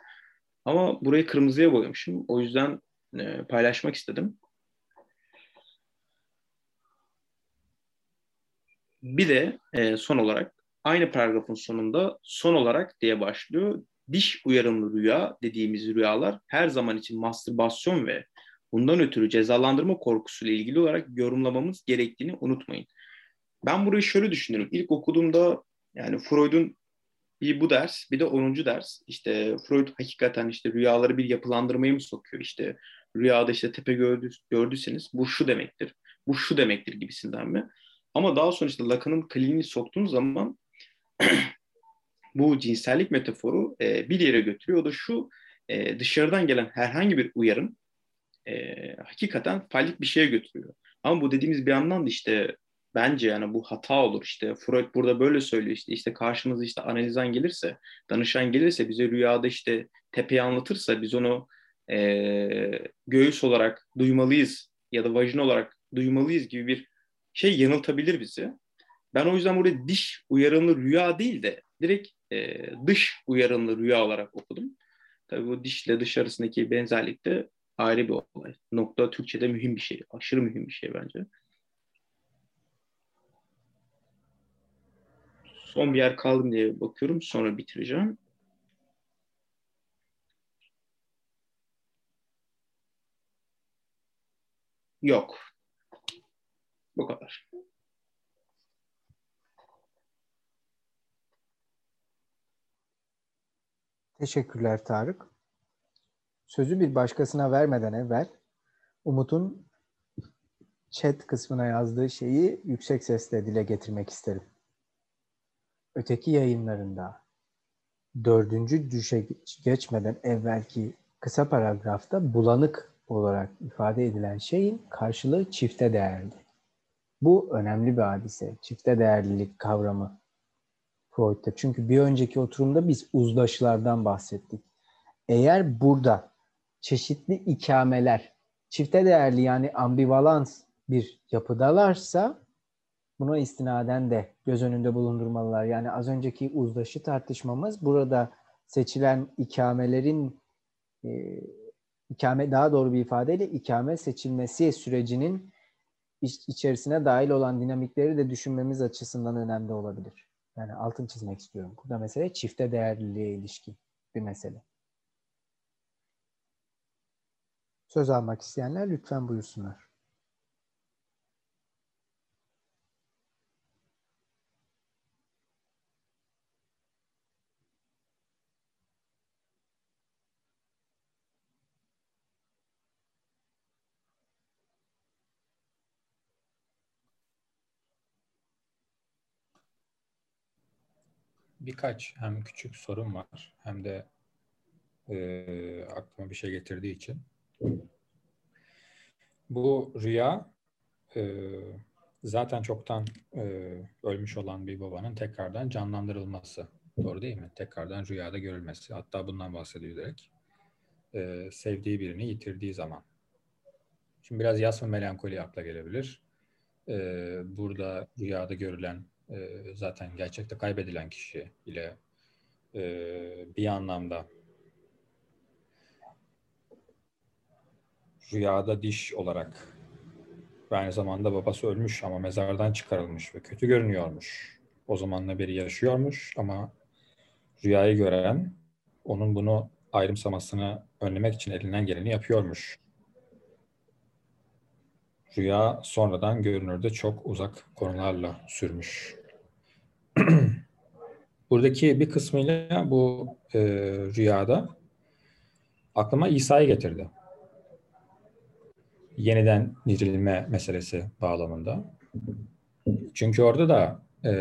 Ama burayı kırmızıya boyamışım. O yüzden e, paylaşmak istedim. Bir de e, son olarak aynı paragrafın sonunda son olarak diye başlıyor diş uyarımlı rüya dediğimiz rüyalar her zaman için mastürbasyon ve bundan ötürü cezalandırma korkusuyla ilgili olarak yorumlamamız gerektiğini unutmayın. Ben burayı şöyle düşünüyorum. İlk okuduğumda yani Freud'un bir bu ders bir de 10. ders. İşte Freud hakikaten işte rüyaları bir yapılandırmaya mı sokuyor? İşte rüyada işte tepe gördü, gördüyseniz bu şu demektir. Bu şu demektir gibisinden mi? Ama daha sonra işte Lacan'ın kliniğini soktuğun zaman bu cinsellik metaforu e, bir yere götürüyor. O da şu e, dışarıdan gelen herhangi bir uyarım e, hakikaten fallik bir şeye götürüyor. Ama bu dediğimiz bir yandan da işte bence yani bu hata olur. İşte Freud burada böyle söylüyor işte işte karşımıza işte analizan gelirse, danışan gelirse bize rüyada işte tepeyi anlatırsa biz onu e, göğüs olarak duymalıyız ya da vajin olarak duymalıyız gibi bir şey yanıltabilir bizi. Ben o yüzden burada diş uyarımlı rüya değil de direkt e, dış uyarımlı rüya olarak okudum. Tabii bu dişle dış arasındaki benzerlik de ayrı bir olay. Nokta Türkçe'de mühim bir şey. Aşırı mühim bir şey bence. Son bir yer kaldım diye bakıyorum. Sonra bitireceğim. yok. Bu kadar. Teşekkürler Tarık. Sözü bir başkasına vermeden evvel Umut'un chat kısmına yazdığı şeyi yüksek sesle dile getirmek isterim. Öteki yayınlarında dördüncü düşe geçmeden evvelki kısa paragrafta bulanık olarak ifade edilen şeyin karşılığı çifte değerli. Bu önemli bir hadise. Çifte değerlilik kavramı Freud'da. Çünkü bir önceki oturumda biz uzlaşılardan bahsettik. Eğer burada çeşitli ikameler çifte değerli yani ambivalans bir yapıdalarsa buna istinaden de göz önünde bulundurmalılar. Yani az önceki uzlaşı tartışmamız burada seçilen ikamelerin e, ikame daha doğru bir ifadeyle ikame seçilmesi sürecinin iç, içerisine dahil olan dinamikleri de düşünmemiz açısından önemli olabilir. Yani altın çizmek istiyorum. Burada mesele çifte değerliliğe ilişkin bir mesele. Söz almak isteyenler lütfen buyursunlar. Birkaç hem küçük sorun var hem de e, aklıma bir şey getirdiği için. Bu rüya e, zaten çoktan e, ölmüş olan bir babanın tekrardan canlandırılması. Doğru değil mi? Tekrardan rüyada görülmesi. Hatta bundan bahsediyor. E, sevdiği birini yitirdiği zaman. Şimdi biraz yas ve melankoli akla gelebilir. E, burada rüyada görülen e, zaten gerçekte kaybedilen kişi ile e, bir anlamda rüyada diş olarak ve aynı zamanda babası ölmüş ama mezardan çıkarılmış ve kötü görünüyormuş. O zamanla beri yaşıyormuş ama rüyayı gören onun bunu ayrımsamasını önlemek için elinden geleni yapıyormuş. Rüya sonradan görünürde çok uzak konularla sürmüş. Buradaki bir kısmıyla bu e, rüyada aklıma İsa'yı getirdi. Yeniden dirilme meselesi bağlamında. Çünkü orada da e,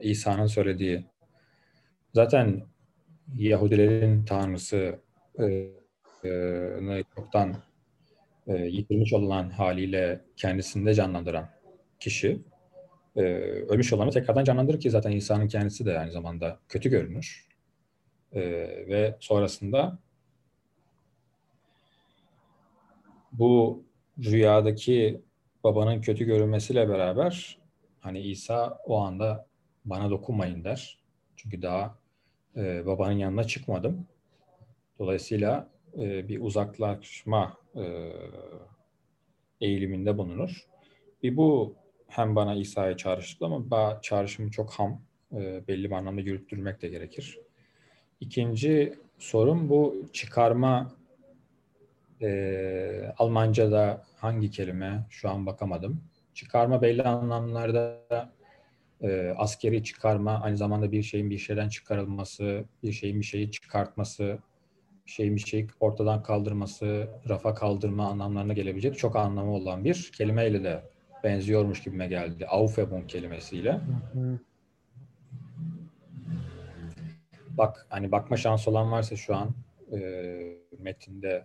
İsa'nın söylediği zaten Yahudilerin tanrısı e, e, çoktan e, yitirmiş olan haliyle kendisinde canlandıran kişi e, ölmüş olanı tekrardan canlandırır ki zaten İsa'nın kendisi de aynı zamanda kötü görünür. E, ve sonrasında bu rüyadaki babanın kötü görünmesiyle beraber hani İsa o anda bana dokunmayın der. Çünkü daha e, babanın yanına çıkmadım. Dolayısıyla e, bir uzaklaşma e, eğiliminde bulunur. Bir bu hem bana İsa'ya çağrıştı ama çağrışımı çok ham, e, belli bir anlamda yürüttürmek de gerekir. İkinci sorun bu çıkarma e, Almanca'da hangi kelime şu an bakamadım. Çıkarma belli anlamlarda e, askeri çıkarma aynı zamanda bir şeyin bir şeyden çıkarılması, bir şeyin bir şeyi çıkartması, şeyin bir şeyi ortadan kaldırması, rafa kaldırma anlamlarına gelebilecek çok anlamı olan bir kelimeyle de benziyormuş gibime geldi. Aufhebung kelimesiyle. Hı hı. Bak hani bakma şansı olan varsa şu an e, metinde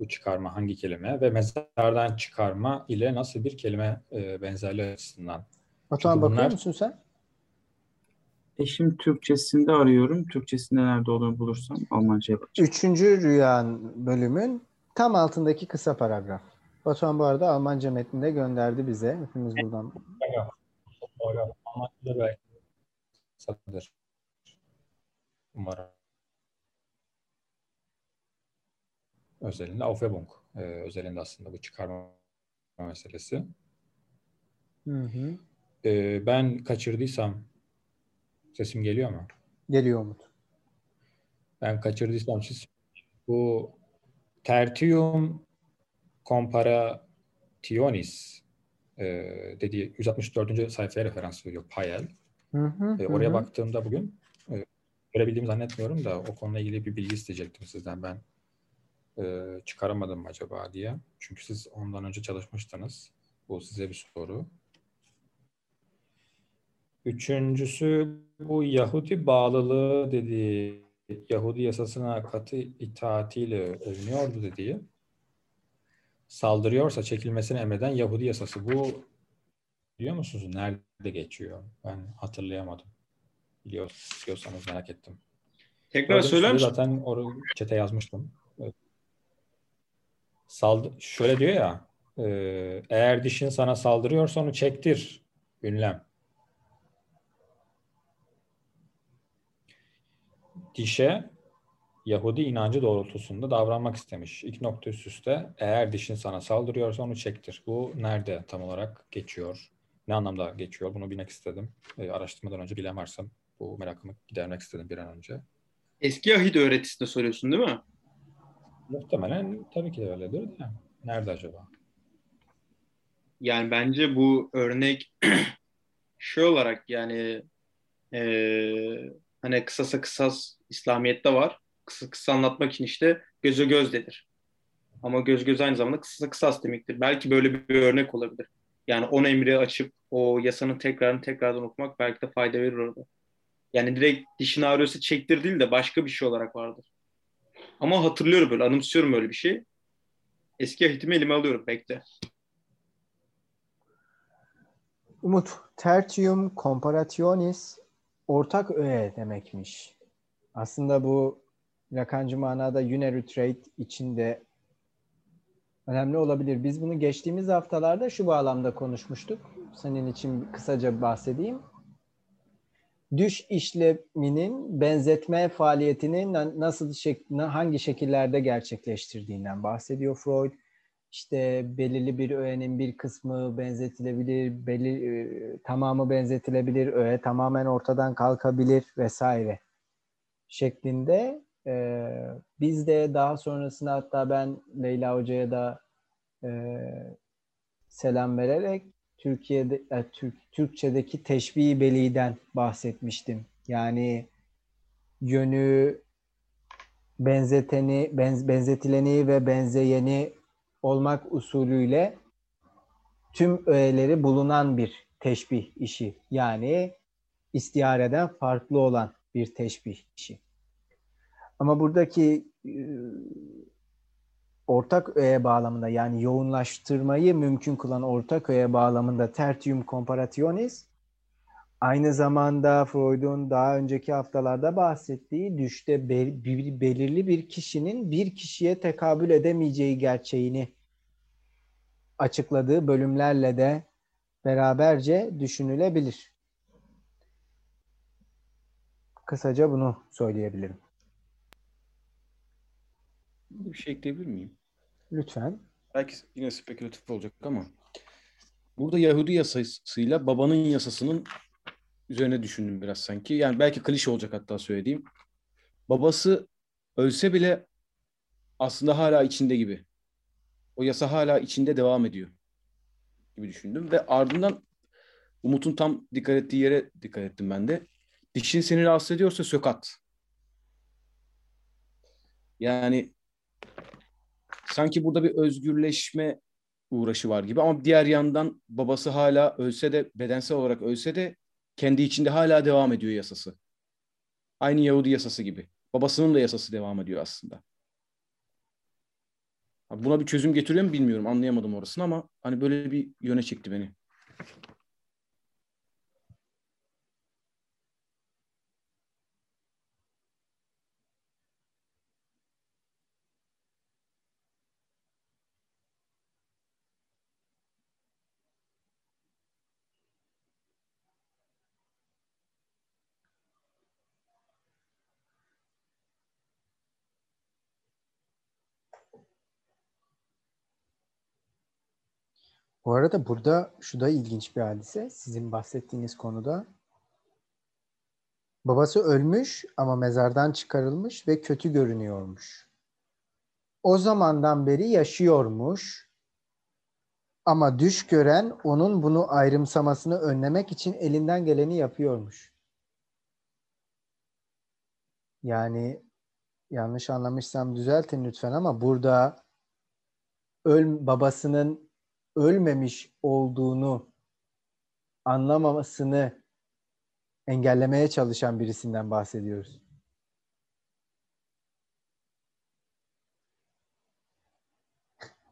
bu çıkarma hangi kelime ve mezardan çıkarma ile nasıl bir kelime e, benzerliği açısından. Batuhan bunlar... bakıyor musun sen? Eşim Türkçesinde arıyorum. Türkçesinde nerede olduğunu bulursam Almanca'ya bakacağım. Üçüncü rüya bölümün tam altındaki kısa paragraf. Batuhan bu arada Almanca metninde gönderdi bize. Hepimiz buradan. Almanca'da belki. Umarım. Özelinde Aufhebung. Ee, özelinde aslında bu çıkarma meselesi. Hı hı. Ee, ben kaçırdıysam sesim geliyor mu? Geliyor Umut. Ben kaçırdıysam siz bu tertium compara Tionis e, dediği 164. sayfaya referans veriyor Payel. Hı hı, E, oraya hı. baktığımda bugün e, görebildiğimi zannetmiyorum da o konuyla ilgili bir bilgi isteyecektim sizden ben. E, çıkaramadım acaba diye. Çünkü siz ondan önce çalışmıştınız. Bu size bir soru. Üçüncüsü bu Yahudi bağlılığı dediği Yahudi yasasına katı itaatiyle övünüyordu dediği. Saldırıyorsa çekilmesini emreden Yahudi yasası. Bu biliyor musunuz? Nerede geçiyor? Ben hatırlayamadım. Biliyor, biliyorsanız merak ettim. Tekrar Gördüğünüz söyler misin? Zaten orada çete yazmıştım. Evet. Saldı şöyle diyor ya eğer dişin sana saldırıyorsa onu çektir. Ünlem. Dişe Yahudi inancı doğrultusunda davranmak istemiş. İlk nokta üst üste eğer dişin sana saldırıyorsa onu çektir. Bu nerede tam olarak geçiyor? Ne anlamda geçiyor? Bunu bilmek istedim. E, araştırmadan önce bilen varsa bu merakımı gidermek istedim bir an önce. Eski Ahit öğretisinde soruyorsun değil mi? Muhtemelen tabii ki de öyledir de. Nerede acaba? Yani bence bu örnek şey olarak yani eee, hani kısasa kısas İslamiyet'te var. Kısa kısa anlatmak için işte göze göz denir. Ama göz göz aynı zamanda kısasa kısas demektir. Belki böyle bir örnek olabilir. Yani on emri açıp o yasanın tekrarını tekrardan okumak belki de fayda verir orada. Yani direkt dişin ağrıyorsa çektir değil de başka bir şey olarak vardır. Ama hatırlıyorum böyle, anımsıyorum öyle bir şey. Eski ahitimi elime alıyorum, bekle. Umut, tertium comparationis ortak öğe demekmiş. Aslında bu Lacancı manada unitrate içinde önemli olabilir. Biz bunu geçtiğimiz haftalarda şu bağlamda konuşmuştuk. Senin için kısaca bahsedeyim. Düş işleminin benzetme faaliyetini na- nasıl hangi şekillerde gerçekleştirdiğinden bahsediyor Freud. İşte belirli bir öğenin bir kısmı benzetilebilir, belli e, tamamı benzetilebilir, öğe tamamen ortadan kalkabilir vesaire şeklinde. E, biz de daha sonrasında hatta ben Leyla Hoca'ya da e, selam vererek Türkiye'de Türk Türkçedeki teşbih beliden bahsetmiştim. Yani yönü benzeteni, benz, benzetileni ve benzeyeni olmak usulüyle tüm öğeleri bulunan bir teşbih işi. Yani istihareden farklı olan bir teşbih işi. Ama buradaki e, ortak öğe bağlamında yani yoğunlaştırmayı mümkün kılan ortak öğe bağlamında tertium comparationis aynı zamanda Freud'un daha önceki haftalarda bahsettiği düşte be- bir- belirli bir kişinin bir kişiye tekabül edemeyeceği gerçeğini açıkladığı bölümlerle de beraberce düşünülebilir. Kısaca bunu söyleyebilirim. Bir şey ekleyebilir miyim? Lütfen. Belki yine spekülatif olacak ama burada Yahudi yasasıyla babanın yasasının üzerine düşündüm biraz sanki. Yani belki klişe olacak hatta söylediğim. Babası ölse bile aslında hala içinde gibi. O yasa hala içinde devam ediyor gibi düşündüm ve ardından Umut'un tam dikkat ettiği yere dikkat ettim ben de. Dişin seni rahatsız ediyorsa sök at. Yani sanki burada bir özgürleşme uğraşı var gibi ama diğer yandan babası hala ölse de bedensel olarak ölse de kendi içinde hala devam ediyor yasası. Aynı Yahudi yasası gibi. Babasının da yasası devam ediyor aslında. Buna bir çözüm getiriyor mu bilmiyorum. Anlayamadım orasını ama hani böyle bir yöne çekti beni. Bu arada burada şu da ilginç bir hadise. Sizin bahsettiğiniz konuda babası ölmüş ama mezardan çıkarılmış ve kötü görünüyormuş. O zamandan beri yaşıyormuş. Ama düş gören onun bunu ayrımsamasını önlemek için elinden geleni yapıyormuş. Yani yanlış anlamışsam düzeltin lütfen ama burada öl babasının ölmemiş olduğunu anlamamasını engellemeye çalışan birisinden bahsediyoruz.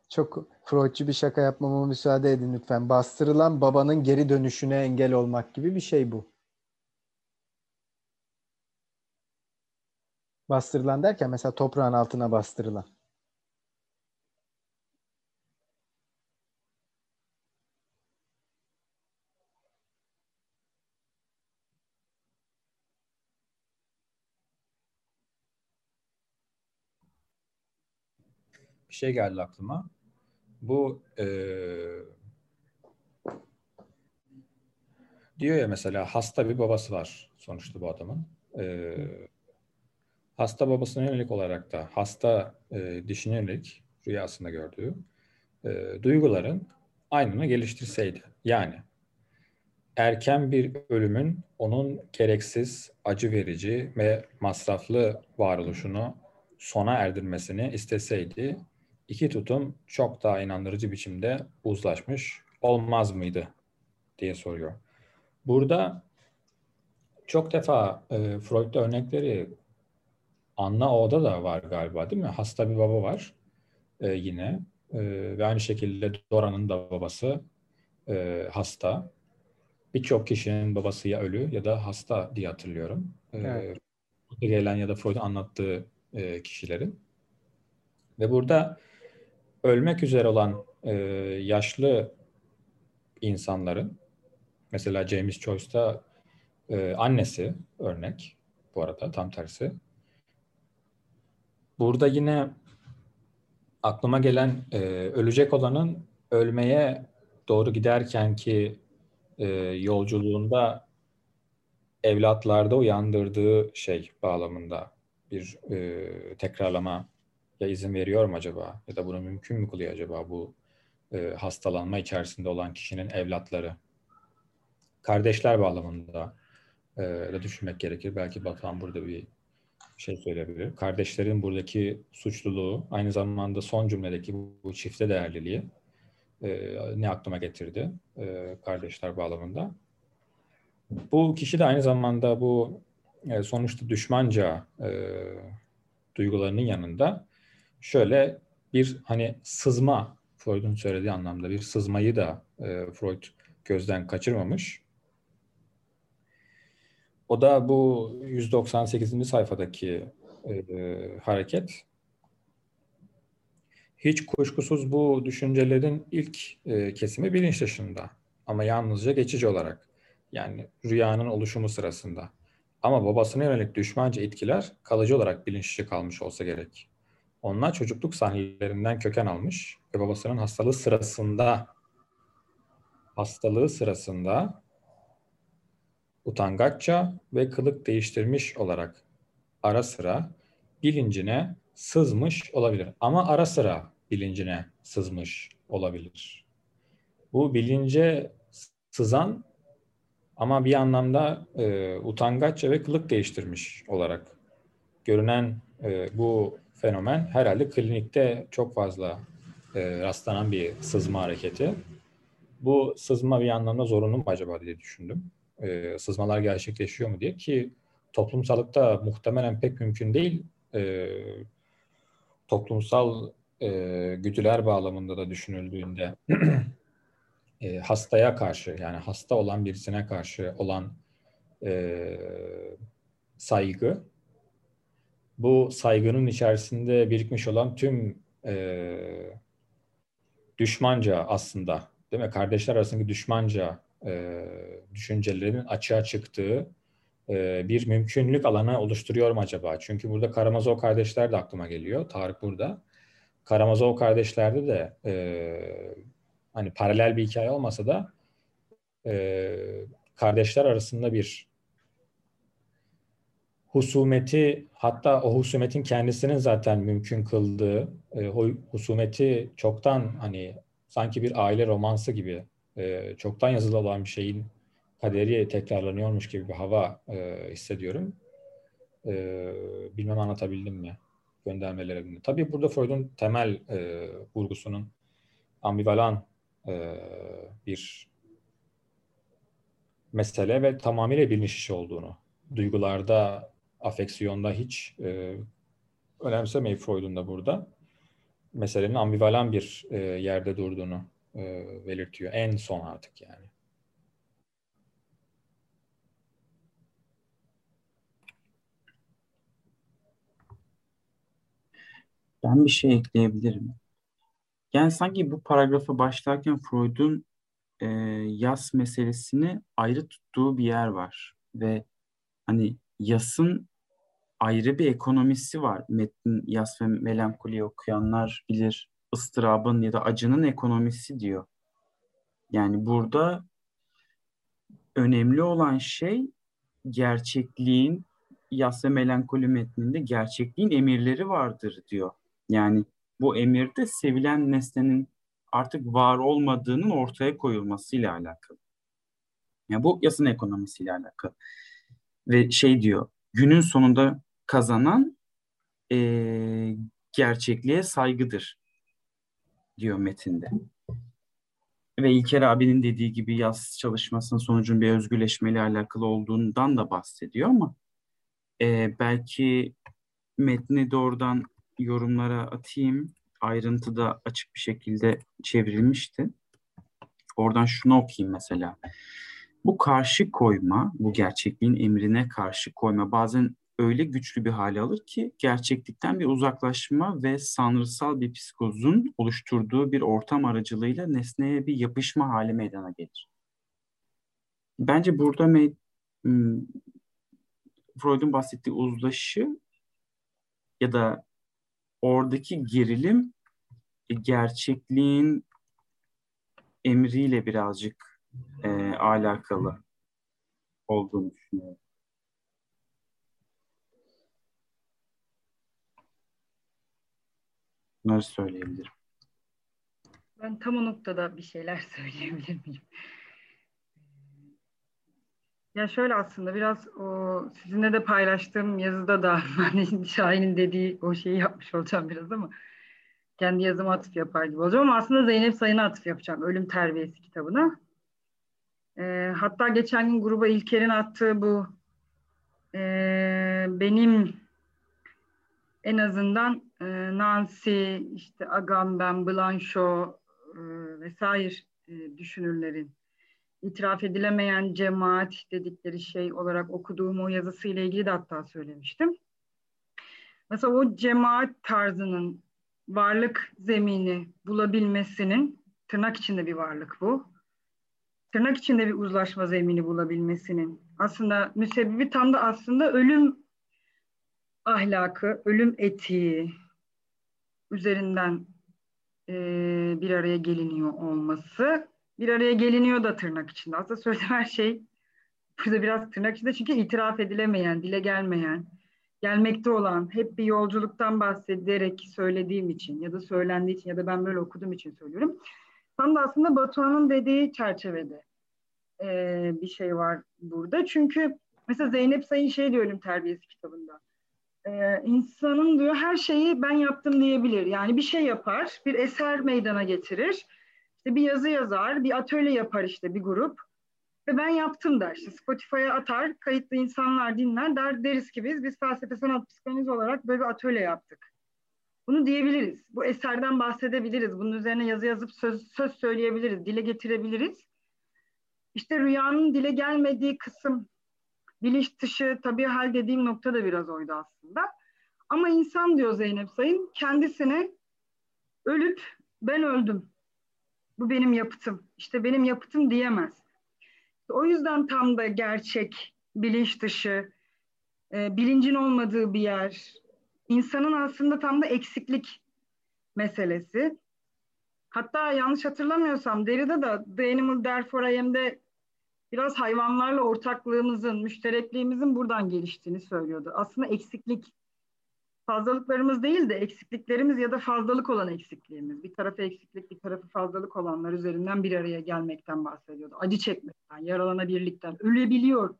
Çok Freudçu bir şaka yapmama müsaade edin lütfen. Bastırılan babanın geri dönüşüne engel olmak gibi bir şey bu. Bastırılan derken mesela toprağın altına bastırılan. Bir şey geldi aklıma. Bu e, diyor ya mesela hasta bir babası var sonuçta bu adamın. E, hasta babasına yönelik olarak da hasta e, dişine yönelik rüyasında gördüğü e, duyguların aynını geliştirseydi. Yani erken bir ölümün onun gereksiz, acı verici ve masraflı varoluşunu sona erdirmesini isteseydi iki tutum çok daha inandırıcı biçimde uzlaşmış olmaz mıydı diye soruyor. Burada çok defa e, Freud'da örnekleri Anna O'da da var galiba değil mi? Hasta bir baba var e, yine e, ve aynı şekilde Dora'nın da babası e, hasta. Birçok kişinin babası ya ölü ya da hasta diye hatırlıyorum. E, evet. gelen ya da Freud'un anlattığı e, kişilerin. Ve burada ölmek üzere olan e, yaşlı insanların mesela James Joyce'da e, annesi örnek bu arada tam tersi. Burada yine aklıma gelen e, ölecek olanın ölmeye doğru giderken ki e, yolculuğunda evlatlarda uyandırdığı şey bağlamında bir e, tekrarlama ya izin veriyor mu acaba? Ya da bunu mümkün mü kılıyor acaba bu e, hastalanma içerisinde olan kişinin evlatları? Kardeşler bağlamında e, da düşünmek gerekir. Belki Batuhan burada bir şey söyleyebilir. Kardeşlerin buradaki suçluluğu, aynı zamanda son cümledeki bu, çifte değerliliği e, ne aklıma getirdi e, kardeşler bağlamında. Bu kişi de aynı zamanda bu e, sonuçta düşmanca e, duygularının yanında şöyle bir hani sızma Freud'un söylediği anlamda bir sızmayı da e, Freud gözden kaçırmamış. O da bu 198. sayfadaki e, hareket. Hiç kuşkusuz bu düşüncelerin ilk e, kesimi bilinç dışında ama yalnızca geçici olarak. Yani rüyanın oluşumu sırasında. Ama babasına yönelik düşmanca etkiler kalıcı olarak bilinçli kalmış olsa gerek. Onlar çocukluk sahnelerinden köken almış ve babasının hastalığı sırasında hastalığı sırasında utangaçça ve kılık değiştirmiş olarak ara sıra bilincine sızmış olabilir. Ama ara sıra bilincine sızmış olabilir. Bu bilince sızan ama bir anlamda e, utangaçça ve kılık değiştirmiş olarak görünen e, bu fenomen herhalde klinikte çok fazla e, rastlanan bir sızma hareketi. Bu sızma bir anlamda zorunlu mu acaba diye düşündüm. E, sızmalar gerçekleşiyor mu diye ki toplumsallıkta muhtemelen pek mümkün değil. E, toplumsal e, güdüler bağlamında da düşünüldüğünde e, hastaya karşı yani hasta olan birisine karşı olan e, saygı bu saygının içerisinde birikmiş olan tüm e, düşmanca aslında değil mi? Kardeşler arasındaki düşmanca e, düşüncelerin açığa çıktığı e, bir mümkünlük alanı oluşturuyor mu acaba? Çünkü burada Karamazov kardeşler de aklıma geliyor. Tarık burada. Karamazov kardeşlerde de e, hani paralel bir hikaye olmasa da e, kardeşler arasında bir husumeti hatta o husumetin kendisinin zaten mümkün kıldığı e, husumeti çoktan hani sanki bir aile romansı gibi e, çoktan yazılı olan bir şeyin kaderi tekrarlanıyormuş gibi bir hava e, hissediyorum. E, bilmem anlatabildim mi göndermelerimde. Tabii burada Freud'un temel e, vurgusunun ambivalan e, bir mesele ve tamamıyla bilinç işi olduğunu, duygularda, afeksiyonda hiç e, önemsemeyip Freud'un da burada meselenin ambivalan bir e, yerde durduğunu e, belirtiyor. En son artık yani. Ben bir şey ekleyebilirim. Yani sanki bu paragrafı başlarken Freud'un e, yas meselesini ayrı tuttuğu bir yer var. Ve hani yasın ayrı bir ekonomisi var. Metin Yas ve Melankoli okuyanlar bilir. ıstırabın ya da acının ekonomisi diyor. Yani burada önemli olan şey gerçekliğin Yas ve Melankoli metninde gerçekliğin emirleri vardır diyor. Yani bu emirde sevilen nesnenin artık var olmadığının ortaya koyulmasıyla alakalı. Yani bu yasın ekonomisiyle alakalı. Ve şey diyor, günün sonunda kazanan e, gerçekliğe saygıdır diyor metinde. Ve İlker abinin dediği gibi yaz çalışmasının sonucun bir özgürleşmeyle alakalı olduğundan da bahsediyor ama e, belki metni doğrudan yorumlara atayım. Ayrıntıda açık bir şekilde çevrilmişti. Oradan şunu okuyayım mesela. Bu karşı koyma, bu gerçekliğin emrine karşı koyma bazen öyle güçlü bir hale alır ki gerçeklikten bir uzaklaşma ve sanrısal bir psikozun oluşturduğu bir ortam aracılığıyla nesneye bir yapışma hali meydana gelir. Bence burada me hmm, Freud'un bahsettiği uzlaşı ya da oradaki gerilim e, gerçekliğin emriyle birazcık e, alakalı olduğunu düşünüyorum. Bunları söyleyebilirim. Ben tam o noktada bir şeyler söyleyebilir miyim? Ya şöyle aslında biraz o sizinle de paylaştığım yazıda da hani Şahin'in dediği o şeyi yapmış olacağım biraz ama kendi yazıma atıf yapar gibi olacağım ama aslında Zeynep Sayın'a atıf yapacağım Ölüm Terbiyesi kitabına. E, hatta geçen gün gruba İlker'in attığı bu e, benim en azından e, Nancy, işte Agamben, Blanchot e, vesaire e, düşünürlerin itiraf edilemeyen cemaat dedikleri şey olarak okuduğum o yazısıyla ilgili de hatta söylemiştim. Mesela o cemaat tarzının varlık zemini bulabilmesinin, tırnak içinde bir varlık bu, tırnak içinde bir uzlaşma zemini bulabilmesinin aslında müsebbibi tam da aslında ölüm ahlakı, ölüm etiği üzerinden e, bir araya geliniyor olması bir araya geliniyor da tırnak içinde. Aslında söylediğim her şey burada biraz tırnak içinde çünkü itiraf edilemeyen, dile gelmeyen, gelmekte olan, hep bir yolculuktan bahsederek söylediğim için ya da söylendiği için ya da ben böyle okuduğum için söylüyorum. Tam da aslında Batuhan'ın dediği çerçevede e, bir şey var burada. Çünkü mesela Zeynep Sayın şey diyor Ölüm Terbiyesi kitabında. E, insanın diyor her şeyi ben yaptım diyebilir. Yani bir şey yapar, bir eser meydana getirir işte bir yazı yazar, bir atölye yapar işte bir grup. Ve ben yaptım der. İşte Spotify'a atar, kayıtlı insanlar dinler. Der, deriz ki biz, biz felsefe sanat psikanaliz olarak böyle bir atölye yaptık. Bunu diyebiliriz. Bu eserden bahsedebiliriz. Bunun üzerine yazı yazıp söz, söz söyleyebiliriz, dile getirebiliriz. İşte rüyanın dile gelmediği kısım, bilinç dışı tabii hal dediğim nokta da biraz oydu aslında. Ama insan diyor Zeynep Sayın kendisine ölüp ben öldüm bu benim yapıtım. İşte benim yapıtım diyemez. O yüzden tam da gerçek, bilinç dışı, e, bilincin olmadığı bir yer, insanın aslında tam da eksiklik meselesi. Hatta yanlış hatırlamıyorsam Derrida da The Animal Therefore I Am'de biraz hayvanlarla ortaklığımızın, müşterekliğimizin buradan geliştiğini söylüyordu. Aslında eksiklik fazlalıklarımız değil de eksikliklerimiz ya da fazlalık olan eksikliğimiz. Bir tarafı eksiklik, bir tarafı fazlalık olanlar üzerinden bir araya gelmekten bahsediyordu. Acı çekmekten, yaralanabilirlikten, ölebiliyor.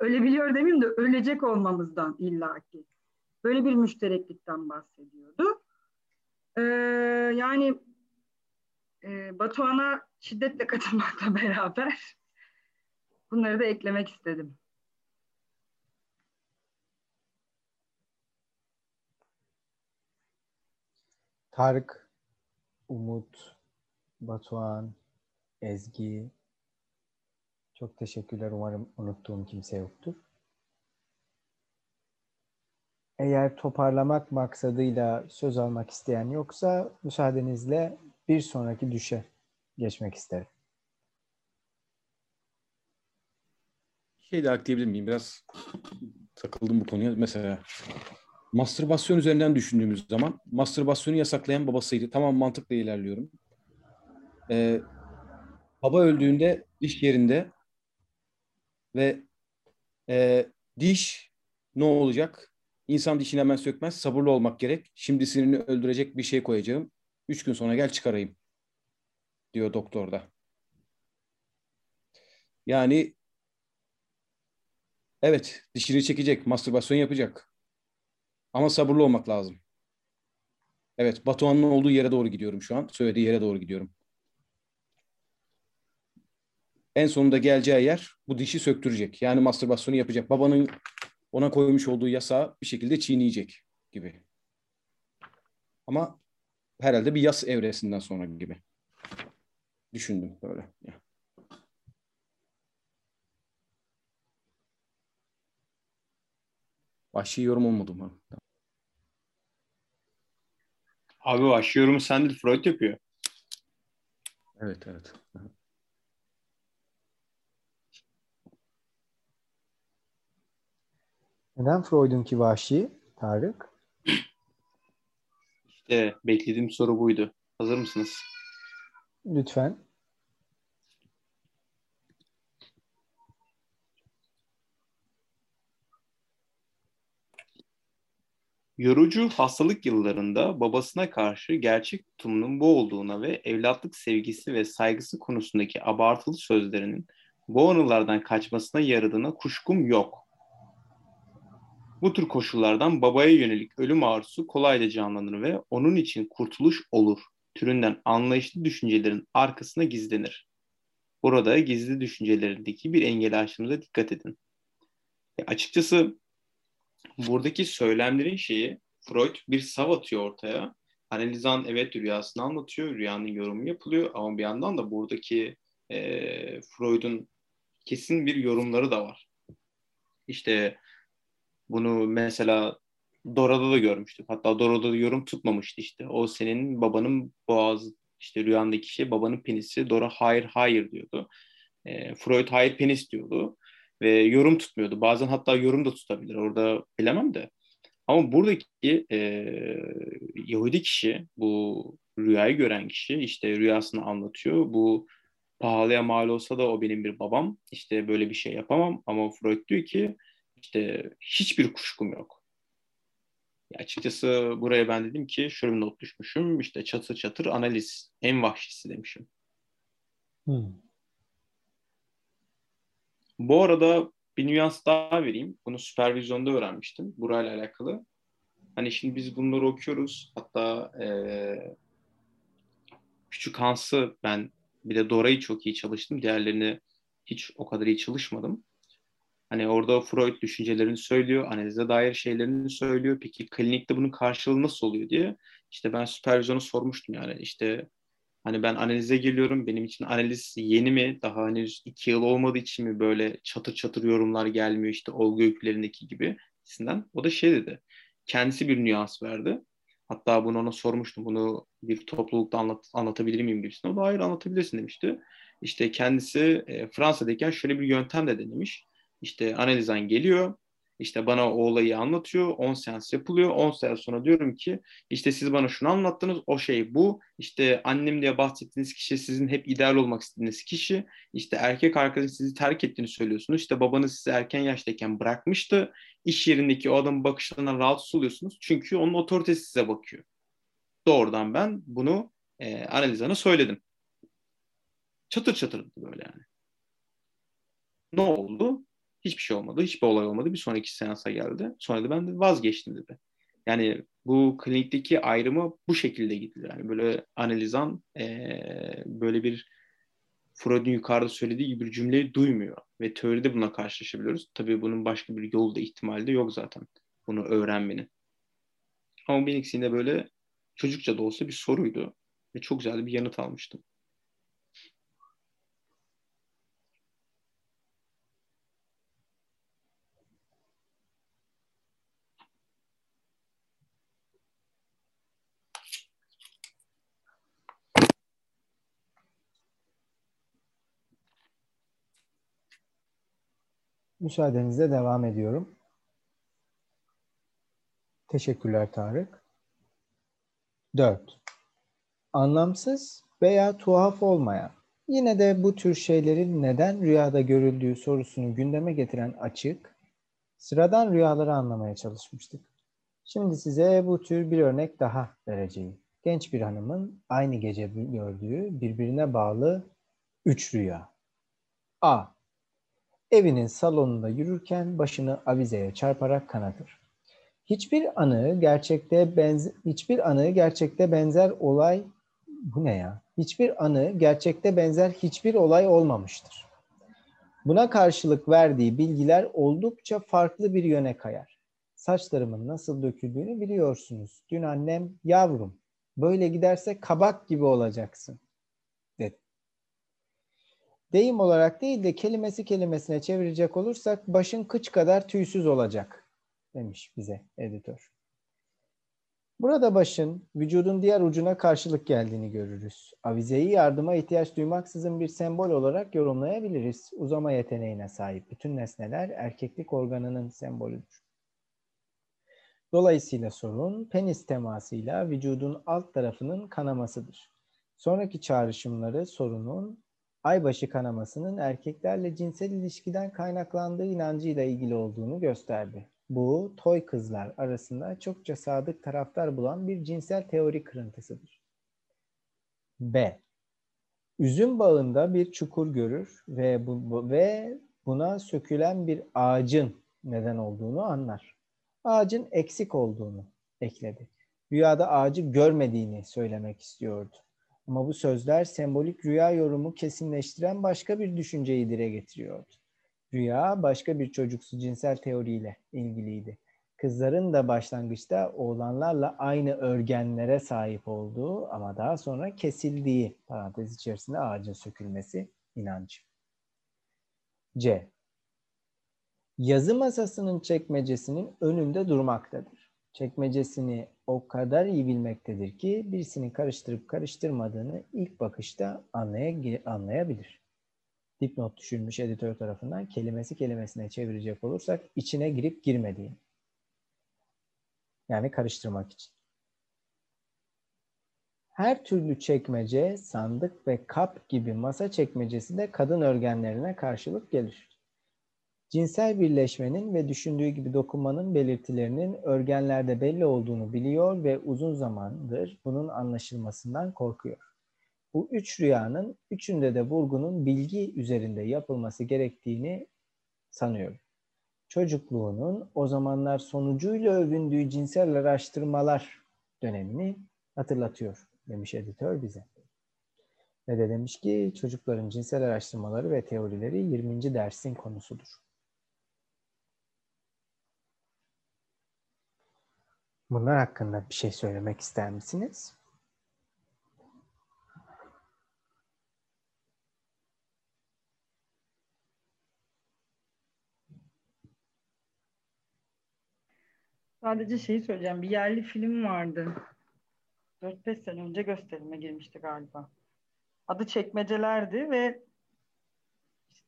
Ölebiliyor demeyeyim de ölecek olmamızdan illaki. Böyle bir müştereklikten bahsediyordu. Ee, yani e, Batuhan'a şiddetle katılmakla beraber bunları da eklemek istedim. Tarık, Umut, Batuhan, Ezgi. Çok teşekkürler. Umarım unuttuğum kimse yoktur. Eğer toparlamak maksadıyla söz almak isteyen yoksa müsaadenizle bir sonraki düşe geçmek isterim. Şey de ekleyebilir miyim? Biraz takıldım bu konuya. Mesela mastürbasyon üzerinden düşündüğümüz zaman mastürbasyonu yasaklayan babasıydı. Tamam mantıkla ilerliyorum. Ee, baba öldüğünde diş yerinde ve e, diş ne olacak? İnsan dişini hemen sökmez. Sabırlı olmak gerek. Şimdi sinirini öldürecek bir şey koyacağım. Üç gün sonra gel çıkarayım. Diyor doktor da. Yani evet dişini çekecek. Mastürbasyon yapacak. Ama sabırlı olmak lazım. Evet Batuhan'ın olduğu yere doğru gidiyorum şu an. Söylediği yere doğru gidiyorum. En sonunda geleceği yer bu dişi söktürecek. Yani mastürbasyonu yapacak. Babanın ona koymuş olduğu yasağı bir şekilde çiğneyecek gibi. Ama herhalde bir yas evresinden sonra gibi. Düşündüm böyle. Vahşi yorum olmadı mı? Abi vahşi yorumu sen değil Freud yapıyor. Evet evet. Neden Freud'unki vahşi Tarık? İşte beklediğim soru buydu. Hazır mısınız? Lütfen. Yorucu hastalık yıllarında babasına karşı gerçek tutumunun bu olduğuna ve evlatlık sevgisi ve saygısı konusundaki abartılı sözlerinin bu anılardan kaçmasına yaradığına kuşkum yok. Bu tür koşullardan babaya yönelik ölüm arzusu kolayca canlanır ve onun için kurtuluş olur türünden anlayışlı düşüncelerin arkasına gizlenir. Burada gizli düşüncelerindeki bir engel aşımıza dikkat edin. Ya açıkçası buradaki söylemlerin şeyi Freud bir sav atıyor ortaya. Analizan evet rüyasını anlatıyor, rüyanın yorumu yapılıyor ama bir yandan da buradaki e, Freud'un kesin bir yorumları da var. İşte bunu mesela Dora'da da görmüştük. Hatta Dora'da da yorum tutmamıştı işte. O senin babanın boğaz işte rüyandaki şey babanın penisi. Dora hayır hayır diyordu. E, Freud hayır penis diyordu. Ve yorum tutmuyordu. Bazen hatta yorum da tutabilir. Orada bilemem de. Ama buradaki e, Yahudi kişi, bu rüyayı gören kişi işte rüyasını anlatıyor. Bu pahalıya mal olsa da o benim bir babam. İşte böyle bir şey yapamam. Ama Freud diyor ki işte hiçbir kuşkum yok. Ya açıkçası buraya ben dedim ki şöyle not düşmüşüm. İşte çatır çatır analiz en vahşisi demişim. Hmm. Bu arada bir nüans daha vereyim. Bunu süpervizyonda öğrenmiştim. Burayla alakalı. Hani şimdi biz bunları okuyoruz. Hatta e, Küçük Hans'ı ben bir de Dora'yı çok iyi çalıştım. Diğerlerini hiç o kadar iyi çalışmadım. Hani orada Freud düşüncelerini söylüyor, analize dair şeylerini söylüyor. Peki klinikte bunun karşılığı nasıl oluyor diye. İşte ben süpervizyonu sormuştum yani. İşte hani ben analize geliyorum. Benim için analiz yeni mi? Daha henüz iki yıl olmadığı için mi böyle çatır çatır yorumlar gelmiyor işte olgu öykülerindeki gibi. Sinden. O da şey dedi. Kendisi bir nüans verdi. Hatta bunu ona sormuştum. Bunu bir toplulukta anlat, anlatabilir miyim gibisinden. O da hayır anlatabilirsin demişti. İşte kendisi e, Fransa'dayken şöyle bir yöntem de denemiş. İşte analizan geliyor. İşte bana o olayı anlatıyor. 10 seans yapılıyor. 10 seans sonra diyorum ki işte siz bana şunu anlattınız. O şey bu. İşte annem diye bahsettiğiniz kişi sizin hep ideal olmak istediğiniz kişi. İşte erkek arkadaş sizi terk ettiğini söylüyorsunuz. İşte babanız sizi erken yaştayken bırakmıştı. İş yerindeki o adamın bakışlarından rahatsız oluyorsunuz. Çünkü onun otoritesi size bakıyor. Doğrudan ben bunu e, Analizan'a söyledim. Çatır çatırdı böyle yani. Ne oldu? Hiçbir şey olmadı. Hiçbir olay olmadı. Bir sonraki seansa geldi. Sonra da ben de vazgeçtim dedi. Yani bu klinikteki ayrımı bu şekilde gidiyor. Yani böyle analizan e, böyle bir Freud'un yukarıda söylediği gibi bir cümleyi duymuyor. Ve teoride buna karşılaşabiliyoruz. Tabii bunun başka bir yolu da ihtimali de yok zaten. Bunu öğrenmenin. Ama benim ikisinde böyle çocukça da olsa bir soruydu. Ve çok güzel bir yanıt almıştım. Müsaadenizle devam ediyorum. Teşekkürler Tarık. 4. Anlamsız veya tuhaf olmayan, yine de bu tür şeylerin neden rüyada görüldüğü sorusunu gündeme getiren açık, sıradan rüyaları anlamaya çalışmıştık. Şimdi size bu tür bir örnek daha vereceğim. Genç bir hanımın aynı gece gördüğü birbirine bağlı üç rüya. A. Evinin salonunda yürürken başını avizeye çarparak kanatır. Hiçbir anı gerçekte benz hiçbir anı gerçekte benzer olay bu ne ya? Hiçbir anı gerçekte benzer hiçbir olay olmamıştır. Buna karşılık verdiği bilgiler oldukça farklı bir yöne kayar. Saçlarımın nasıl döküldüğünü biliyorsunuz. Dün annem yavrum böyle giderse kabak gibi olacaksın. Deyim olarak değil de kelimesi kelimesine çevirecek olursak başın kıç kadar tüysüz olacak demiş bize editör. Burada başın vücudun diğer ucuna karşılık geldiğini görürüz. Avizeyi yardıma ihtiyaç duymaksızın bir sembol olarak yorumlayabiliriz. Uzama yeteneğine sahip bütün nesneler erkeklik organının sembolüdür. Dolayısıyla sorun penis temasıyla vücudun alt tarafının kanamasıdır. Sonraki çağrışımları sorunun aybaşı kanamasının erkeklerle cinsel ilişkiden kaynaklandığı inancıyla ilgili olduğunu gösterdi. Bu, toy kızlar arasında çokça sadık taraftar bulan bir cinsel teori kırıntısıdır. B. Üzüm bağında bir çukur görür ve bu, ve buna sökülen bir ağacın neden olduğunu anlar. Ağacın eksik olduğunu ekledi. Rüyada ağacı görmediğini söylemek istiyordu. Ama bu sözler sembolik rüya yorumu kesinleştiren başka bir düşünceyi dile getiriyordu. Rüya başka bir çocuksu cinsel teoriyle ilgiliydi. Kızların da başlangıçta oğlanlarla aynı örgenlere sahip olduğu ama daha sonra kesildiği parantez içerisinde ağacın sökülmesi inancı. C. Yazı masasının çekmecesinin önünde durmaktadır. Çekmecesini o kadar iyi bilmektedir ki birisinin karıştırıp karıştırmadığını ilk bakışta anlay anlayabilir dipnot düşürmüş editör tarafından kelimesi kelimesine çevirecek olursak içine girip girmediğini. Yani karıştırmak için. Her türlü çekmece, sandık ve kap gibi masa çekmecesi de kadın örgenlerine karşılık gelir. Cinsel birleşmenin ve düşündüğü gibi dokunmanın belirtilerinin örgenlerde belli olduğunu biliyor ve uzun zamandır bunun anlaşılmasından korkuyor. Bu üç rüyanın üçünde de vurgunun bilgi üzerinde yapılması gerektiğini sanıyorum. Çocukluğunun o zamanlar sonucuyla övündüğü cinsel araştırmalar dönemini hatırlatıyor demiş editör bize. Ve de demiş ki çocukların cinsel araştırmaları ve teorileri 20. dersin konusudur. Bunlar hakkında bir şey söylemek ister misiniz? Sadece şeyi söyleyeceğim. Bir yerli film vardı. 4-5 sene önce gösterime girmişti galiba. Adı Çekmecelerdi ve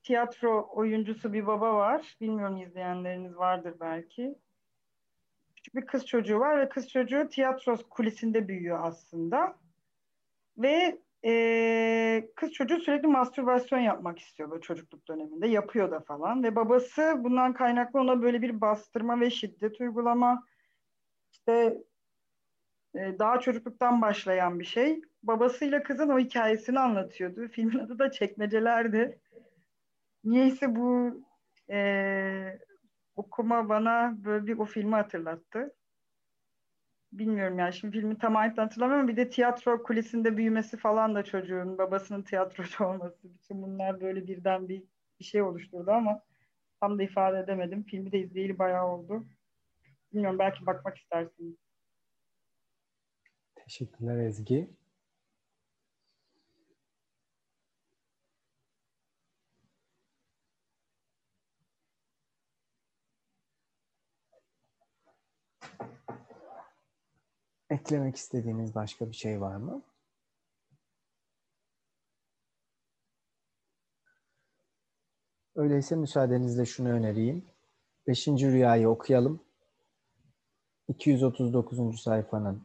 tiyatro oyuncusu bir baba var. Bilmiyorum izleyenleriniz vardır belki. Bir kız çocuğu var ve kız çocuğu tiyatro kulisinde büyüyor aslında. Ve e, kız çocuğu sürekli mastürbasyon yapmak istiyor böyle çocukluk döneminde. Yapıyor da falan. Ve babası bundan kaynaklı ona böyle bir bastırma ve şiddet uygulama işte e, daha çocukluktan başlayan bir şey. Babasıyla kızın o hikayesini anlatıyordu. Filmin adı da Çekmecelerdi. Niyeyse bu e, okuma bana böyle bir o filmi hatırlattı. Bilmiyorum yani şimdi filmi tam ayetten hatırlamıyorum. Bir de tiyatro kulisinde büyümesi falan da çocuğun babasının tiyatrocu olması. Bütün bunlar böyle birden bir, bir şey oluşturdu ama tam da ifade edemedim. Filmi de izleyeli bayağı oldu. Bilmiyorum belki bakmak istersiniz. Teşekkürler Ezgi. Eklemek istediğiniz başka bir şey var mı? Öyleyse müsaadenizle şunu önereyim. Beşinci rüyayı okuyalım. 239. sayfanın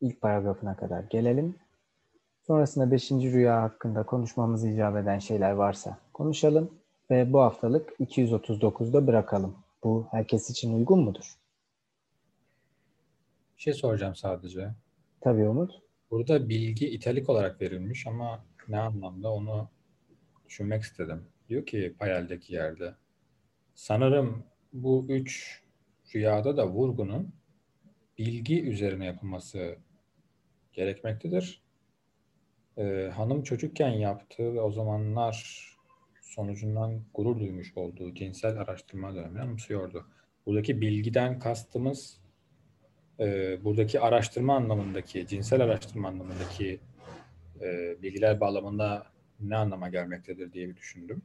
ilk paragrafına kadar gelelim. Sonrasında beşinci rüya hakkında konuşmamız icap eden şeyler varsa konuşalım ve bu haftalık 239'da bırakalım. Bu herkes için uygun mudur? Bir şey soracağım sadece. Tabii Umut. Burada bilgi italik olarak verilmiş ama ne anlamda onu düşünmek istedim. Diyor ki payeldeki yerde. Sanırım bu üç rüyada da vurgunun bilgi üzerine yapılması gerekmektedir. Ee, hanım çocukken yaptığı ve o zamanlar sonucundan gurur duymuş olduğu cinsel araştırma dönemini anımsıyordu. Buradaki bilgiden kastımız e, buradaki araştırma anlamındaki, cinsel araştırma anlamındaki e, bilgiler bağlamında ne anlama gelmektedir diye bir düşündüm.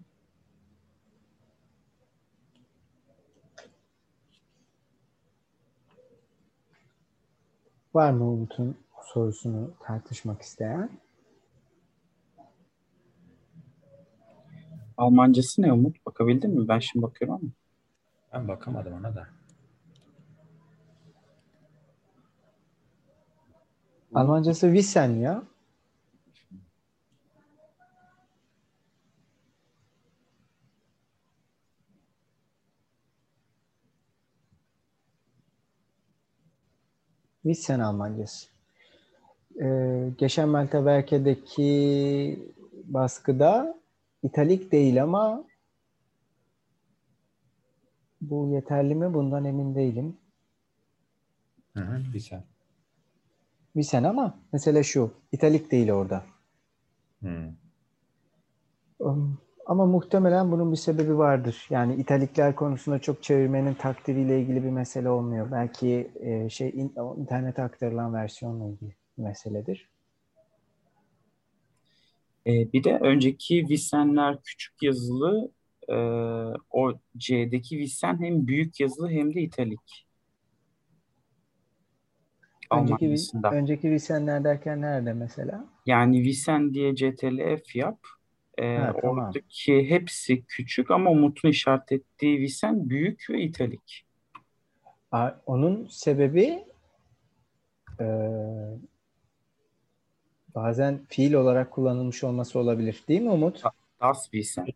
Var mı Umut'un sorusunu tartışmak isteyen? Almancası ne Umut? Bakabildin mi? Ben şimdi bakıyorum ama. Ben bakamadım ona da. Almancası Wissen ya. Wissen Almancası. Ee, geçen Meltewerke'deki baskıda italik değil ama bu yeterli mi? Bundan emin değilim. Hı hı, güzel. Wissen ama mesele şu. italik değil orada. Hı. Um, Ama muhtemelen bunun bir sebebi vardır. Yani italikler konusunda çok çevirmenin takdiriyle ilgili bir mesele olmuyor. Belki e, şey in, internete aktarılan versiyonla ilgili bir meseledir. Ee, bir de önceki Visenler küçük yazılı e, o C'deki Visen hem büyük yazılı hem de italik. Önceki, Almancasında. önceki Wisenler derken nerede mesela? Yani Visen diye CTRL-F yap. Ee, Ha, tamam. Oradaki hepsi küçük ama Umut'un işaret ettiği Visen büyük ve italik. A- Onun sebebi e, bazen fiil olarak kullanılmış olması olabilir. Değil mi Umut? Das Visen.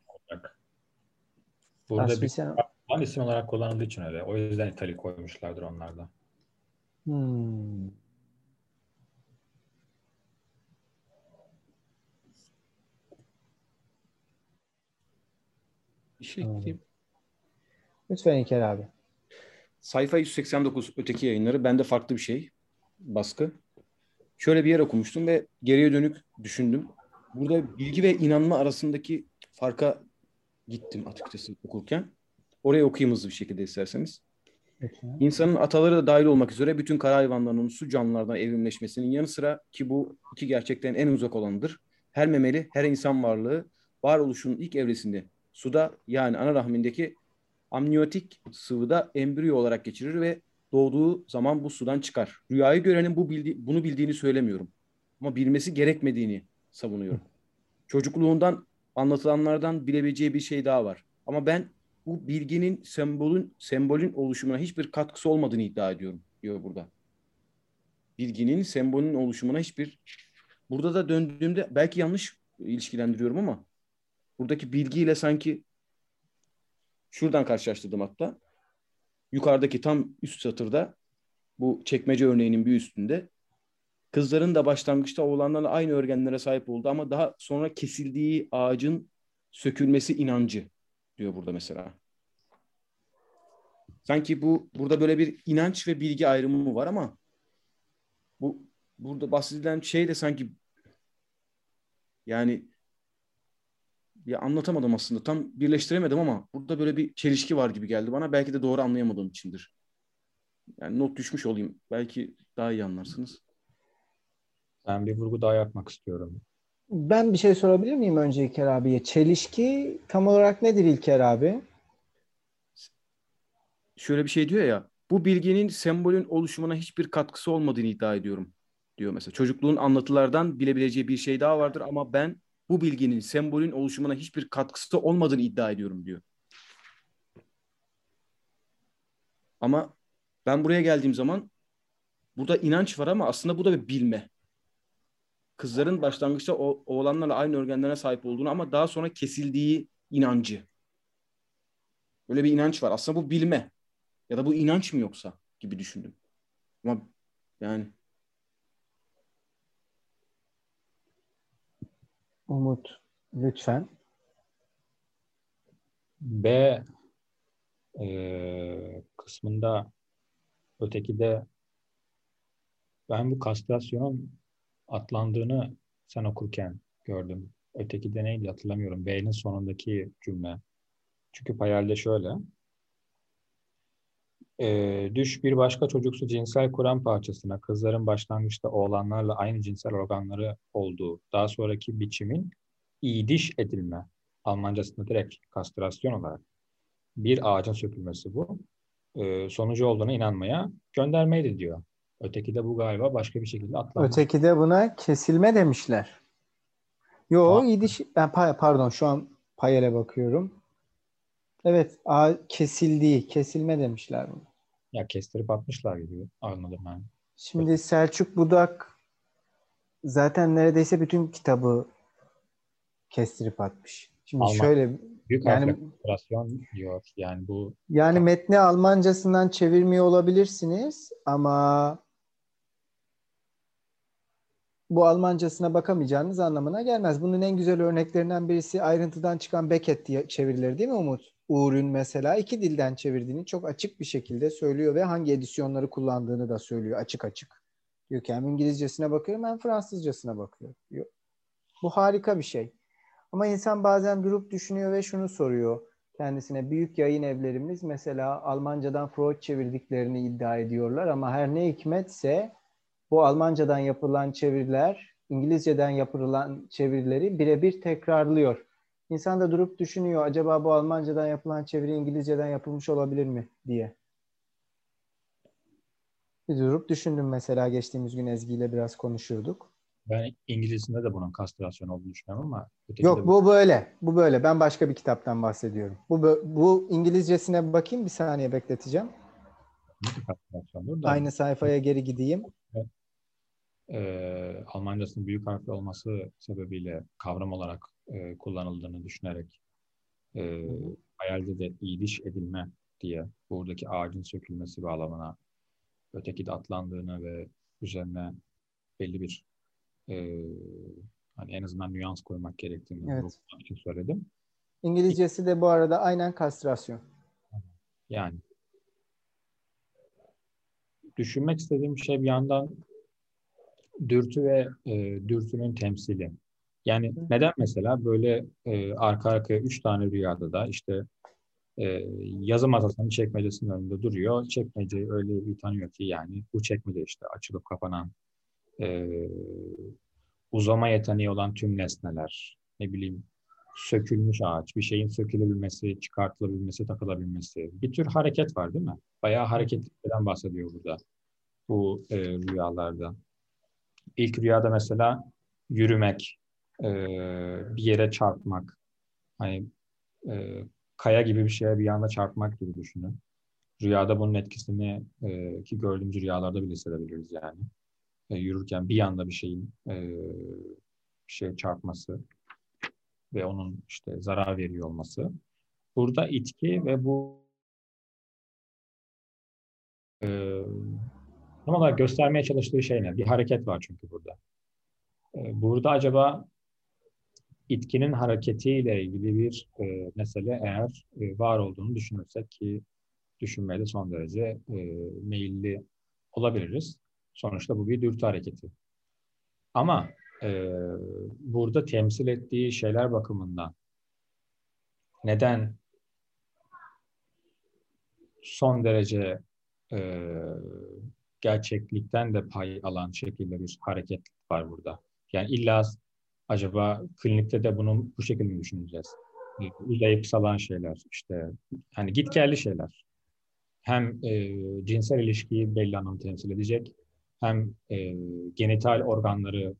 Burada Das bir Lan isim olarak kullanıldığı için öyle. O yüzden italik koymuşlardır onlarda. Hmm. Bir şey ekleyeyim. Lütfen İlker abi. Sayfa 189 öteki yayınları. Bende farklı bir şey. Baskı. Şöyle bir yer okumuştum ve geriye dönük düşündüm. Burada bilgi ve inanma arasındaki farka gittim açıkçası okurken. Oraya okuyayım hızlı bir şekilde isterseniz. İnsanın ataları da dahil olmak üzere bütün kara hayvanlarının su canlılardan evrimleşmesinin yanı sıra ki bu iki gerçekten en uzak olanıdır. Her memeli, her insan varlığı varoluşun ilk evresinde suda yani ana rahmindeki amniyotik sıvıda embriyo olarak geçirir ve doğduğu zaman bu sudan çıkar. Rüyayı görenin bu bildi, bunu bildiğini söylemiyorum. Ama bilmesi gerekmediğini savunuyorum. Çocukluğundan anlatılanlardan bilebileceği bir şey daha var. Ama ben bu bilginin sembolün sembolün oluşumuna hiçbir katkısı olmadığını iddia ediyorum diyor burada. Bilginin sembolün oluşumuna hiçbir burada da döndüğümde belki yanlış ilişkilendiriyorum ama buradaki bilgiyle sanki şuradan karşılaştırdım hatta. Yukarıdaki tam üst satırda bu çekmece örneğinin bir üstünde kızların da başlangıçta oğlanlarla aynı örgenlere sahip oldu ama daha sonra kesildiği ağacın sökülmesi inancı diyor burada mesela. Sanki bu burada böyle bir inanç ve bilgi ayrımı var ama bu burada bahsedilen şey de sanki yani ya anlatamadım aslında. Tam birleştiremedim ama burada böyle bir çelişki var gibi geldi bana. Belki de doğru anlayamadığım içindir. Yani not düşmüş olayım. Belki daha iyi anlarsınız. Ben bir vurgu daha yapmak istiyorum. Ben bir şey sorabilir miyim önce İlker abiye? Çelişki tam olarak nedir İlker abi? Şöyle bir şey diyor ya. Bu bilginin sembolün oluşumuna hiçbir katkısı olmadığını iddia ediyorum. Diyor mesela. Çocukluğun anlatılardan bilebileceği bir şey daha vardır ama ben bu bilginin sembolün oluşumuna hiçbir katkısı olmadığını iddia ediyorum diyor. Ama ben buraya geldiğim zaman burada inanç var ama aslında bu da bir bilme. Kızların başlangıçta o, oğlanlarla aynı organlara sahip olduğunu ama daha sonra kesildiği inancı. Böyle bir inanç var. Aslında bu bilme. Ya da bu inanç mı yoksa gibi düşündüm. Ama yani Umut lütfen. B e, kısmında öteki de ben bu kastrasyonun atlandığını sen okurken gördüm. Öteki de neydi hatırlamıyorum. B'nin sonundaki cümle. Çünkü payalde şöyle. E, düş bir başka çocuksu cinsel kuran parçasına kızların başlangıçta oğlanlarla aynı cinsel organları olduğu daha sonraki biçimin iydiş edilme Almancasında direkt kastrasyon olarak bir ağacın sökülmesi bu. E, sonucu olduğuna inanmaya göndermeydi diyor. Öteki de bu galiba başka bir şekilde atlanmış. Öteki de buna kesilme demişler. Yo iydiş ben pardon şu an payele bakıyorum. Evet a, kesildiği, kesilme demişler bunu. Ya kestirip atmışlar gibi anladım ben. Şimdi evet. Selçuk Budak zaten neredeyse bütün kitabı kestirip atmış. Şimdi Alman, şöyle büyük yani operasyon diyor. Yani bu yani metni Almancasından çevirmiyor olabilirsiniz ama bu Almancasına bakamayacağınız anlamına gelmez. Bunun en güzel örneklerinden birisi ayrıntıdan çıkan Beckett diye çevirileri değil mi Umut? Uğur'un mesela iki dilden çevirdiğini çok açık bir şekilde söylüyor ve hangi edisyonları kullandığını da söylüyor açık açık. Diyor ki hem İngilizcesine bakıyorum hem Fransızcasına bakıyorum. Diyor. Bu harika bir şey. Ama insan bazen durup düşünüyor ve şunu soruyor kendisine. Büyük yayın evlerimiz mesela Almancadan Freud çevirdiklerini iddia ediyorlar ama her ne hikmetse bu Almancadan yapılan çeviriler İngilizceden yapılan çevirileri birebir tekrarlıyor. İnsan da durup düşünüyor acaba bu Almancadan yapılan çeviri İngilizceden yapılmış olabilir mi diye. Bir durup düşündüm mesela geçtiğimiz gün Ezgi ile biraz konuşuyorduk. Ben İngilizcinde de bunun kastrasyon olduğunu düşünüyorum ama Yok bu böyle. Bu böyle. Ben başka bir kitaptan bahsediyorum. Bu bu İngilizcesine bakayım bir saniye bekleteceğim. Aynı sayfaya geri gideyim. Ee, Almancasının büyük harfli olması sebebiyle kavram olarak e, kullanıldığını düşünerek e, hayalde de iyiliş edilme diye buradaki ağacın sökülmesi bağlamına öteki de atlandığını ve üzerine belli bir e, hani en azından nüans koymak gerektiğini evet. için söyledim. İngilizcesi de bu arada aynen kastrasyon. Yani düşünmek istediğim şey bir yandan dürtü ve e, dürtünün temsili. Yani neden mesela böyle e, arka arkaya üç tane rüyada da işte e, yazı masasının çekmecesinin önünde duruyor. Çekmeceyi öyle bir tanıyor ki yani bu çekmece işte açılıp kapanan e, uzama yeteneği olan tüm nesneler, ne bileyim sökülmüş ağaç, bir şeyin sökülebilmesi, çıkartılabilmesi, takılabilmesi. Bir tür hareket var değil mi? Bayağı hareketlikten bahsediyor burada bu e, rüyalarda. İlk rüyada mesela yürümek, e, bir yere çarpmak, Hani e, kaya gibi bir şeye bir anda çarpmak gibi düşünün. Rüyada bunun etkisini e, ki gördüğümüz rüyalarda bile hissedebiliriz yani. E, yürürken bir anda bir şeyin e, bir şeye çarpması ve onun işte zarar veriyor olması. Burada itki ve bu e, tam olarak göstermeye çalıştığı şey ne? Bir hareket var çünkü burada. E, burada acaba itkinin hareketiyle ilgili bir e, mesele eğer e, var olduğunu düşünürsek ki düşünmeye de son derece e, meyilli olabiliriz. Sonuçta bu bir dürtü hareketi. Ama e, burada temsil ettiği şeyler bakımından neden son derece e, gerçeklikten de pay alan şekilde bir hareket var burada. Yani illa acaba klinikte de bunu bu şekilde mi düşüneceğiz? Uzayıp salan şeyler, işte hani git geldi şeyler. Hem e, cinsel ilişkiyi belli anlamda temsil edecek, hem e, genital organları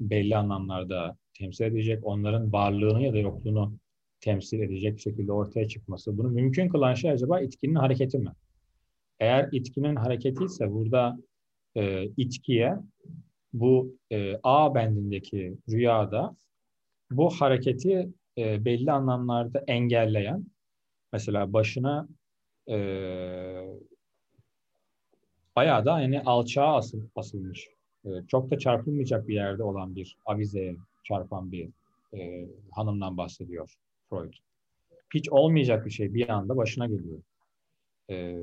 belli anlamlarda temsil edecek, onların varlığını ya da yokluğunu temsil edecek şekilde ortaya çıkması. Bunu mümkün kılan şey acaba itkinin hareketi mi? Eğer itkinin hareketi ise burada e, itkiye bu e, A bendindeki rüyada bu hareketi e, belli anlamlarda engelleyen mesela başına e, bayağı da yani alçağa asıl, asılmış e, çok da çarpılmayacak bir yerde olan bir avizeye çarpan bir e, hanımdan bahsediyor Freud. Hiç olmayacak bir şey bir anda başına geliyor. E,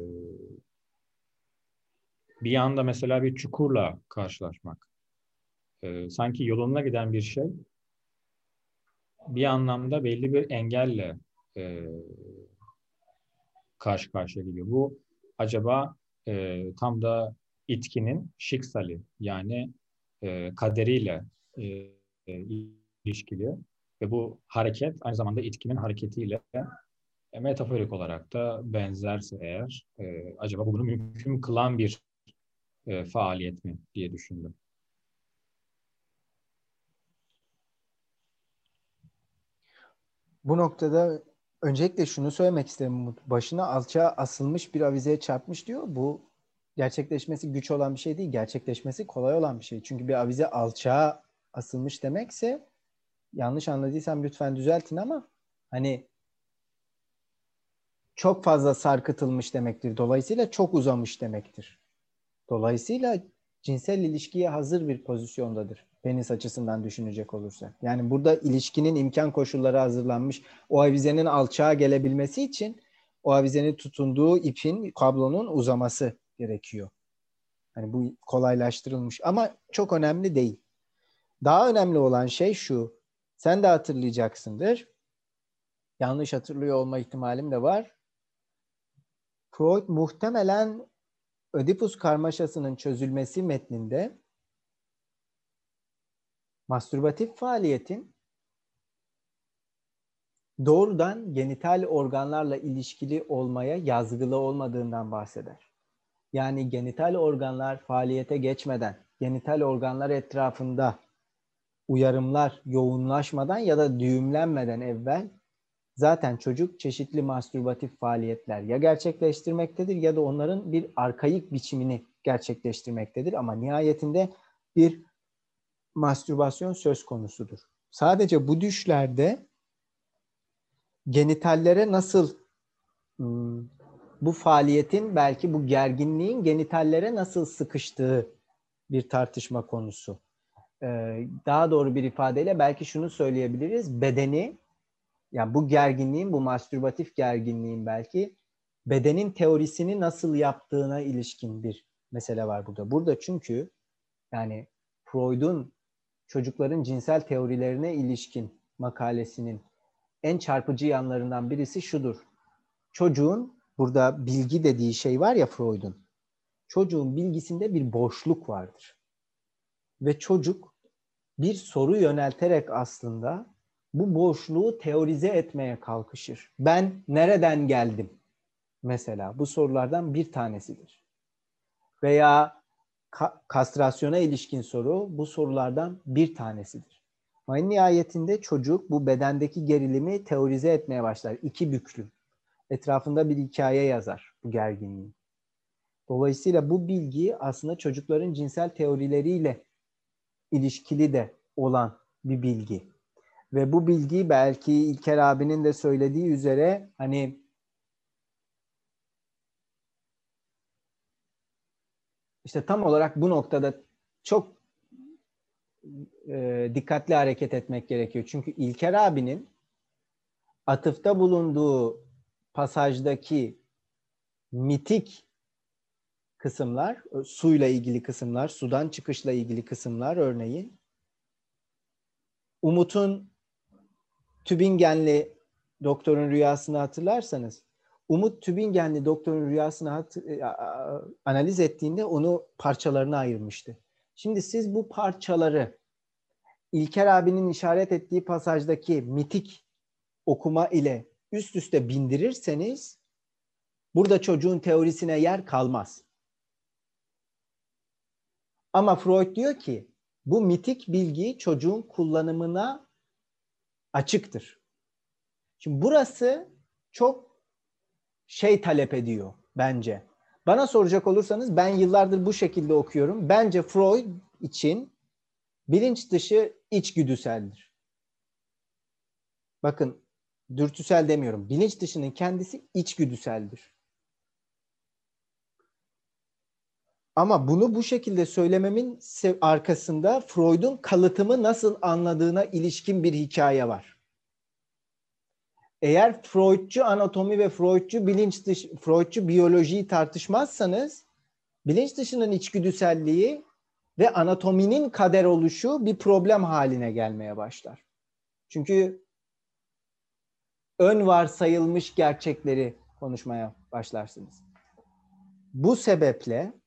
bir anda mesela bir çukurla karşılaşmak. E, sanki yoluna giden bir şey bir anlamda belli bir engelle e, karşı karşıya geliyor. Bu acaba e, tam da itkinin şiksali yani e, kaderiyle e, e, ilişkili ve bu hareket aynı zamanda itkinin hareketiyle e, metaforik olarak da benzerse eğer e, acaba bunu mümkün kılan bir e, faaliyet mi diye düşündüm. Bu noktada öncelikle şunu söylemek isterim. Başına alçağa asılmış bir avizeye çarpmış diyor. Bu gerçekleşmesi güç olan bir şey değil. Gerçekleşmesi kolay olan bir şey. Çünkü bir avize alçağa asılmış demekse yanlış anladıysam lütfen düzeltin ama hani çok fazla sarkıtılmış demektir. Dolayısıyla çok uzamış demektir. Dolayısıyla cinsel ilişkiye hazır bir pozisyondadır. Penis açısından düşünecek olursa. Yani burada ilişkinin imkan koşulları hazırlanmış. O avizenin alçağa gelebilmesi için o avizenin tutunduğu ipin, kablonun uzaması gerekiyor. Hani bu kolaylaştırılmış ama çok önemli değil. Daha önemli olan şey şu. Sen de hatırlayacaksındır. Yanlış hatırlıyor olma ihtimalim de var. Freud muhtemelen Ödipus karmaşasının çözülmesi metninde mastürbatif faaliyetin doğrudan genital organlarla ilişkili olmaya yazgılı olmadığından bahseder. Yani genital organlar faaliyete geçmeden, genital organlar etrafında uyarımlar yoğunlaşmadan ya da düğümlenmeden evvel zaten çocuk çeşitli mastürbatif faaliyetler ya gerçekleştirmektedir ya da onların bir arkaik biçimini gerçekleştirmektedir ama nihayetinde bir mastürbasyon söz konusudur. Sadece bu düşlerde genitallere nasıl hmm, bu faaliyetin belki bu gerginliğin genitallere nasıl sıkıştığı bir tartışma konusu. Ee, daha doğru bir ifadeyle belki şunu söyleyebiliriz. Bedeni, yani bu gerginliğin, bu mastürbatif gerginliğin belki bedenin teorisini nasıl yaptığına ilişkin bir mesele var burada. Burada çünkü yani Freud'un çocukların cinsel teorilerine ilişkin makalesinin en çarpıcı yanlarından birisi şudur. Çocuğun burada bilgi dediği şey var ya Freud'un. Çocuğun bilgisinde bir boşluk vardır. Ve çocuk bir soru yönelterek aslında bu boşluğu teorize etmeye kalkışır. Ben nereden geldim? Mesela bu sorulardan bir tanesidir. Veya ka- kastrasyona ilişkin soru bu sorulardan bir tanesidir. Ama nihayetinde çocuk bu bedendeki gerilimi teorize etmeye başlar. İki büklüm. Etrafında bir hikaye yazar bu gerginliği. Dolayısıyla bu bilgi aslında çocukların cinsel teorileriyle ilişkili de olan bir bilgi. Ve bu bilgi belki İlker abinin de söylediği üzere hani işte tam olarak bu noktada çok e, dikkatli hareket etmek gerekiyor. Çünkü İlker abinin atıfta bulunduğu pasajdaki mitik kısımlar, suyla ilgili kısımlar, sudan çıkışla ilgili kısımlar örneğin Umut'un Tübingenli doktorun rüyasını hatırlarsanız Umut Tübingenli doktorun rüyasını e, analiz ettiğinde onu parçalarına ayırmıştı. Şimdi siz bu parçaları İlker abinin işaret ettiği pasajdaki mitik okuma ile üst üste bindirirseniz burada çocuğun teorisine yer kalmaz. Ama Freud diyor ki bu mitik bilgi çocuğun kullanımına açıktır. Şimdi burası çok şey talep ediyor bence. Bana soracak olursanız ben yıllardır bu şekilde okuyorum. Bence Freud için bilinç dışı içgüdüseldir. Bakın dürtüsel demiyorum. Bilinç dışının kendisi içgüdüseldir. Ama bunu bu şekilde söylememin arkasında Freud'un kalıtımı nasıl anladığına ilişkin bir hikaye var. Eğer Freudcu anatomi ve Freudcu bilinç dışı, Freudcu biyolojiyi tartışmazsanız bilinç dışının içgüdüselliği ve anatominin kader oluşu bir problem haline gelmeye başlar. Çünkü ön varsayılmış gerçekleri konuşmaya başlarsınız. Bu sebeple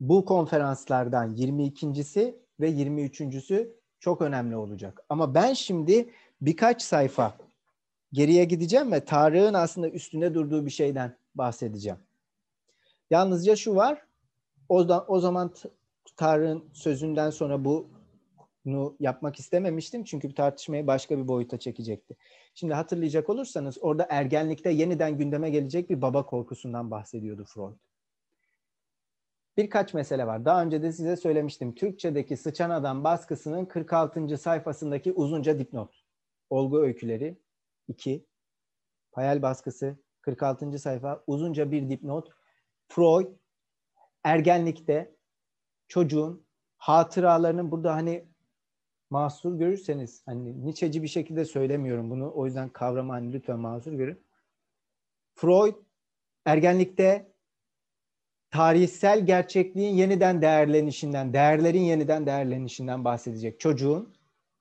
bu konferanslardan 22.si ve 23.sü çok önemli olacak. Ama ben şimdi birkaç sayfa geriye gideceğim ve Tarık'ın aslında üstünde durduğu bir şeyden bahsedeceğim. Yalnızca şu var. O, da, o zaman Tarık'ın sözünden sonra bunu yapmak istememiştim. Çünkü tartışmayı başka bir boyuta çekecekti. Şimdi hatırlayacak olursanız orada ergenlikte yeniden gündeme gelecek bir baba korkusundan bahsediyordu Freud birkaç mesele var. Daha önce de size söylemiştim. Türkçedeki Sıçan Adam baskısının 46. sayfasındaki uzunca dipnot. Olgu öyküleri 2. Payal baskısı 46. sayfa uzunca bir dipnot. Freud ergenlikte çocuğun hatıralarının burada hani mahsur görürseniz hani Nietzsche'ci bir şekilde söylemiyorum bunu. O yüzden kavramı hani lütfen mahsur görün. Freud ergenlikte tarihsel gerçekliğin yeniden değerlenişinden, değerlerin yeniden değerlenişinden bahsedecek. Çocuğun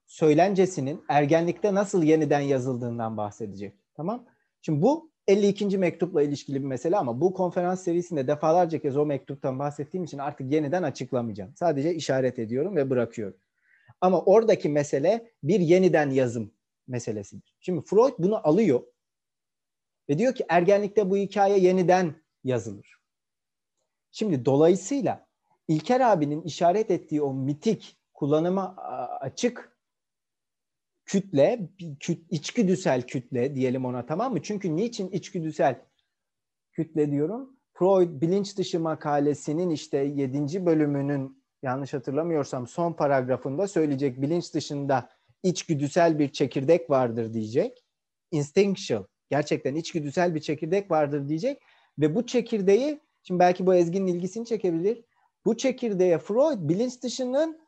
söylencesinin ergenlikte nasıl yeniden yazıldığından bahsedecek. Tamam? Şimdi bu 52. mektupla ilişkili bir mesele ama bu konferans serisinde defalarca kez o mektuptan bahsettiğim için artık yeniden açıklamayacağım. Sadece işaret ediyorum ve bırakıyorum. Ama oradaki mesele bir yeniden yazım meselesidir. Şimdi Freud bunu alıyor ve diyor ki ergenlikte bu hikaye yeniden yazılır. Şimdi dolayısıyla İlker abinin işaret ettiği o mitik kullanıma açık kütle, küt, içgüdüsel kütle diyelim ona tamam mı? Çünkü niçin içgüdüsel kütle diyorum? Freud bilinç dışı makalesinin işte 7. bölümünün yanlış hatırlamıyorsam son paragrafında söyleyecek bilinç dışında içgüdüsel bir çekirdek vardır diyecek. Instinctual, gerçekten içgüdüsel bir çekirdek vardır diyecek ve bu çekirdeği Şimdi belki bu Ezgi'nin ilgisini çekebilir. Bu çekirdeğe Freud bilinç dışının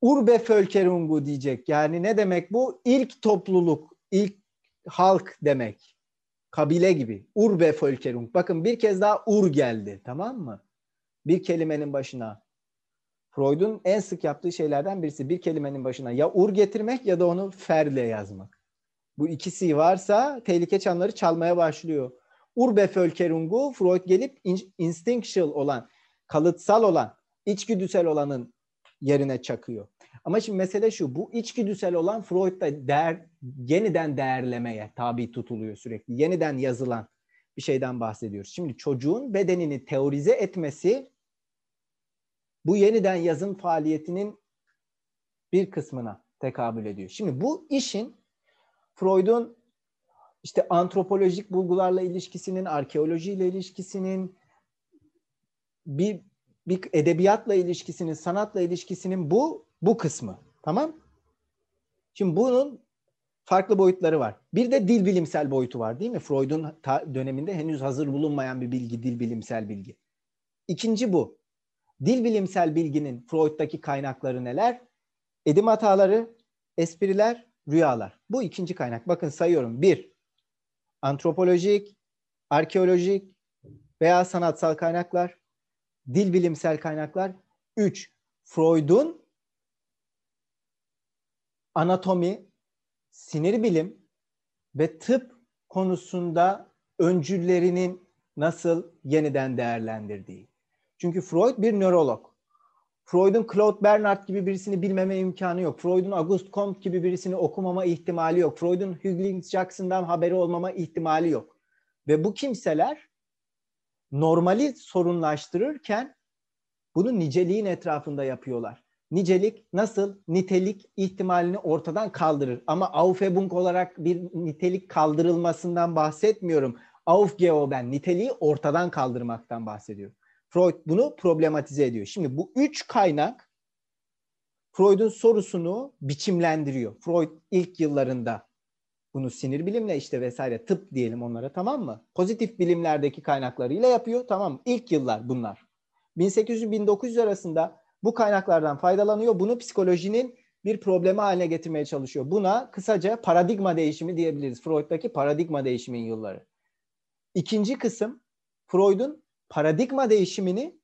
urbe Völkerungu diyecek. Yani ne demek bu? İlk topluluk, ilk halk demek. Kabile gibi. Urbe Völkerung. Bakın bir kez daha ur geldi. Tamam mı? Bir kelimenin başına. Freud'un en sık yaptığı şeylerden birisi bir kelimenin başına ya ur getirmek ya da onu ferle yazmak. Bu ikisi varsa tehlike çanları çalmaya başlıyor. Urbevölkerungu Freud gelip instinctual olan, kalıtsal olan, içgüdüsel olanın yerine çakıyor. Ama şimdi mesele şu, bu içgüdüsel olan Freud'da değer, yeniden değerlemeye tabi tutuluyor sürekli. Yeniden yazılan bir şeyden bahsediyoruz. Şimdi çocuğun bedenini teorize etmesi bu yeniden yazım faaliyetinin bir kısmına tekabül ediyor. Şimdi bu işin Freud'un işte antropolojik bulgularla ilişkisinin, arkeolojiyle ilişkisinin, bir, bir edebiyatla ilişkisinin, sanatla ilişkisinin bu bu kısmı. Tamam? Şimdi bunun farklı boyutları var. Bir de dil bilimsel boyutu var değil mi? Freud'un döneminde henüz hazır bulunmayan bir bilgi, dil bilimsel bilgi. İkinci bu. Dil bilimsel bilginin Freud'daki kaynakları neler? Edim hataları, espriler, rüyalar. Bu ikinci kaynak. Bakın sayıyorum. Bir, antropolojik, arkeolojik veya sanatsal kaynaklar. Dil bilimsel kaynaklar. Üç, Freud'un anatomi, sinir bilim ve tıp konusunda öncüllerinin nasıl yeniden değerlendirdiği. Çünkü Freud bir nörolog. Freud'un Claude Bernard gibi birisini bilmeme imkanı yok. Freud'un Auguste Comte gibi birisini okumama ihtimali yok. Freud'un Hugh Jackson'dan haberi olmama ihtimali yok. Ve bu kimseler normali sorunlaştırırken bunu niceliğin etrafında yapıyorlar. Nicelik nasıl nitelik ihtimalini ortadan kaldırır. Ama Aufhebung olarak bir nitelik kaldırılmasından bahsetmiyorum. Aufgehoben niteliği ortadan kaldırmaktan bahsediyorum. Freud bunu problematize ediyor. Şimdi bu üç kaynak Freud'un sorusunu biçimlendiriyor. Freud ilk yıllarında bunu sinir bilimle işte vesaire tıp diyelim onlara tamam mı? Pozitif bilimlerdeki kaynaklarıyla yapıyor tamam mı? İlk yıllar bunlar. 1800-1900 arasında bu kaynaklardan faydalanıyor. Bunu psikolojinin bir problemi haline getirmeye çalışıyor. Buna kısaca paradigma değişimi diyebiliriz. Freud'daki paradigma değişimin yılları. İkinci kısım Freud'un paradigma değişimini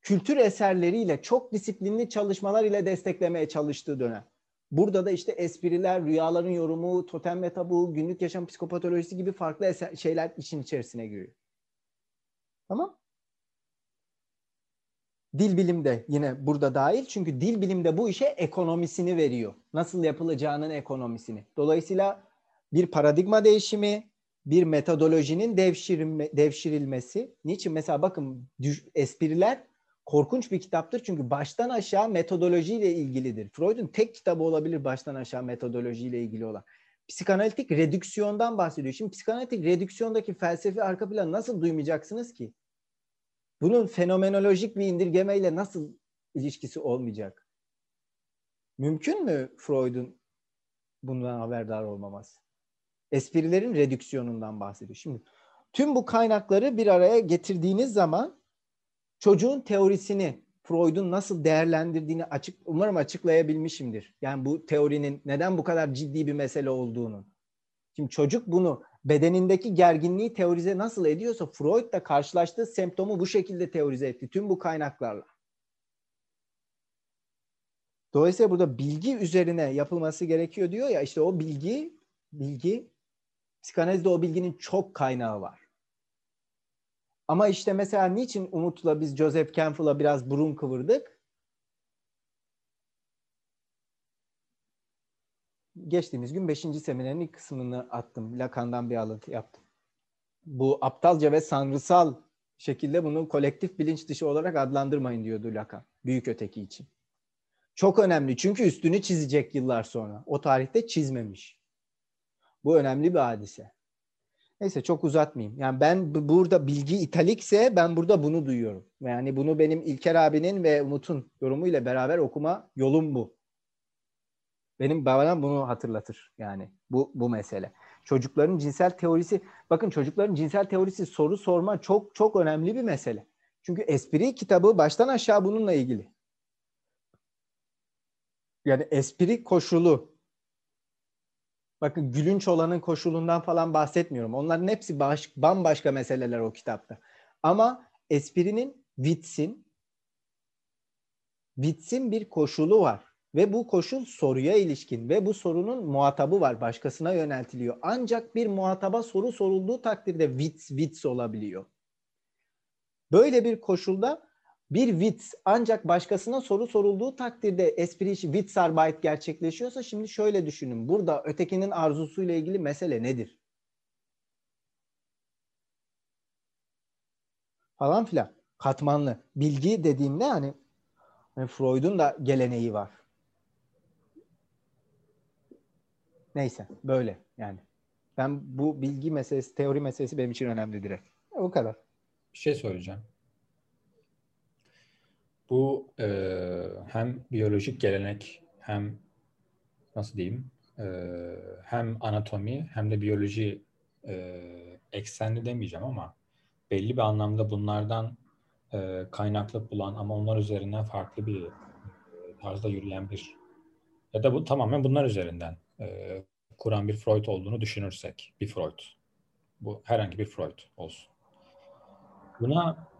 kültür eserleriyle çok disiplinli çalışmalar ile desteklemeye çalıştığı dönem. Burada da işte espriler, rüyaların yorumu, totem ve tabu, günlük yaşam psikopatolojisi gibi farklı eser, şeyler işin içerisine giriyor. Tamam? Dil bilim de yine burada dahil. Çünkü dil bilimde bu işe ekonomisini veriyor. Nasıl yapılacağının ekonomisini. Dolayısıyla bir paradigma değişimi, bir metodolojinin devşirilme, devşirilmesi. Niçin? Mesela bakın espriler korkunç bir kitaptır. Çünkü baştan aşağı metodolojiyle ilgilidir. Freud'un tek kitabı olabilir baştan aşağı metodolojiyle ilgili olan. Psikanalitik redüksiyondan bahsediyor. Şimdi psikanalitik redüksiyondaki felsefi arka planı nasıl duymayacaksınız ki? Bunun fenomenolojik bir indirgemeyle nasıl ilişkisi olmayacak? Mümkün mü Freud'un bundan haberdar olmaması? Esprilerin redüksiyonundan bahsediyor. Şimdi tüm bu kaynakları bir araya getirdiğiniz zaman çocuğun teorisini Freud'un nasıl değerlendirdiğini açık umarım açıklayabilmişimdir. Yani bu teorinin neden bu kadar ciddi bir mesele olduğunu. Şimdi çocuk bunu bedenindeki gerginliği teorize nasıl ediyorsa Freud da karşılaştığı semptomu bu şekilde teorize etti tüm bu kaynaklarla. Dolayısıyla burada bilgi üzerine yapılması gerekiyor diyor ya işte o bilgi bilgi psikanalizde o bilginin çok kaynağı var. Ama işte mesela niçin Umut'la biz Joseph Campbell'a biraz burun kıvırdık? geçtiğimiz gün 5. seminerin ilk kısmını attım. Lacan'dan bir alıntı yaptım. Bu aptalca ve sanrısal şekilde bunu kolektif bilinç dışı olarak adlandırmayın diyordu Lacan. Büyük öteki için. Çok önemli çünkü üstünü çizecek yıllar sonra. O tarihte çizmemiş. Bu önemli bir hadise. Neyse çok uzatmayayım. Yani ben burada bilgi italikse ben burada bunu duyuyorum. Yani bunu benim İlker abinin ve Umut'un yorumuyla beraber okuma yolum bu. Benim bana bunu hatırlatır yani bu bu mesele. Çocukların cinsel teorisi bakın çocukların cinsel teorisi soru sorma çok çok önemli bir mesele. Çünkü espri kitabı baştan aşağı bununla ilgili. Yani espri koşulu. Bakın gülünç olanın koşulundan falan bahsetmiyorum. Onların hepsi baş, bambaşka meseleler o kitapta. Ama esprinin vitsin vitsin bir koşulu var. Ve bu koşul soruya ilişkin ve bu sorunun muhatabı var. Başkasına yöneltiliyor. Ancak bir muhataba soru sorulduğu takdirde wits wits olabiliyor. Böyle bir koşulda bir witz ancak başkasına soru sorulduğu takdirde espri işi Witzarbeit gerçekleşiyorsa şimdi şöyle düşünün. Burada ötekinin arzusuyla ilgili mesele nedir? Falan filan. Katmanlı. Bilgi dediğimde hani, hani, Freud'un da geleneği var. Neyse böyle yani. Ben bu bilgi meselesi, teori meselesi benim için önemli direkt. O kadar. Bir şey söyleyeceğim. Bu e, hem biyolojik gelenek hem nasıl diyeyim e, hem anatomi hem de biyoloji e, eksenli demeyeceğim ama belli bir anlamda bunlardan e, kaynaklı bulan ama onlar üzerinden farklı bir e, tarzda yürüyen bir ya da bu tamamen bunlar üzerinden e, kuran bir Freud olduğunu düşünürsek bir Freud. Bu herhangi bir Freud olsun. Buna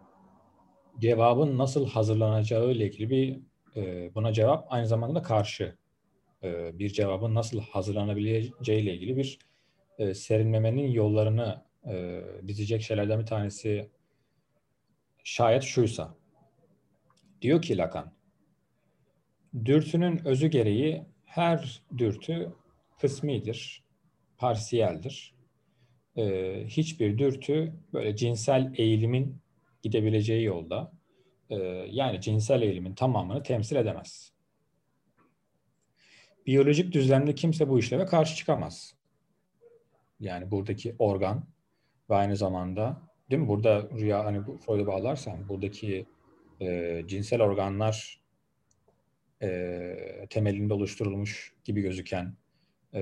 cevabın nasıl hazırlanacağı ile ilgili bir e, buna cevap aynı zamanda da karşı e, bir cevabın nasıl hazırlanabileceği ile ilgili bir e, serinlemenin yollarını e, dizecek şeylerden bir tanesi şayet şuysa. Diyor ki Lacan, dürtünün özü gereği her dürtü kısmidir, parsiyeldir. Ee, hiçbir dürtü böyle cinsel eğilimin gidebileceği yolda e, yani cinsel eğilimin tamamını temsil edemez. Biyolojik düzlemde kimse bu işleme karşı çıkamaz. Yani buradaki organ ve aynı zamanda değil mi? Burada rüya hani bu Freud'a bağlarsan buradaki e, cinsel organlar e, temelinde oluşturulmuş gibi gözüken e,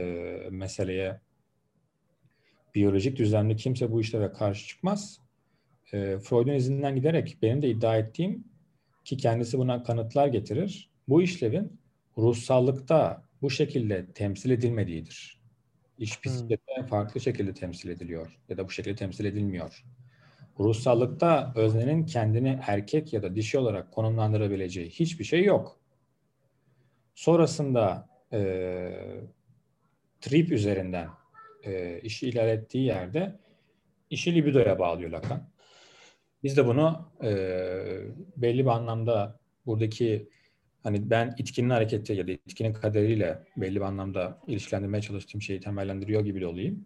meseleye biyolojik düzlemde kimse bu işlere karşı çıkmaz. E, Freud'un izinden giderek benim de iddia ettiğim ki kendisi buna kanıtlar getirir. Bu işlevin ruhsallıkta bu şekilde temsil edilmediğidir. İş psikiyatride hmm. farklı şekilde temsil ediliyor ya da bu şekilde temsil edilmiyor. Ruhsallıkta öznenin kendini erkek ya da dişi olarak konumlandırabileceği hiçbir şey yok. Sonrasında e, trip üzerinden e, işi ilerlettiği yerde işi libidoya bağlıyor Lacan. Biz de bunu e, belli bir anlamda buradaki hani ben itkinin hareketi ya da itkinin kaderiyle belli bir anlamda ilişkilendirmeye çalıştığım şeyi temellendiriyor gibi de olayım.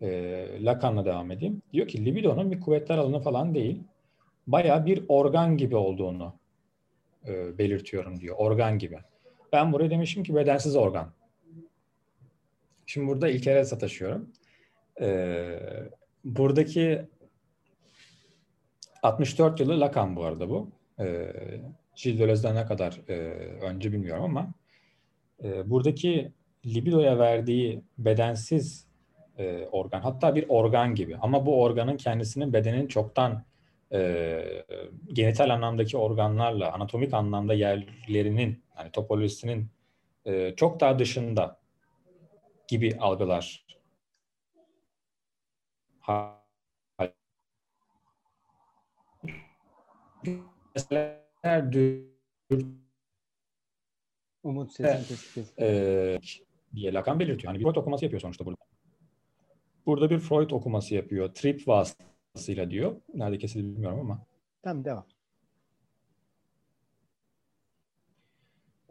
E, Lacan'la devam edeyim. Diyor ki libidonun bir kuvvetler alanı falan değil. Baya bir organ gibi olduğunu e, belirtiyorum diyor. Organ gibi. Ben buraya demişim ki bedensiz organ. Şimdi burada ilkelere sataşıyorum. Ee, buradaki 64 yılı Lacan bu arada bu. Ee, Gilles ne kadar e, önce bilmiyorum ama e, buradaki libidoya verdiği bedensiz e, organ hatta bir organ gibi ama bu organın kendisinin bedenin çoktan e, genital anlamdaki organlarla anatomik anlamda yerlerinin yani topolojisinin e, çok daha dışında gibi algılar. Mesela Umut sesin kesik e, diye Lacan belirtiyor. Hani bir Freud okuması yapıyor sonuçta burada. Burada bir Freud okuması yapıyor. Trip vasıtasıyla diyor. Nerede kesildi bilmiyorum ama. Tamam devam.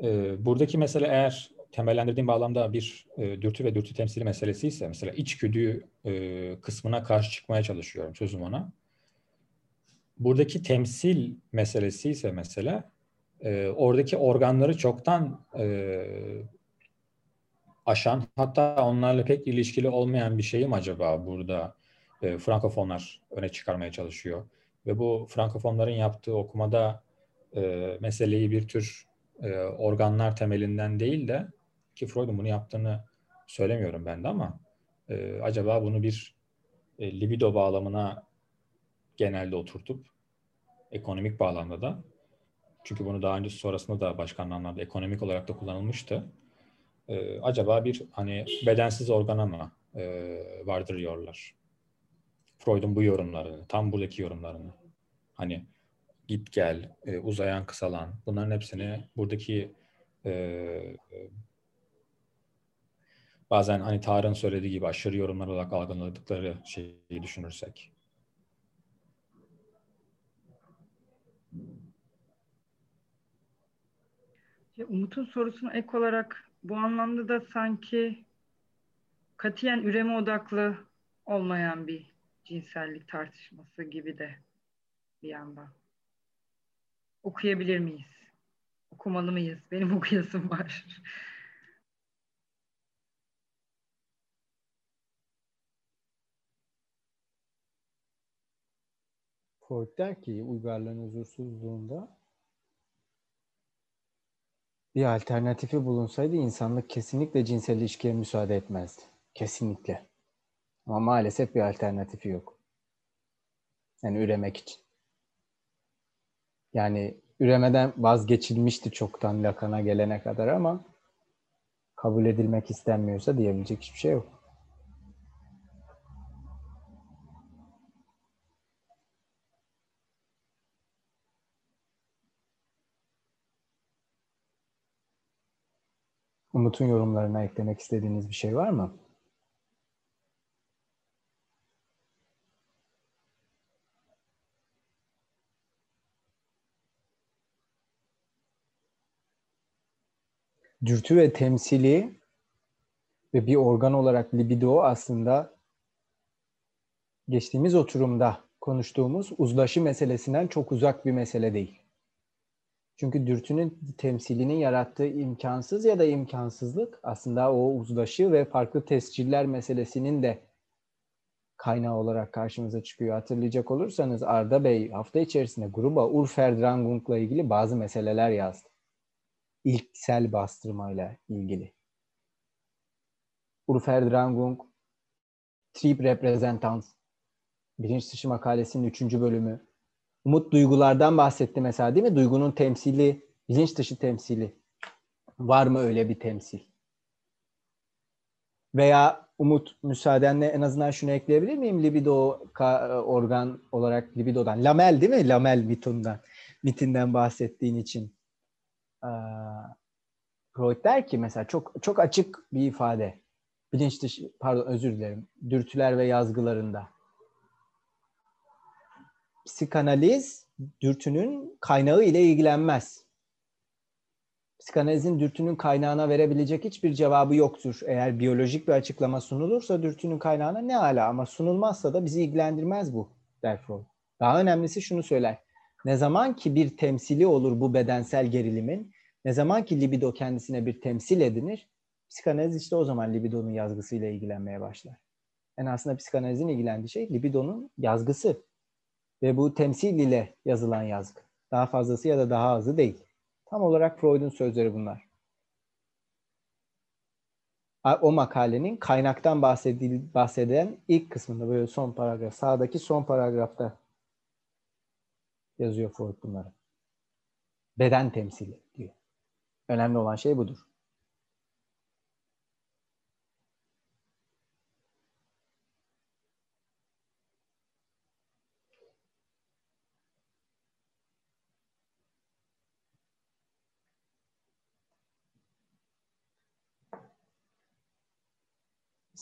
E, buradaki mesele eğer temellendirdiğim bağlamda bir e, dürtü ve dürtü temsili meselesi ise mesela içgüdü e, kısmına karşı çıkmaya çalışıyorum sözüm ona. Buradaki temsil meselesi ise mesela e, oradaki organları çoktan e, aşan hatta onlarla pek ilişkili olmayan bir şey mi acaba burada e, Frankofonlar öne çıkarmaya çalışıyor. Ve bu Frankofonların yaptığı okumada e, meseleyi bir tür e, organlar temelinden değil de ki Freud'un bunu yaptığını söylemiyorum ben de ama e, acaba bunu bir e, libido bağlamına genelde oturtup ekonomik bağlamda da çünkü bunu daha önce sonrasında da başka anlamlarda ekonomik olarak da kullanılmıştı. E, acaba bir hani bedensiz organa mı e, vardırıyorlar? Freud'un bu yorumlarını, tam buradaki yorumlarını. Hani git gel, e, uzayan kısalan bunların hepsini buradaki e, bazen hani Tarık'ın söylediği gibi aşırı yorumlar olarak algıladıkları şeyi düşünürsek. E, Umut'un sorusuna ek olarak bu anlamda da sanki katiyen üreme odaklı olmayan bir cinsellik tartışması gibi de bir yandan. Okuyabilir miyiz? Okumalı mıyız? Benim okuyasım var. Freud der ki uygarlığın huzursuzluğunda bir alternatifi bulunsaydı insanlık kesinlikle cinsel ilişkiye müsaade etmezdi. Kesinlikle. Ama maalesef bir alternatifi yok. Yani üremek için. Yani üremeden vazgeçilmişti çoktan Lacan'a gelene kadar ama kabul edilmek istenmiyorsa diyebilecek hiçbir şey yok. Umut'un yorumlarına eklemek istediğiniz bir şey var mı? Dürtü ve temsili ve bir organ olarak libido aslında geçtiğimiz oturumda konuştuğumuz uzlaşı meselesinden çok uzak bir mesele değil. Çünkü dürtünün temsilinin yarattığı imkansız ya da imkansızlık aslında o uzlaşı ve farklı tesciller meselesinin de kaynağı olarak karşımıza çıkıyor. Hatırlayacak olursanız Arda Bey hafta içerisinde gruba Urferdrangung'la ilgili bazı meseleler yazdı. İlksel bastırmayla ilgili. Urferdrangung, Trip Representans, bilinç dışı makalesinin üçüncü bölümü, Umut duygulardan bahsetti mesela değil mi? Duygunun temsili, bilinç dışı temsili. Var mı öyle bir temsil? Veya Umut müsaadenle en azından şunu ekleyebilir miyim? Libido organ olarak libidodan. Lamel değil mi? Lamel mitundan, mitinden bahsettiğin için. Freud der ki mesela çok çok açık bir ifade. Bilinç dışı, pardon özür dilerim. Dürtüler ve yazgılarında psikanaliz dürtünün kaynağı ile ilgilenmez. Psikanalizin dürtünün kaynağına verebilecek hiçbir cevabı yoktur. Eğer biyolojik bir açıklama sunulursa dürtünün kaynağına ne ala ama sunulmazsa da bizi ilgilendirmez bu der Freud. Daha önemlisi şunu söyler. Ne zaman ki bir temsili olur bu bedensel gerilimin, ne zaman ki libido kendisine bir temsil edinir, psikanaliz işte o zaman libidonun yazgısıyla ilgilenmeye başlar. En yani aslında psikanalizin ilgilendiği şey libidonun yazgısı. Ve bu temsil ile yazılan yazgı. Daha fazlası ya da daha azı değil. Tam olarak Freud'un sözleri bunlar. O makalenin kaynaktan bahsedil, bahseden ilk kısmında böyle son paragraf, sağdaki son paragrafta yazıyor Freud bunları. Beden temsili diyor. Önemli olan şey budur.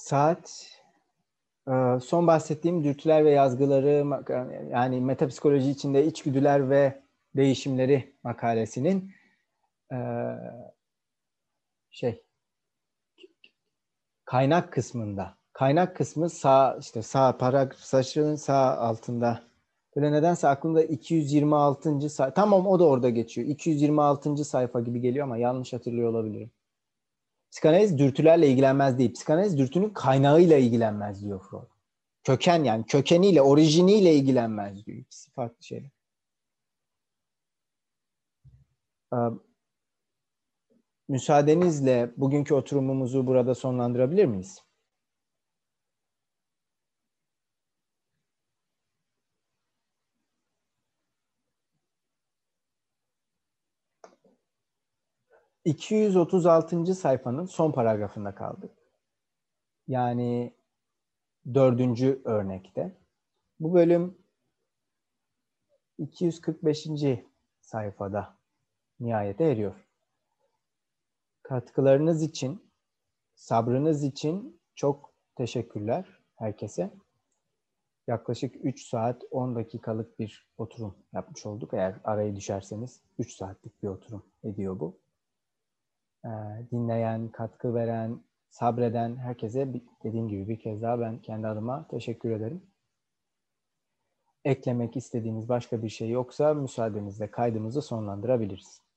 Saat e, son bahsettiğim dürtüler ve yazgıları yani metapsikoloji içinde içgüdüler ve değişimleri makalesinin e, şey kaynak kısmında kaynak kısmı sağ işte sağ paragraf saçının sağ altında böyle nedense aklımda 226. sayfa tamam o da orada geçiyor 226. sayfa gibi geliyor ama yanlış hatırlıyor olabilirim. Psikanaliz dürtülerle ilgilenmez değil. Psikanaliz dürtünün kaynağıyla ilgilenmez diyor Freud. Köken yani kökeniyle, orijiniyle ilgilenmez diyor. İkisi farklı şeyler. Ee, müsaadenizle bugünkü oturumumuzu burada sonlandırabilir miyiz? ...236. sayfanın son paragrafında kaldık. Yani dördüncü örnekte. Bu bölüm 245. sayfada nihayete eriyor. Katkılarınız için, sabrınız için çok teşekkürler herkese. Yaklaşık 3 saat 10 dakikalık bir oturum yapmış olduk. Eğer arayı düşerseniz 3 saatlik bir oturum ediyor bu. Ee, dinleyen, katkı veren, sabreden herkese dediğim gibi bir kez daha ben kendi adıma teşekkür ederim. Eklemek istediğiniz başka bir şey yoksa müsaadenizle kaydımızı sonlandırabiliriz.